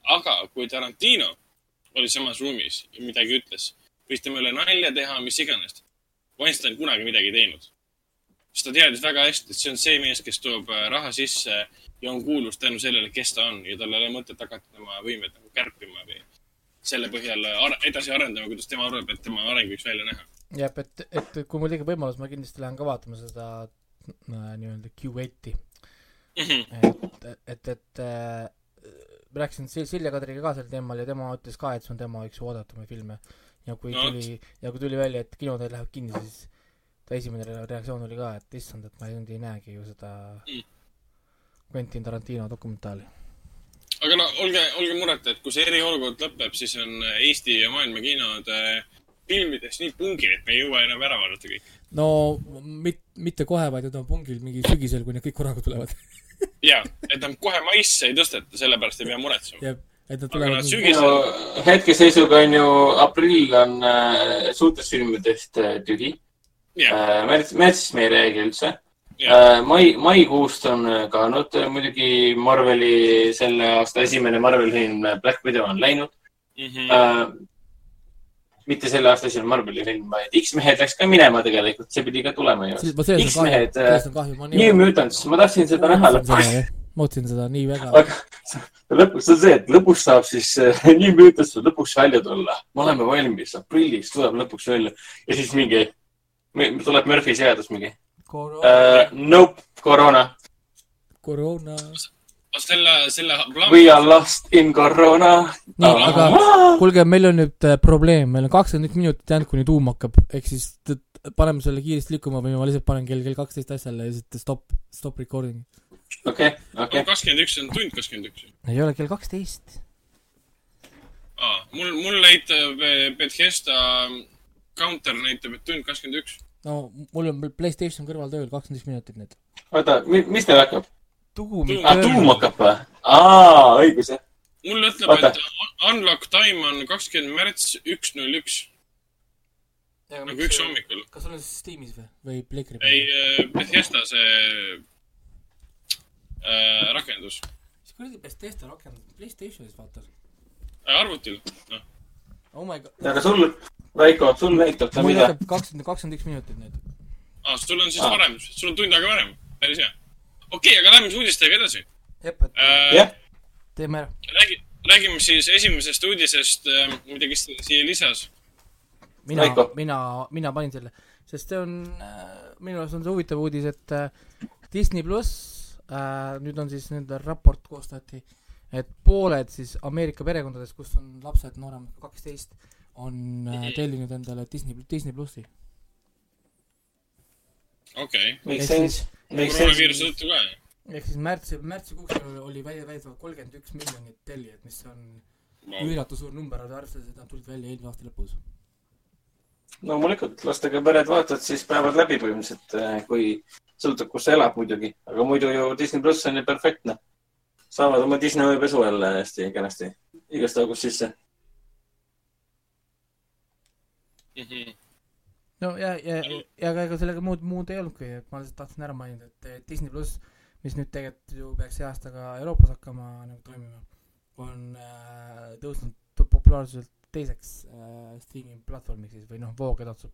aga kui Tarantino oli samas ruumis ja midagi ütles, võis tema üle nalja teha, mis iganes. Weinstein kunagi midagi ei teinud. Sest ta teadis väga hästi, et see on see mees, kes toob äh, raha sisse ja on kuulus tänu sellele, kes ta on ja tal ei ole mõtet hakata tema võimeid nagu kärpima või selle põhjal ar edasi arendama, kuidas tema arvab, et tema areng võiks välja näha. jah, et, et kui mul tekib võimalus, ma kindlasti lähen ka vaatama seda äh, nii-öelda Q8-i, et, et, et äh, rääkisin Sil- Silja Kadriga ka sel teemal ja tema ütles ka, et see on tema üks oodatumaid filme. ja kui No tuli, ja kui tuli välja, et kinod lähevad kinni, siis ta esimene re- reaktsioon oli ka, et issand, et ma ei, ei näegi ju seda Mm. Quentin Tarantino dokumentaali. aga no olge, olge mureta, et kui see eriolukord lõpeb, siis on Eesti ja maailma kinod filmidest nii pungil, et me ei jõua enam ära vaadata kõike. no mit-, mitte kohe, vaid nad on pungil mingi sügisel, kui need kõik korraga tulevad. ja, et nad kohe maisse ei tõsteta, sellepärast ei pea muretsema. ja, et nad tulevad nad nii sügis- no hetkeseisuga on ju aprill on äh, suurtest filmidest äh, tühi jah, äh,. märts, märtsis me ei räägi üldse jah, äh,. mai, maikuust on ka olnud muidugi Marveli selle aasta esimene Marveli film äh, Black Widow on läinud Mhm. äh,. mitte selle aasta esimene Marveli film, vaid X-mehed läks ka minema tegelikult, see pidi ka tulema ju. X-mehed, New Mutants, ma tahtsin seda näha lõpuks. ma ootasin seda nii väga. aga lõpuks on see, et lõpuks saab siis äh, New Mutants saab lõpuks välja tulla. me oleme valmis, aprillis tuleb lõpuks välja ja siis mingi, tuleb Murphy seadus mingi uh,. Nope, koroona. koroona. selle, selle We are lost in koroona. nii, aga kuulge, meil on nüüd äh, probleem, meil on kakskümmend minutit jäänud, kuni tuum hakkab, ehk siis paneme selle kiiresti liikuma või ma lihtsalt panen kell, kell kaksteist asjale ja siis stop, stop recording. okei, okei. kakskümmend üks on tund kakskümmend üks. ei ole kell kaksteist. aa, mul, mul näitab eh, Bethesda counter näitab, et tund kakskümmend üks. No mul on Playstation kõrval tööl üks minutit nüüd. oota, mis teil hakkab? tuum aa, tuum hakkab või? aa, õigus jah. mul ütleb, et unlock time on kakskümmend märts üks null üks, nagu üks hommikul. kas sul on siis Steamis või, või Playcri ei, Bethesda see äh, rakendus mis kuradi Bethesda rakendus, Playstationis vaata. äh,, arvutil, noh. oh my god. aga sul, Raiko, sul näitab ta mul mida? kakskümmend, kakskümmend üks minutit nüüd. aa, sul on siis Aa. varem, sul on tund aega varem, päris hea. okei okay,, aga lähme siis uudistega edasi jep, et äh,. jah, teeme ära. räägi, räägime siis esimesest uudisest äh,, mida kes siia lisas. mina mina, mina panin selle, sest see on äh,, minu arust on see huvitav uudis, et äh, Disney pluss äh,, nüüd on siis nende raport koostati, et pooled siis Ameerika perekondadest, kus on lapsed nooremad kui kaksteist, on äh, tellinud endale Disney, Disney plussi. okei okay., koroonaviiruse tõttu ka, jah? ehk siis märtsi, märtsikuuks oli- välja väidetavalt kolmkümmend üks miljonit tellijat, mis on üüratu suur number, arvestades, et nad tulid välja eelmise aasta lõpus. loomulikult, lastega pered vaatavad siis päevad läbi põhimõtteliselt, kui sõltub, kus sa elad muidugi, aga muidu ju Disney pluss on ju perfektne. saavad oma Disney ööpesu jälle hästi kenasti igast august sisse. No ja, ja, ja ega ega sellega muud, muud ei olnudki, et ma lihtsalt tahtsin ära mainida, et Disney pluss, mis nüüd tegelikult ju peaks see aasta ka Euroopas hakkama nagu toimima, on äh, tõusnud populaarsuselt teiseks äh, streaming platvormiks siis või noh, voogedastuse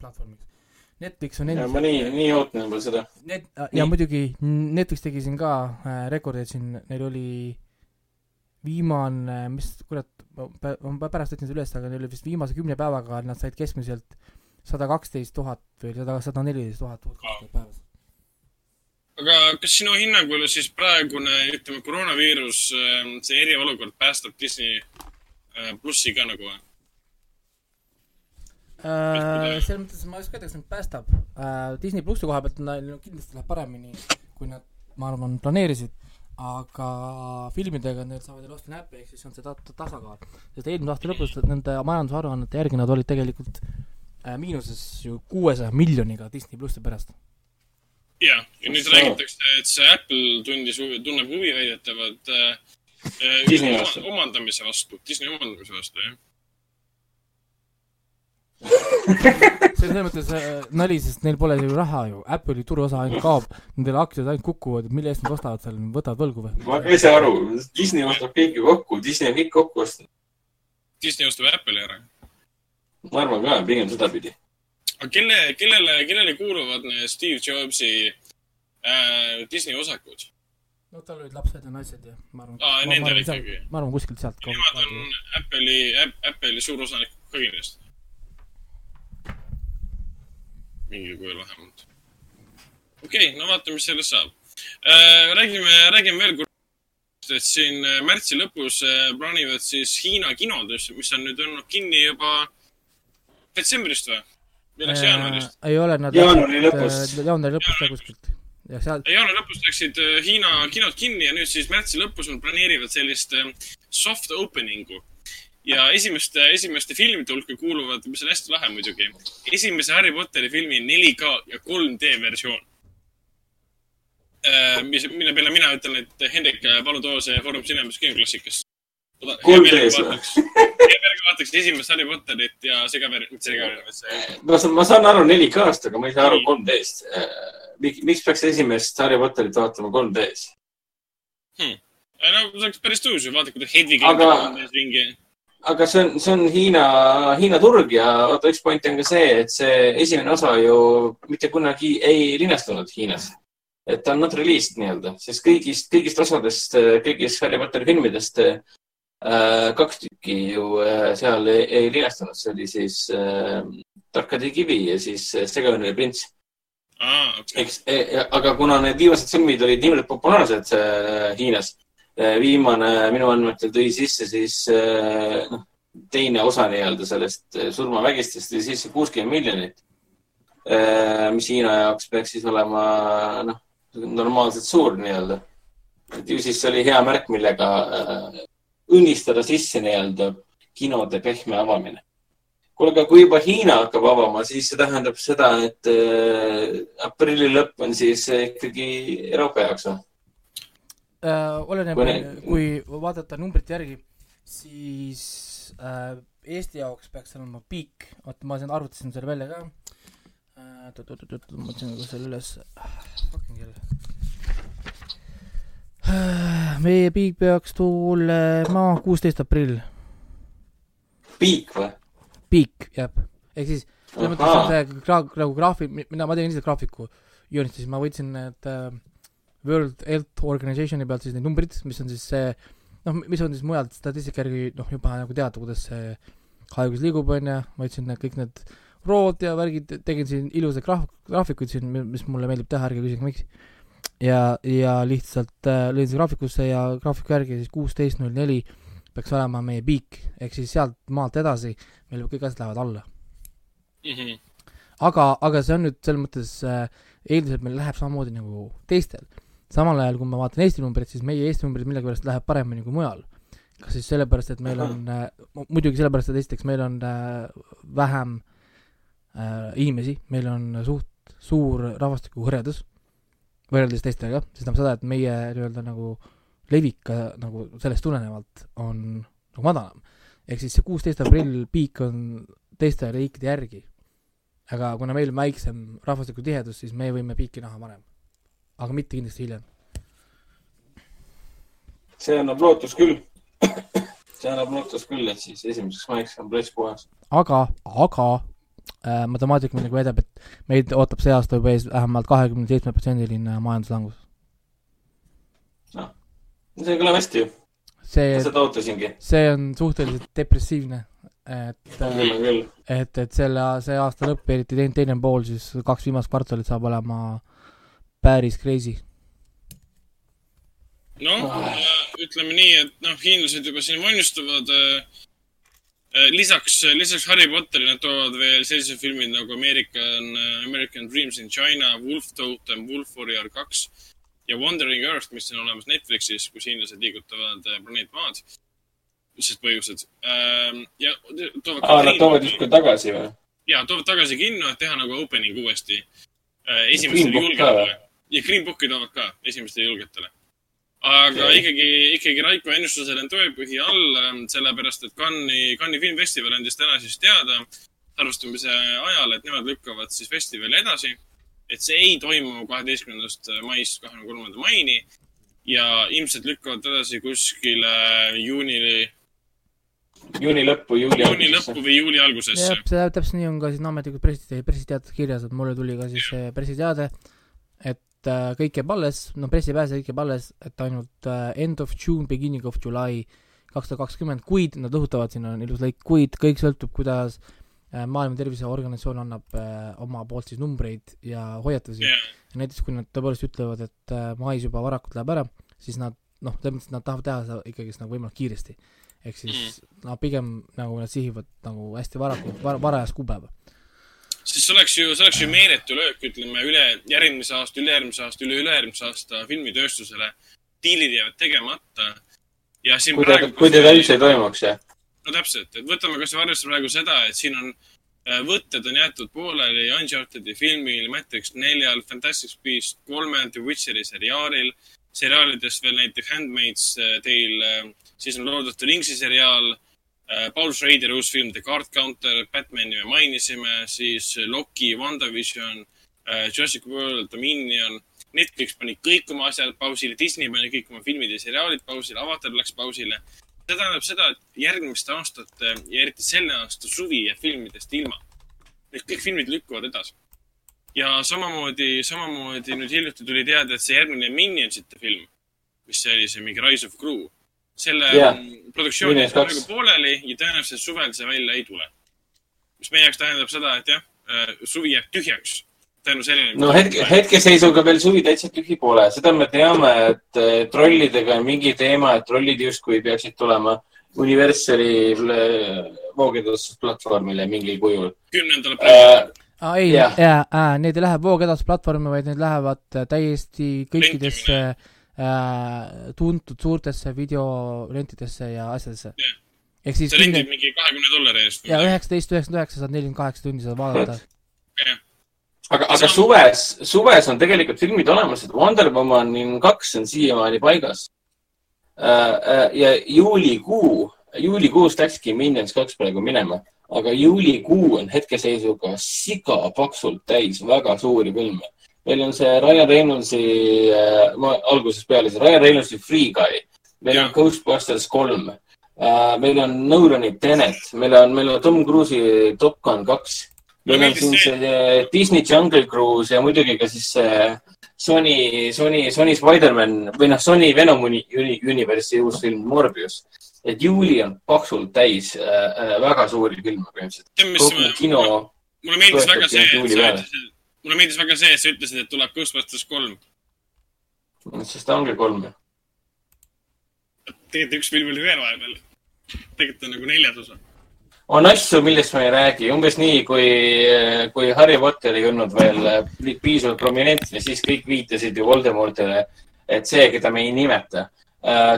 Netflix on ja endiselt ma nii, nii ootan juba seda. Net-, ja muidugi Netflix tegi siin ka äh, rekordeid siin, neil oli viimane, mis kurat, ma pärast võtsin selle üles, aga neil oli vist viimase kümne päevaga nad said keskmiselt sada kaksteist tuhat või sada, sada neliteist tuhat uut päevas. aga kas sinu hinnangul siis praegune, ütleme, koroonaviirus, see eriolukord päästab Disney äh, plussi ka nagu või? Äh, selles mõttes ma ei oska öelda, kas neid päästab äh,. Disney plussi koha pealt neil kindlasti läheb paremini, kui nad, ma arvan, planeerisid, aga filmidega need saavad jälle osta näppe, ehk siis on see ta- ta- tasakaal. sest eelmise aasta lõpus nende majandusaruannete järgi nad olid tegelikult äh, miinuses ju kuuesaja miljoniga Disney plussi pärast. jah, ja nüüd räägitakse, et see Apple tundis, tunneb huvi väidetavalt äh, äh, Disney oma- vastu. omandamise vastu, Disney omandamise vastu, jah. see on selles mõttes äh, nali, sest neil pole ju raha ju, Apple'i turuosa ainult kaob, nendel aktsiad ainult kukuvad, mille eest nad ostavad seal, võtavad võlgu või? ma ei saa aru, Disney ostab kõiki kokku, Disney on kõik kokku ostnud. Disney ostab Apple'i ära. ma arvan ka, pigem sedapidi. aga kelle, kellele, kellele kuuluvad Steve Jobsi äh, Disney osakud? no tal olid lapsed ja naised ja ma arvan. Aa, nendel ikkagi. ma arvan kuskilt sealt. Nemad on Apple'i, Apple'i suur osanik ka kindlasti. Mingil kujul vähemalt. okei okay,, no vaatame, mis sellest saab äh,. räägime, räägime veel kord, et siin äh, märtsi lõpus äh, plaanivad siis Hiina kinodes, mis on nüüd olnud kinni juba detsembrist või? või läks jaanuarist? ei ole, nad Jaanuari lõpust. jaanuari lõpus ka kuskilt. ja seal, jaanuari lõpus läksid äh, Hiina kinod kinni ja nüüd siis märtsi lõpus nad planeerivad sellist äh, soft opening'u. Ja esimeste, esimeste filmide hulka kuuluvad, mis on hästi lahe muidugi, esimese Harry Potteri filmi 4K ja 3D versioon. mis, mille peale mina ütlen, et Hendrik, palun too see Foorum Cinemas kinoklassikas. 3D-s või? vaataks esimest Harry Potterit ja segaver-, mitte segaver-, ma saan, ma saan aru 4K-st, aga ma ei saa aru 3D-st. miks, miks peaks esimest Harry Potterit vaatama 3D-s? Äh, no see oleks päris tõus ju, vaata kuidas Hedvig Aga- ringi. Aga see on, see on Hiina, Hiina turg ja vaata, üks point on ka see, et see esimene osa ju mitte kunagi ei linastunud Hiinas. et ta on not released nii-öelda, sest kõigist, kõigist osadest, kõigist Harry Potteri filmidest äh, kaks tükki ju äh, seal ei, ei linastunud, see oli siis äh, Tarkade kivi ja siis äh, Segaööne prints. aa, okei. eks, aga kuna need viimased filmid olid niivõrd populaarsed äh, Hiinas, viimane minu andmetel tõi sisse siis äh, noh, teine osa nii-öelda sellest äh, surmavägistest tõi sisse kuuskümmend miljonit. mis Hiina jaoks peaks siis olema noh, normaalselt suur nii-öelda. et ju siis see oli hea märk, millega õnnistada sisse nii-öelda kinode pehme avamine. kuule, aga kui juba Hiina hakkab avama, siis see tähendab seda, et aprilli lõpp on siis ikkagi Euroopa jaoks või? äh,. oleneb Kui, kui vaadata numbrite järgi, siis äh, Eesti jaoks peaks olema piik, oota, ma siin arvutasin selle välja ka äh,. oot-oot-oot, ma ka selle üles. fucking hell. meie piik peaks tulema kuusteist aprill, piik või? piik jah, ehk siis selles mõttes on see gra-, nagu graafik, mina, ma tegin ise graafiku, joonistasin, ma võtsin need äh, World Health Organization'i pealt siis need numbrid, mis on siis see noh, mis on siis mujalt statistika järgi noh, juba nagu teada, kuidas see haigus liigub, onju, ma võtsin need kõik need rood ja värgid, tegin siin ilusaid graaf-, graafikuid siin, mis mulle meeldib teha, ärge küsige miks. ja, ja lihtsalt äh, lõin selle graafikusse ja graafiku järgi siis kuusteist null neli peaks olema meie piik, ehk siis sealt maalt edasi meil kõik asjad lähevad alla. Mhm. aga, aga see on nüüd selles mõttes äh, eeldusel, et meil läheb samamoodi nagu teistel. Samal ajal, kui ma vaatan Eesti numbreid, siis meie Eesti numbrid millegipärast läheb paremini kui mujal. kas siis sellepärast, et meil on äh,, muidugi sellepärast, et esiteks meil on äh, vähem äh, inimesi, meil on suht suur rahvastikuhõredus võrreldes teistega, see tähendab seda, et meie nii-öelda nagu levik ka nagu sellest tulenevalt on nagu madalam. ehk siis see kuusteist aprill piik on teiste riikide järgi. aga kuna meil on väiksem rahvastikutihedus, siis me võime piiki näha varem. Aga mitte kindlasti hiljem. see annab lootust küll. see annab lootust küll, et siis esimeseks maiks on plats puhas. aga, aga äh, matemaatika muidugi väidab, et meid ootab see aasta juba ees vähemalt kahekümne seitsme protsendiline majanduslangus. see kõlab hästi ju, see, seda ootasingi. see on suhteliselt depressiivne, et äh, et, et selle, see aasta lõpp, eriti teine, teine pool, siis kaks viimast kvartalit saab olema päris crazy. noh, ütleme nii, et noh, hiinlased juba siin valmistuvad. lisaks, lisaks Harry Potterile nad toovad veel sellised filmid nagu American, American Dreams in China, Wolf Totem, Wolf Warrior kaks ja Wandering Earth, mis on olemas Netflixis, kus hiinlased liigutavad äh, planeet Maad. siis põhjused. ja toovad aa, nad toovad justkui tagasi või? ja toovad tagasi kinno, et teha nagu opening uuesti. Ka julgetele. Ja Green Booki toovad ka esimestele julgetele. aga Okei. ikkagi, ikkagi Raiko ennustusel on tõepõhi all, sellepärast et Cannes'i, Cannes'i filmfestival andis täna siis teada salvestamise ajal, et nemad lükkavad siis festivali edasi. et see ei toimu kaheteistkümnendast maist kahekümne kolmanda maini ja ilmselt lükkavad edasi kuskile juuni, juuni lõppu, juuli juuni lõppu või juuli algusesse jah, see täpselt nii on ka siin ametlikult pressi, pressiteates kirjas, et mulle tuli ka siis pressiteade, et äh, kõik jääb alles, no pressipääs kõik jääb alles, et ainult äh, end of June, beginning of July kaks tuhat kakskümmend, kuid nad õhutavad, siin on ilus lõik, kuid kõik sõltub, kuidas äh, Maailma Terviseorganisatsioon annab äh, oma poolt siis numbreid ja hoiatusi yeah.. näiteks kui nad tõepoolest ütlevad, et äh, mais juba varakult läheb ära, siis nad noh, selles mõttes, nad tahavad teha seda ikkagist nagu võimalikult kiiresti. ehk siis mm. nad pigem nagu nad sihivad nagu hästi varakult var,, varajast kuupäeva. Siis see oleks ju, see oleks ju meeletu löök, ütleme üle järgmise aasta, ülejärgmise aasta, üle-üle-järgmise aasta filmitööstusele. diilid jäävad tegemata. ja siin kui ta, kui teda üldse ei toimuks, jah. no täpselt, et võtame kasvõi arvesse praegu seda, et siin on äh, võtted on jäetud pooleli Uncharted'i filmil, Matrix neljal, Fantastic Beast kolmel, The Witcheri seriaalil. seriaalidest veel näiteks Handmaid's Tale, siis on Lord of the Ringsi seriaal, Paul Schraderi uus film The Card Counter, Batman'i me mainisime, siis Loki, WandaVision, Jurassic World, Dominion. Netflix pani kõik oma asjad pausile, Disney pani kõik oma filmid ja seriaalid pausile, Avatar läks pausile. see tähendab seda, et järgmiste aastate ja eriti selle aasta suvi jääb filmidest ilma. Need kõik filmid lükkuvad edasi. ja samamoodi, samamoodi nüüd hiljuti tuli teada, et see järgmine Minionsite film, mis oli, see mingi Rise of Gru, selle yeah. produktsioon Minions jääb kaks. praegu pooleli ja tõenäoliselt suvel see välja ei tule. mis meie jaoks tähendab seda, et jah, suvi jääb tühjaks tänu sellele. no hetke, hetkeseisuga veel suvi täitsa tühi pole, seda me teame, et eh, trollidega on mingi teema, et trollid justkui peaksid tulema Universali eh, voogedusplatvormile mingil kujul kümnendal aprillil äh,. aa ei yeah., jaa äh,, need ei lähe voogedastusplatvormi, vaid need lähevad äh, täiesti kõikidesse äh, tuntud suurtesse videolentidesse ja asjadesse Jah. ehk siis see rendib mingi kahekümne dollari eest. ja üheksateist, üheksakümmend üheksa saad nelikümmend kaheksa tundi saad vaadata. aga, aga suves, suves on tegelikult filmid olemas, et Wonder Woman kaks on siiamaani paigas. ja juulikuu, juulikuus läkski Minions kaks praegu minema, aga juulikuu on hetkeseisuga sigapaksult täis väga suuri filme. Meil on see Ryan Reynoldsi, ma algusest peale, see Ryan Reynoldsi Free Guy, meil on Jah. Ghostbusters kolm, meil on Nolani Tenet, meil on, meil on Tom Cruise'i Top Gun kaks meil on siin see- see Disney Jungle Cruise ja muidugi ka siis see Sony, Sony, Sony Spider-man või noh, Sony Venom uni, uni, Universe'i uus film Morbius. et juuli on paksult täis äh, äh, väga suuri filme põhimõtteliselt. kino, mulle meeldis väga see, et sa ütlesid, mulle meeldis väga see, et sa ütlesid, et tuleb Ghostbusters kolm. sest ta ongi kolm. tegelikult üks film oli veel vahepeal. tegelikult on nagu neljas osa. on asju, millest me ei räägi, umbes nii, kui, kui Harry Potter ei olnud veel äh, piisavalt prominentne, siis kõik viitasid ju Voldemortile, et see, keda me ei nimeta.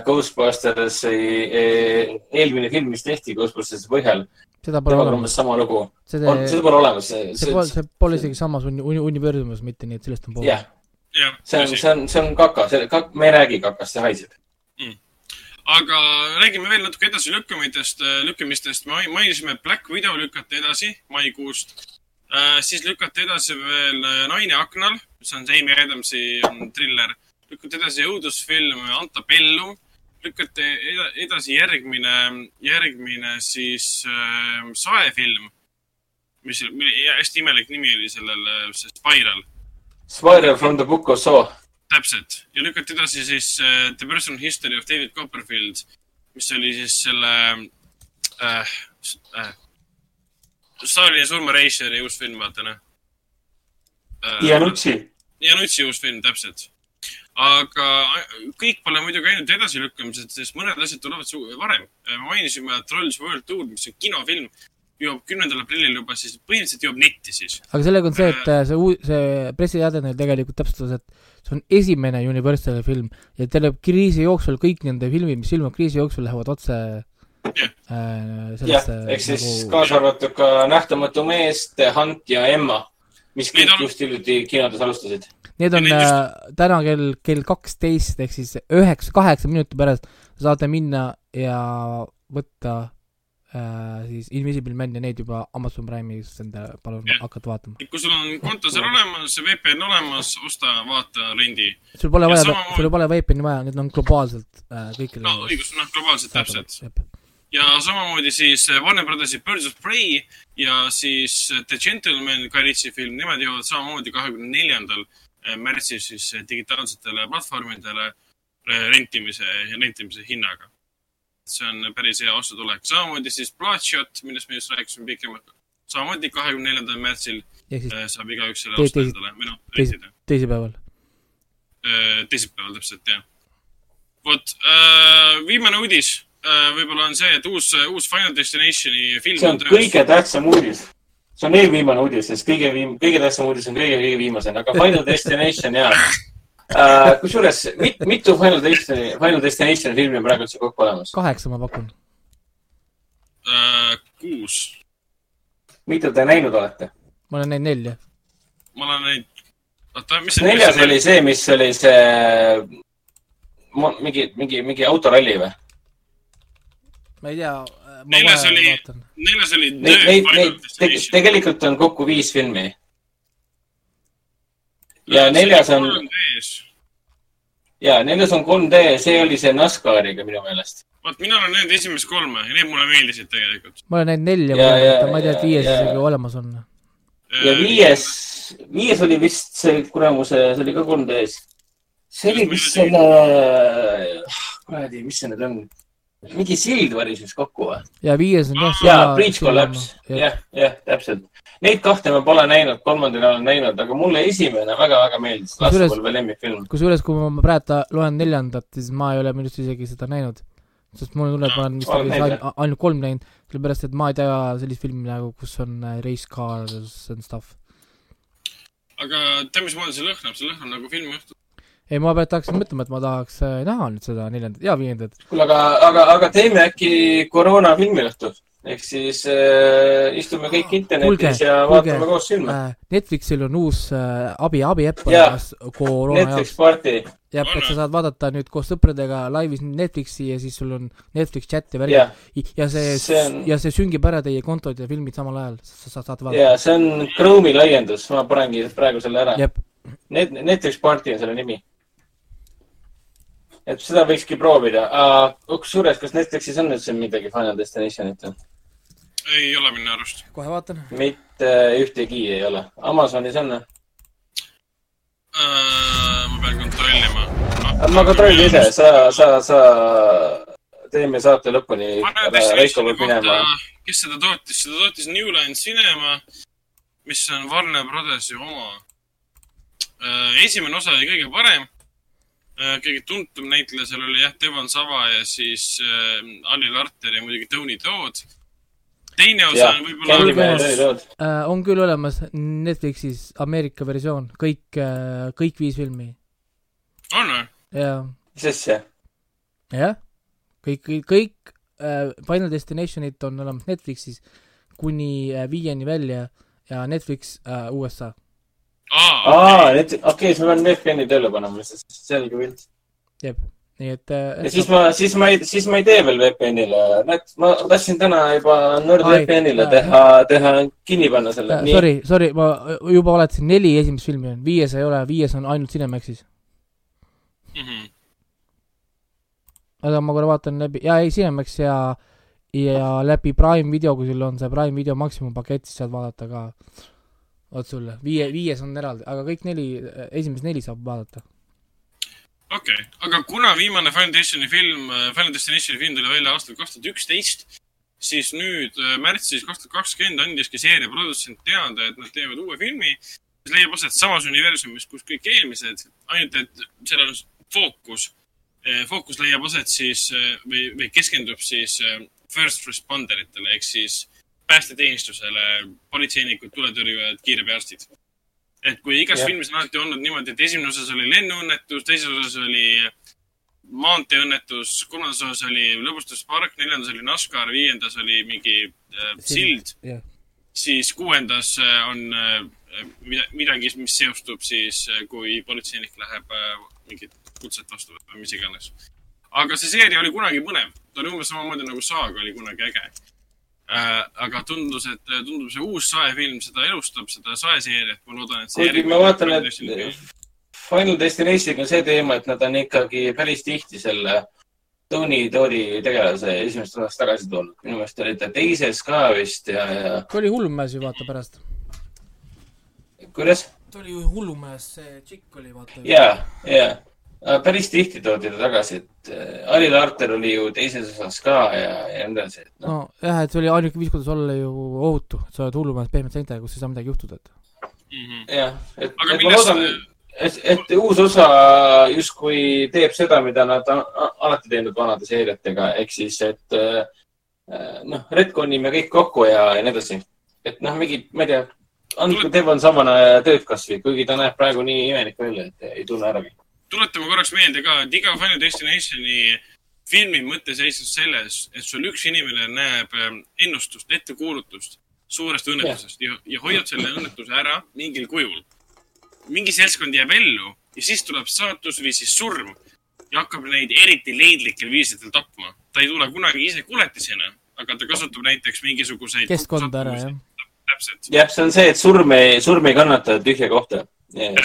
Ghostbusters, eelmine film, mis tehti Ghostbustersi põhjal, seda pole on olemas, sama lugu. seda on, seda pole olemas. see pole, see pole isegi samas uni-, uni-, universumis mitte, nii et sellest on pool jah, jah, see on, see on, see on kaka, see, me ei räägi kakast, see haiseb. aga räägime veel natuke edasi lükkamistest, lükkamistest. mainisime, et Black Widow lükati edasi maikuust. siis lükati edasi veel äh, Naine aknal, mis on see Amy Adamsi mm, triller. lükati edasi õudusfilm Antebellum. Lükati eda- edasi järgmine, järgmine siis äh, saefilm, mis, hästi imelik nimi oli sellel, see Spiral Spiral from the book of Saw. täpselt ja lükati edasi siis uh, The Personal History of David Copperfield, mis oli siis selle äh, äh, Stalini surmareisijari uus film, vaata noh äh,. Janutsi. Janutsi uus film, täpselt. Aga kõik pole muidugi ainult edasilükkamised, sest mõned asjad tulevad varem. mainisime Trolls World Tour, mis on kinofilm, jõuab kümnendal aprillil juba siis, põhimõtteliselt jõuab netti siis. aga sellega on see, et äh, see uu-, see pressiteade neil tegelikult täpsustas, et see on esimene Universali film ja terve kriisi jooksul kõik nende filmid, mis ilmuvad kriisi jooksul, lähevad otse Jah. äh, jah sellesse, ehk siis kaasa arvatud ka Nähtamatu mees, The Hunt ja Emma, mis Need kõik on- just hiljuti kinodes alustasid. Need on need äh, just- täna kell, kell kaksteist ehk siis üheksa, kaheksa minuti pärast saate minna ja võtta äh, siis Invisible Man ja neid juba Amazon Prime'is enda, palun hakata vaatama. kui sul on konto seal olemas, VPN olemas, osta, vaata, rendi. sul pole Ja vaja, samamoodi- sul pole VPN-i vaja, need on globaalselt äh, kõikidele no õigus, noh, globaalselt täpselt. Jep. Ja samamoodi siis äh, Warner Brothersi Birds of Prey ja siis äh, The Gentleman, Guy Ritchie film, nemad jõuavad samamoodi kahekümne neljandal märtsil siis digitaalsetele platvormidele rentimise, rentimise hinnaga. see on päris hea ostutulek. samamoodi siis Bloodshot, millest me just rääkisime pikemalt. samamoodi kahekümne neljandal märtsil saab igaüks selle osta endale või noh, rentida. teisipäeval. teisipäeval täpselt, jah. vot, viimane uudis võib-olla on see, et uus, uus Final Destinationi film see on kõige tähtsam uudis. see on eelviimane uudis, sest kõige viim-, kõige tähtsam uudis on kõige, kõige viimasena, aga Final Destination ja uh,. kusjuures mit, mitu Final Destination, Final Destination filmi on praegu üldse kokku olemas? kaheksa ma pakun. äh, kuus. mitu te näinud olete? ma olen näinud nelja. ma olen neid, oota, mis see neljas oli see, mis oli see mingi, mingi, mingi autoralli või? Ma ei tea. Neljas oli- neljas oli Neid, neid, Destination. tegelikult on kokku viis filmi. ja neljas on, ja neljas on 3D, see oli see NASCARiga minu meelest. vaat mina olen näinud esimest kolme ja need mulle meeldisid tegelikult. ma olen näinud nelja Ja, ja, ma ei tea, et viies isegi olemas on. ja viies, viies oli vist see kuramuse, see oli ka 3D-s. see oli vist selle, kuradi, mis see nüüd on? Mingi sild varises kokku või? ja viies on jah. jaa, Breach Collapse, jah, jah, täpselt. Neid kahte ma pole näinud, kolmandat olen näinud, aga mulle esimene väga-väga meeldis. Lastepõlve lemmikfilm. kusjuures, kui ma praegu loen neljandat, siis ma ei ole minu arust isegi seda näinud. sest mulle tuleb, ma olen vist ainult, ainult kolm näinud, sellepärast et ma ei tea sellist filmi nagu, kus on äh, race cars and stuff. aga tead, mismoodi see lõhnab, see lõhnab nagu filmiõhtu. ei, ma hakkasin mõtlema, et ma tahaks äh, näha nüüd seda neljandat ja viiendat. kuule, aga, aga, aga teeme äkki koroona filmiõhtu. ehk siis äh, istume kõik internetis Kuulge, ja vaatame koos filme. Äh, Netflixil on uus äh, abi, abiäpp olemas koroona Netflix jaoks. party. jah, et sa saad vaadata nüüd koos sõpradega laivis Netflixi ja siis sul on Netflix chat ja värgid jah, ja see, See on- ja see süngib ära teie kontod ja filmid samal ajal, sa sa saad ja vaadata. see on Chrome'i laiendus, ma panengi praegu selle ära. Net-, Netflix party on selle nimi. Et seda võikski proovida. kusjuures, kas Netflixis on üldse midagi Final Destinationit või? ei ole minu arust. kohe vaatan. mitte ühtegi ei ole. Amazonis on või? Äh, ma pean kontrollima. ma kontrollin ise, sa, sa, sa, teeme saate lõpuni. Kes seda tootis, seda tootis New Line Cinema, mis on Warner Brothersi oma. esimene osa oli kõige parem. Kõige tuntum näitleja seal oli jah, Devon Sava ja siis äh, Ali Larter ja muidugi Tony Todd. teine osa jah on, võib-olla, äh, on küll olemas Netflixis Ameerika versioon, kõik äh,, kõik viis filmi. on või? ja, mis asja? jah, kõik, kõik, kõik äh, Final Destinationid on olemas Netflixis kuni äh, viieni välja ja Netflix äh, USA. aa, okei okay,, siis ma pean VPN-i tööle panema, sest selge pilt. jep, nii et äh, ja siis ma, siis ma ei, siis ma ei tee veel VPN-ile. näed, ma tahtsin täna juba NordVPN-ile äh, teha, teha, kinni panna selle äh,. sorry, sorry, ma juba valetasin, neli esimest filmi on, viies ei ole, viies on ainult Cinemaxis. Mhm. aga ma korra vaatan läbi, jaa ei, Cinemax ja ja läbi Prime video, kui sul on see Prime video maksimumpakett, siis saad vaadata ka vot sulle, viie, viies on eraldi, aga kõik neli, esimesed neli saab vaadata. okei okay., aga kuna viimane Final Destination film, Final Destination film tuli välja aastal kaks tuhat üksteist, siis nüüd äh, märtsis kaks tuhat kakskümmend andiski seeria produtsent teada, et nad teevad uue filmi, mis leiab aset samas universumis, kus kõik eelmised, ainult et seal on fookus. fookus leiab aset siis äh, või, või keskendub siis äh, first responder itele ehk siis päästeteenistusele, politseinikud, tuletõrjujad, kiirabiarstid. et kui igas Jah. filmis on alati olnud niimoodi, et esimeses osas oli lennuõnnetus, teises osas oli maanteeõnnetus, kolmandas osas oli lõbustuspark, neljandas oli NASCAR, viiendas oli mingi äh, sild, jah, siis kuuendas äh, on äh, mida- midagi, mis seostub siis, kui politseinik läheb äh, mingit kutset vastu võtma, mis iganes. aga see seeria oli kunagi põnev, ta oli umbes samamoodi nagu Saaga oli kunagi äge äh,. Aga tundus, et äh, tundub see uus saefilm seda elustab, seda saeseeriat, ma loodan, et see kuigi ma vaatan, et Final Destination'iga on see teema, et nad on ikkagi päris tihti selle Tony Toodi tegelase esimesest osast tagasi toonud. minu meelest oli ta teises ka vist ja, ja kui oli Hullumäes ju vaata pärast. kuidas? ta oli ju Hullumäes, see tšikk oli vaata. ja, ja päris tihti toodi ta tagasi, et äh, Ari Laarter oli ju teises osas ka ja, ja nii edasi, et noh. nojah, et see oli ainuke viis, kuidas olla ju ohutu, et sa oled Hullumäes pehmelt seintega, kus ei saa midagi juhtuda, et. Mhm. jah, et, aga et ma millest loodan, et, et uus osa justkui teeb seda, mida nad on alati teinud vanade seeriatega, ehk siis, et äh, noh, retconime kõik kokku ja, ja nii edasi. et noh, mingi, ma ei tea, andke Devon Savana tööd kasvõi, kuigi ta näeb praegu nii imelik välja, et ei tunne äragi. Tuletame korraks meelde ka, et iga Final Destinationi filmi mõte seisneb selles, et sul üks inimene näeb ähm, ennustust, ettekuulutust suurest õnnetusest ja, ja hoiab selle õnnetuse ära mingil kujul. mingi seltskond jääb ellu ja siis tuleb saatus või siis surm ja hakkab neid eriti leidlikel viisidel tapma. ta ei tule kunagi ise kuletisena, aga ta kasutab näiteks mingisuguseid. keskkonda ära, jah. täpselt, jah, see on see, et surm ei, surm ei kannata tühja kohta.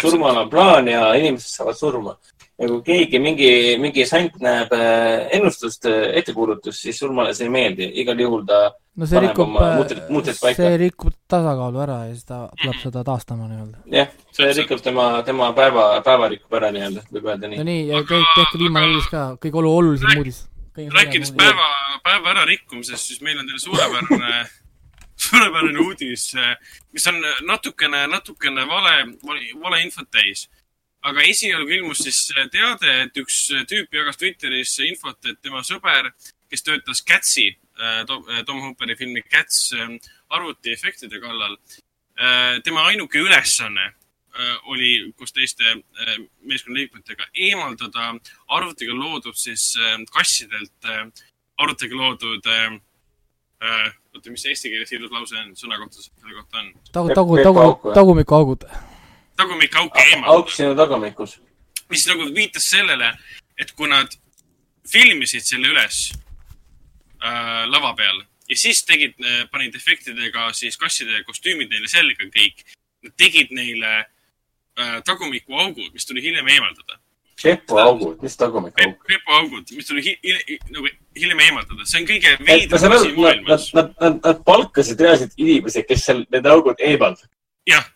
Surmal on plaan ja inimesed saavad surma. ja kui keegi, mingi, mingi sant näeb äh, ennustust, ettekuulutust, siis surmale see ei meeldi. igal juhul ta no see rikub paika. see rikub tasakaalu ära ja siis ta tuleb seda taastama nii-öelda. jah, see rikub tema, tema päeva, päeva rikub ära nii-öelda, võib öelda no nii. nii, ja te- tehke viimane uudis ka, kõige olu- olulisem uudis. rääkides päeva, päeva ärarikkumisest, siis meil on teile suurepärane, suurepärane uudis, mis on natukene, natukene vale, vale infot täis. aga esialgu ilmus siis teade, et üks tüüp jagas Twitteris infot, et tema sõber, kes töötas Catsi, Tom Hooperi filmi Cats äh, arvutiefektide kallal, tema ainuke ülesanne äh, oli koos teiste äh, meeskonnaliikmetega eemaldada arvutiga loodud siis äh, kassidelt äh, arvutiga loodud äh, äh, oota, mis eesti keeles ilus lause on, sõna kohta selle kohta on? tagu, tagu, tagu tagumikuaugud. tagumikauke eemaldada, auk sinu tagamikus. mis nagu viitas sellele, et kui nad filmisid selle üles äh, lava peal ja siis tegid, panid efektidega siis kasside kostüümid neile selga kõik, nad tegid neile äh, tagumikuaugud, mis tuli hiljem eemaldada. Pepu augud, mis tagumikuauk? pepuaugud, mis tuli hi hi nagu hiljem eemaldada, see on kõige veidram asi maailmas nad, nad, nad, nad palkasid reaalselt inimesi, kes seal need augud eemaldavad. jah,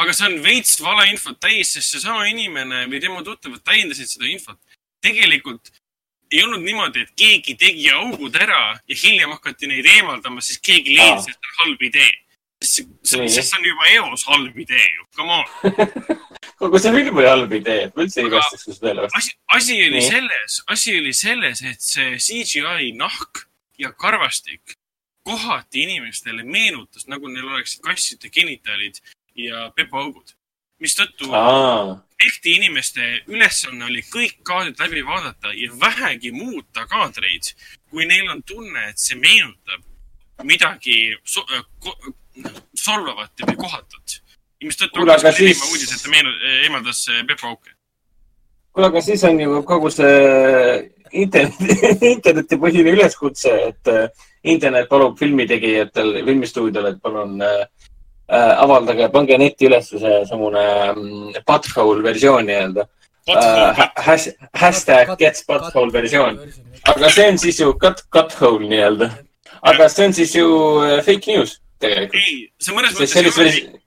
aga see on veits valeinfot täis, sest seesama inimene või tema tuttavad täiendasid seda infot. tegelikult ei olnud niimoodi, et keegi tegi augud ära ja hiljem hakati neid eemaldama, siis keegi leidis, et see on halb idee. Nii. see on juba eos halb idee ju, come on. kogu see film oli halb idee, et ma üldse ei vastaks, kui sa tõele vastad. asi, asi oli Nii. selles, asi oli selles, et see CGI nahk ja karvastik kohati inimestele meenutas, nagu neil oleksid kasside genitaalid ja pepuaugud. mistõttu aa, ehti inimeste ülesanne oli kõik kaadrid läbi vaadata ja vähegi muuta kaadreid, kui neil on tunne, et see meenutab midagi so solvavat või kohatut. Kuule, aga hakkas siis- levima uudis, et ta meenu-, eemaldas eh, pepuauke. kuule, aga siis on ju kogu see internet, internetipõhine üleskutse, et äh, internet palub filmitegijatel, filmistuudiol, et palun äh, äh, avaldage, pange netti üles see samune mm, butthole versioon nii-öelda äh,. Has, hashtag gets butthole versioon. aga see on siis ju cut, cuthole nii-öelda. aga see on siis ju äh, fake news tegelikult. ei, see mõnes mõttes ei ole see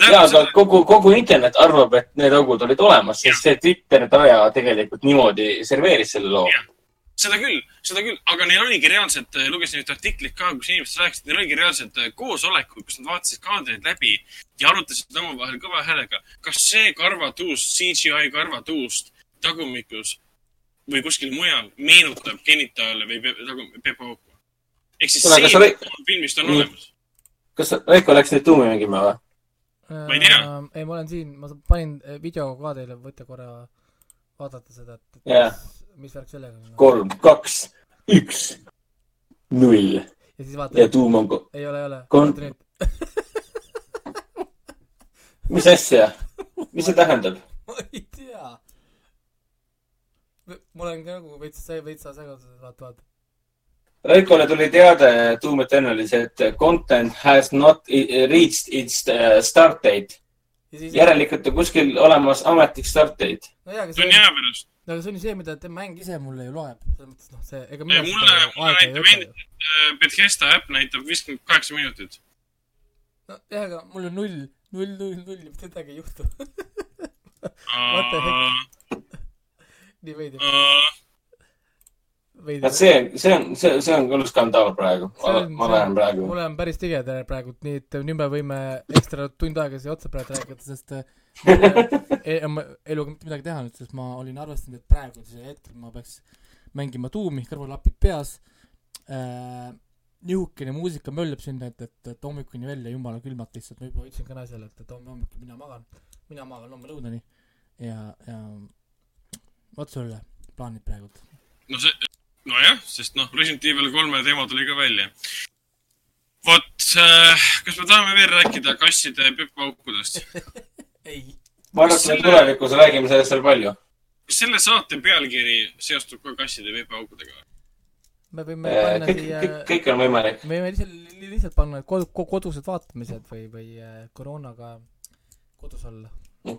jaa, aga kogu, kogu internet arvab, et need augud olid olemas, sest see Twitter taja tegelikult niimoodi serveeris selle loo. Seda küll, seda küll, aga neil oligi reaalselt, lugesin ühte artiklit ka, kus inimesed rääkisid, neil oligi reaalselt äh, koosolekud, kus nad vaatasid kaadreid läbi ja arutasid omavahel kõva häälega, kas see karvatuust, CGI karvatuust tagumikus või kuskil mujal meenutab genitaale või pe- tagum- pepuauku. ehk siis sa see lõi- filmist on Nii. olemas. kas Veiko läks nüüd tuumi mängima või? Ma ei tea. ei, ma olen siin, ma panin eh, video ka teile, võite korra vaadata seda, et, et Jaa. mis, värk sellega on. kolm, kaks, üks, null ja siis vaata ja, tuum on, ei ole, ei ole. Kon- mis asja, mis see tähendab? ma ei tea. ma olen ka nagu veits, veits segaduses, vaata, vaata. Veikole tuli teade Doom Eternalis, et content has not reached its uh, start date. ja siis. järelikult on kuskil olemas ametlik start date. nojah, aga see on hea pärast. aga see on ju see, mida te mäng ise mulle ju loeb. selles mõttes, noh, see, ega mulle, mina mulle ei näitab ju. endiselt, Bethesda äpp näitab viiskümmend kaheksa minutit. nojah, aga mul on null, null, null, null, mitte midagi ei juhtu. What the heck? nii veider, veider et. see, see on, see, see on küll skandaal praegu. ma, ma lähen praegu. mul on päris tige praegu, nii et nüüd me võime ekstra tund aega siia otsa praegu rääkida, sest äh, mul ei ole oma eluga mitte midagi teha nüüd, sest ma olin arvestanud, et praegusel hetkel ma peaks mängima tuumi, kõrvalapid peas äh,. nihukene muusika möllab sinna, et, et, et hommikuni välja jumala külmalt lihtsalt, ma juba ütlesin ka naisele, et, et homme hommikul mina magan, mina magan homme lõunani ja, ja vot sulle plaanid praegult. no see, nojah, sest noh, Resident Evil kolme teema tuli ka välja. vot äh,, kas me tahame veel rääkida kasside pepuaukudest? ei, ma arvan, et me tulevikus räägime sellest veel palju. kas selle saate pealkiri seostub ka kasside veebiaukudega? me võime Äh, panna kõik, siia kõik, on võimalik. me võime lihtsalt, lihtsalt panna kod-, kodused vaatamised või, või äh, koroonaga kodus olla.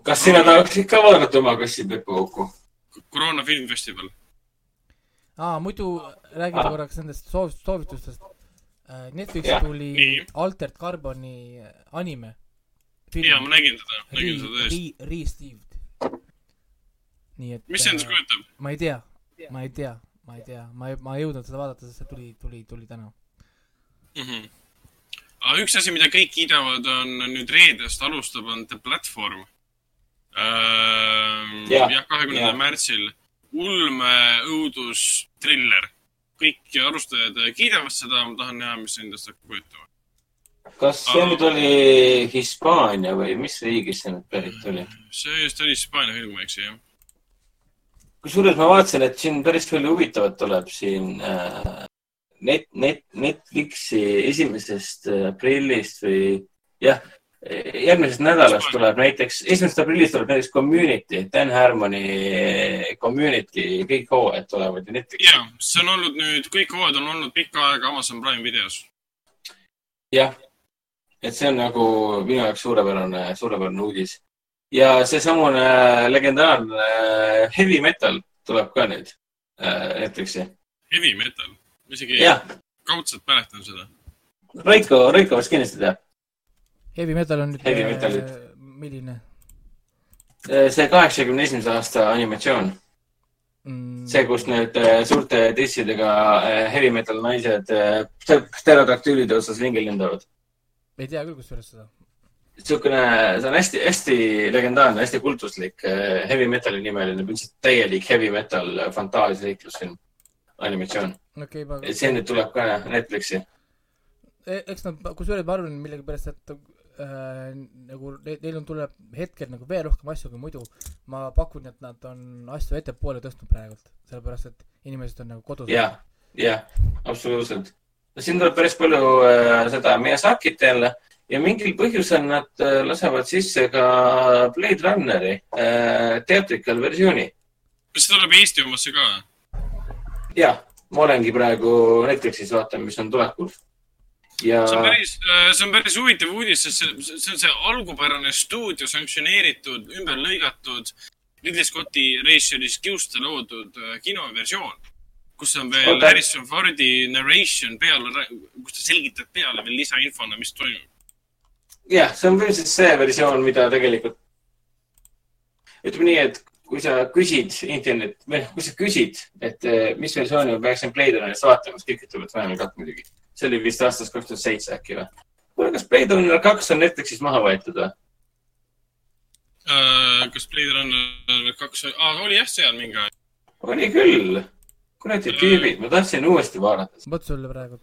kas sina tahaksid ka vaadata oma kassi Pepu Auku? koroona filmfestival. aa, muidu räägime Ah. korraks nendest soov-, soovitustest. Netflixi Jah. tuli Nii. Altered Carboni anime. ja ma nägin teda, nägin seda tõesti. Re-, re-Steved. nii et. mis see endast kujutab? ma ei tea, ma ei tea, ma ei tea, ma ei, ma ei jõudnud seda vaadata, sest see tuli, tuli, tuli täna. mm. -hmm. aga üks asi, mida kõik kiidavad, on nüüd reedest alustab, on The Platform äh,. Jah, kahekümnendal märtsil. ulme, õudus, triller. kõik alustajad kiidavad seda, ma tahan näha, mis endast hakkab kujutama. kas see Aa. nüüd oli Hispaania või mis riigist see nüüd pärit oli? see just oli Hispaania film, eks ju, jah. kusjuures ma vaatasin, et siin päris palju huvitavat tuleb siin äh, net, net, Netflixi esimesest äh, aprillist või jah, järgmisest nädalast tuleb näiteks, esimesest aprillist tuleb näiteks Community, Dan Harmoni Community, kõik hooajad tulevad ju Netflixi. ja, see on olnud nüüd, kõik hooajad on olnud pikka aega Amazon Prime videos. jah, et see on nagu minu jaoks suurepärane, suurepärane uudis. ja seesamune legendaarne äh, heavy metal tuleb ka nüüd äh, Netflixi. Heavy metal, ma isegi jah, kaudselt mäletan seda. Raiko, Raiko vast kindlasti teab. Heavy Metal on nüüd Heavy äh, milline see kaheksakümne esimese aasta animatsioon, mm,? see, kus need äh, suurte dissidega äh, heavy metal naised äh, pterodaktüülide otsas ringi lendavad. ei tea küll, kusjuures seda. niisugune, see on hästi-hästi legendaarne, hästi kultuslik äh, heavy metali nimeline, põhimõtteliselt täielik heavy metal äh, fantaasiaseiklusfilm, animatsioon. okay,, ma see nüüd tuleb ka Netflixi. E- eks nad, kusjuures ma arvan millegipärast, et äh, nagu ne- neil on, tuleb hetkel nagu veel rohkem asju kui muidu. ma pakun, et nad on asju ettepoole tõstnud praegult, sellepärast et inimesed on nagu kodus. jah, jah, absoluutselt. siin tuleb päris palju äh, seda Miyazakit jälle ja mingil põhjusel nad äh, lasevad sisse ka Blade Runneri äh, theatrical versiooni. kas see tuleb Eesti omasse ka? jah, ma olengi praegu Netflixis vaatan, mis on tulekul. Ja see on päris, see on päris huvitav uudis, sest see, see on see algupärane stuudio sanktsioneeritud, ümber lõigatud Ridley Scotti režissööris Kiuste loodud äh, kinoversioon, kus on veel Oota. Harrison Fordi narration peale, kus ta selgitab peale veel lisainfona, mis toimub. jah, see on põhimõtteliselt see versioon, mida tegelikult, ütleme nii, et kui sa küsid internet, või kui sa küsid, et eh, mis versiooni ma peaksin Blade Runnerist vaatama, siis kõik ütlevad Final Cut muidugi. See oli vist aastast kaks tuhat seitse äkki või? kuule, kas Blade Runner kaks on Netflixis maha võetud või? Äh, kas Blade Runner kaks, oli jah seal mingi aeg. oli küll. kuradi tüübid, ma tahtsin uuesti vaadata. vot sulle praegu.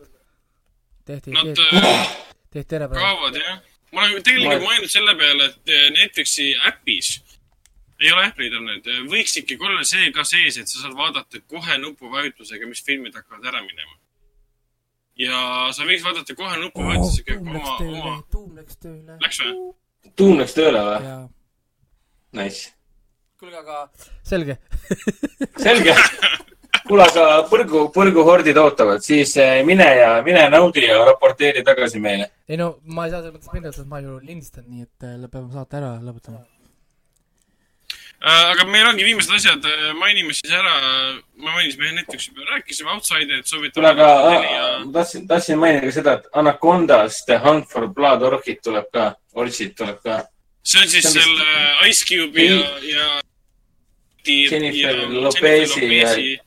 tehti, Nad tehti, äh, tehti ära praegu. kaovad jah. ma olen tegelikult Ma- mõelnud selle peale, et Netflixi äpis ei ole Apple'id on need, võiks ikkagi olla see ka sees, et sa saad vaadata kohe nupuvajutusega, mis filmid hakkavad ära minema. Ja sa võiks vaadata kohe nupuvajutusega tuum oma oma,, tuum läks tööle. läks või? tuum läks tööle või? jaa. Nice. kuulge, aga selge. selge. kuule, aga põrgu, põrguhordid ootavad, siis eh, mine ja, mine naudi ja raporteeri tagasi meile. ei no ma ei saa selles mõttes minna, sest ma ju lindistan, nii et äh, peame saate ära lõpetama. Äh, aga meil ongi viimased asjad, mainime siis ära, ma mainisin meie Netflixi peale, rääkisime Outsiderit, kuule, soovitame. aga ah, ma tahtsin, tahtsin mainida ka seda, et Anacondas The Hunt for Blood Orchid tuleb ka, Orchid tuleb ka. see on siis see on vist- selle Ice Cube'i ja, ja. Jennifer Lopezi ja-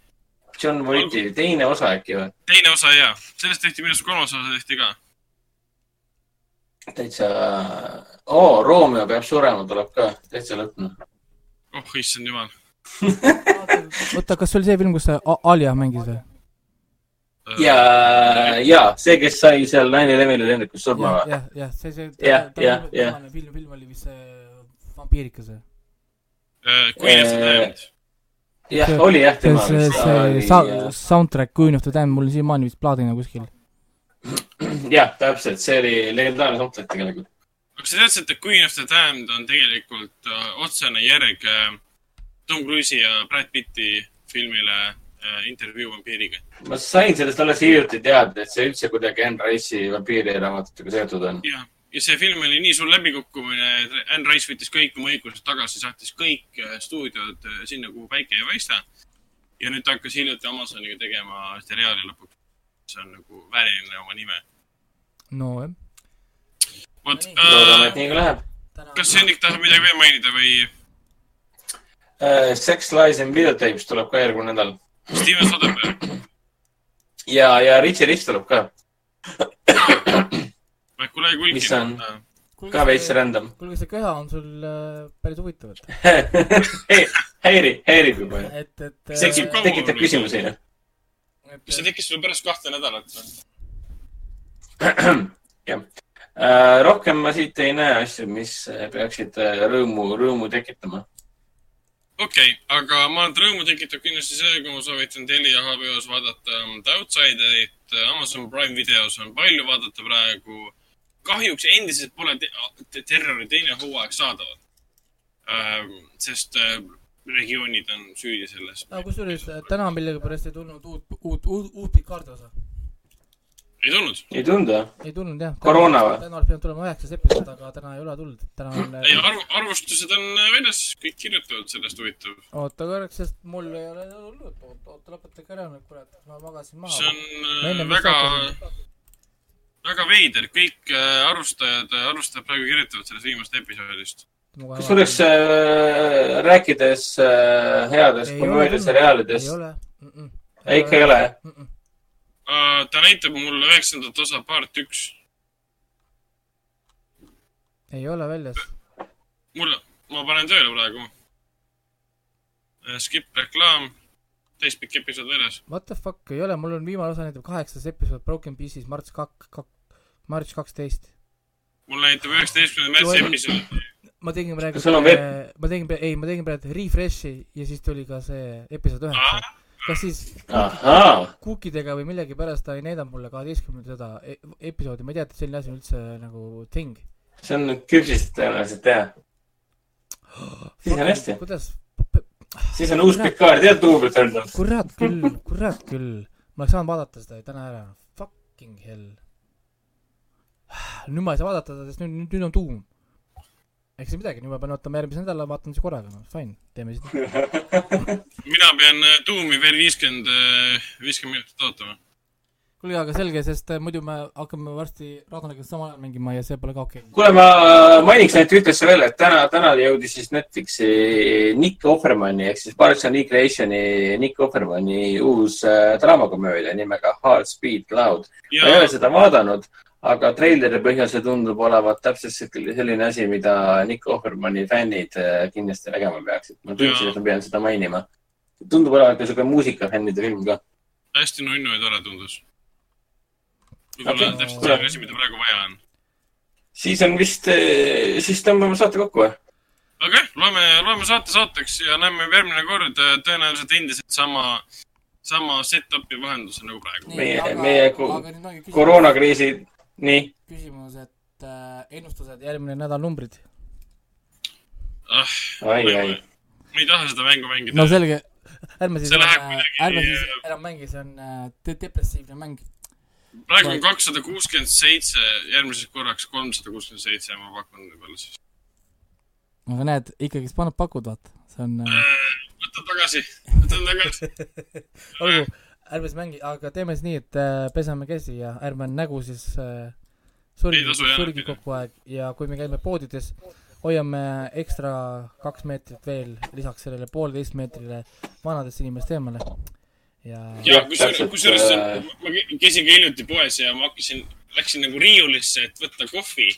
John Voighti teine osa äkki või? teine osa ja, sellest tehti minu arust kolmas osa tehti ka. täitsa, oo, Romeo peab surema, tuleb ka, täitsa lõpuni. Oh issand jumal. oota, kas see oli see film, kus see A- Alia mängis või? ja, ja see, kes sai seal Nine Eleven'i lennukis surma või? jah, jah, see, see. Jah, jah, jah. film, film oli vist see vampiirikas või? Queen of the Eh, Damned. jah, oli jah see, tema see, see sa-, soundtrack Queen of the Damned, mul on siiamaani vist plaadina kuskil. jah, täpselt, see oli legendaarne soundtrack tegelikult. Aga sa teadsid, et Queen of the Damned on tegelikult äh, otsene järg äh, Tom Cruise'i ja Brad Pitti filmile äh, Intervjuu vampiiriga. ma sain sellest alles hiljuti teada, et see üldse kuidagi Anne Rice'i vampiiriraamatutega seotud on. jah, ja see film oli nii suur läbikukkumine, et Anne Rice võttis kõik oma õigused tagasi, saatis kõik stuudiod sinna, kuhu päike ei paista. ja nüüd ta hakkas hiljuti Amazoniga tegema seriaali lõpuks. see on nagu vääriline oma nime. nojah. Vot No, loodame, et äh, nii ka läheb. kas Hendrik tahab midagi veel mainida või Uh, Sex Lies and Videotapes tuleb ka järgmine nädal Steven Soderbergh? ja, ja Richie Rich tuleb ka, kulgi. Mis on? ka veits random. kuulge, see köha on sul äh, päris huvitav, et, häirib, häirib juba. et, et. tekib, tekitab küsimusi. kas see tekkis sul pärast kahte nädalat või? jah. Äh, rohkem ma siit ei näe asju, mis peaksid äh, rõõmu, rõõmu tekitama. okei okay,, aga ma arvan, et rõõmu tekitab kindlasti see, kui ma soovitan Telia HBO-s vaadata The Outsiderit. Amazon Prime videos on palju vaadata praegu. kahjuks endiselt pole te te terrori teine hooaeg saadaval ähm,. sest äh, regioonid on süüdi selles. aga kusjuures äh, täna millegipärast ei tulnud uut, uut, uut, uut Picardi osa. Ei tulnud? ei tundu? ei tulnud jah. Koroona või? täna oleks pidanud tulema üheksas episood, aga täna ei ole tulnud. täna on. ei, arv, arvustused on äh, väljas, kõik kirjutavad sellest huvitav. oota korraks, sest mul ei ole tulnud. oota, oota, lõpetage ära nüüd, kurat. ma magasin maha. see on äh, väga väga veider, kõik äh, arvustajad, arvustajad praegu kirjutavad sellest viimasest episoodist. kusjuures äh, rääkides äh, headest komöödiaseriaalidest ei, ole ikka ei ole jah? Mm -mm. Uh, ta näitab mulle üheksandat osa part üks. ei ole väljas. mulle, ma panen tööle praegu. Skip reklaam, täispikk episood väljas. What the fuck, ei ole, mul on viimane osa näitab kaheksas episood Broken Pieces, märts kak-, kak-, märts kaksteist. mul näitab üheksateistkümnenda märtsi episood. ma tegin praegu ma tegin, ei, ma tegin praegu refresh'i ja siis tuli ka see episood üheksa. Kas siis kuukidega või millegipärast ta ei näidanud mulle kaheteistkümnendat seda e- episoodi, ma ei tea, et selline asi on üldse nagu thing. see on küpsist tõenäoliselt jah. siis on hästi, kuidas, siis on uus Picard ja duubel tulnud. kurat küll, kurat küll, ma oleks saanud vaadata seda ju täna ära, fucking hell. nüüd ma ei saa vaadata seda, sest nüüd, nüüd, nüüd on tuum. Eks see midagi, nüüd ma pean ootama järgmise nädala, vaatan siis korraga, no fine, teeme siis mina pean äh, Doomi veel viiskümmend, viiskümmend minutit ootama. kuulge, aga selge, sest äh, muidu me hakkame varsti Radoniga samal ajal mängima ja see pole ka okei okay.. kuule, ma mainiks ainult ühtesse veel, et täna, täna jõudis siis Netflixi Nick Offermani ehk siis Parks and Recreationi Nick Offermani uus äh, draamakomöödia nimega Hard Speed Cloud. ma ei ole seda vaadanud, aga treileri põhjal see tundub olevat täpselt selline asi, mida Nick Offermani fännid äh, kindlasti nägema peaksid. ma tundsin, et ma pean seda mainima. tundub olevat ka siuke muusikafännide film ka. hästi nunnu ja tore tundus. võib-olla okay. täpselt selline asi, mida praegu vaja on. siis on vist, siis tõmbame saate kokku või? okei okay,, loeme, loeme saate saateks ja näeme järgmine kord äh, tõenäoliselt endiselt sama, sama set-up'i vahendusel nagu praegu. Meie- meie ko- koroonakriisi, nii. küsimus, et äh, ennustused, järgmine nädal numbrid. ah,. ai, ai. ma ei taha seda mängu mängida no selge, ärme siis kuidagi- ärme siis enam mängi, see on äh, de- depressiivne mäng. praegu on kakssada kuuskümmend seitse, järgmiseks korraks kolmsada kuuskümmend seitse, ma pakun võib-olla siis. aga näed, ikkagist paned, pakud, vaata, see on äh,, võtan tagasi, võtan tagasi. olgu, ärme siis mängi, aga teeme siis nii, et äh, peseme käsi ja ärme nägu siis äh, surgi surgi kogu aeg ja kui me käime poodides, hoiame ekstra kaks meetrit veel lisaks sellele poolteist meetrile vanadest inimest eemale ja ja Jah, kusjuures, kusjuures äh, ma kä- käisin ka hiljuti poes ja ma hakkasin, läksin nagu riiulisse, et võtta kohvi.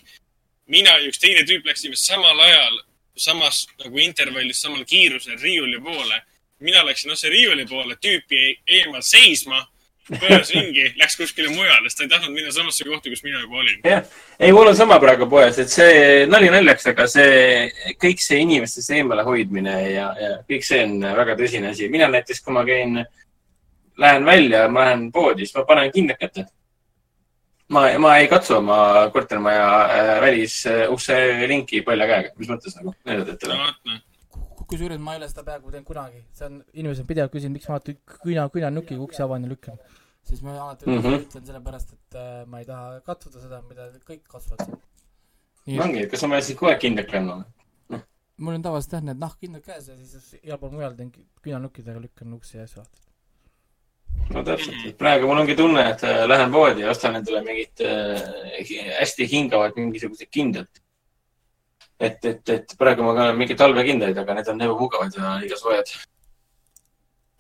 mina ja üks teine tüüp läksime samal ajal, samas nagu intervallis, samal kiirusel riiuli poole. Mina läksin otse riiuli poole, tüüp jäi eemal seisma, pööras ringi, läks kuskile mujale, sest ta ei tahtnud minna samasse kohta, kus mina juba olin. jah, ei, mul on sama praegu poes, et see nali naljaks, aga see kõik see inimestest eemale hoidmine ja, ja kõik see on väga tõsine asi. mina näiteks, kui ma käin, lähen välja, ma lähen poodi, siis ma panen kindlad kätte. ma, ma ei katsu oma kortermaja äh, välisukse linki palja käega, mis mõttes nagu, näidad ette no või? vot noh, kusjuures ma ei ole seda peaaegu teinud kunagi, see on, inimesed on pidevalt küsinud, miks ma alati küna, künanukiga uksi avan ja lükkan. siis ma alati mm. -hmm. ütlen sellepärast, et äh, ma ei taha katsuda seda, mida kõik katsuvad siin. ongi, kas sa pead siis kogu aeg kindlaks kandma? mul on tavaliselt jah need nahkkindad käes ja siis igal pool mujal teen künanukkidega lükkan uksi ja siis no täpselt, et praegu mul ongi tunne, et äh, lähen poodi ja ostan endale mingit äh, hästi hingavat mingisugused kindad. et, et, et praegu ma kannan mingeid talvekindaid, aga need on ebamugavad ja liiga soojad.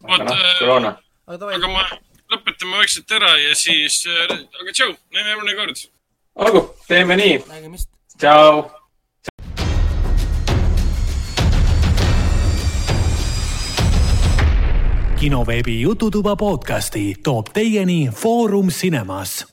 aga Vot, noh äh,, aga davai aga, ma lõpetame vaikselt ära ja siis, aga tšau, näeme järgmine kord. olgu, teeme nii. tšau. kinoveebi Jututuba podcasti toob teieni Foorum Cinemas.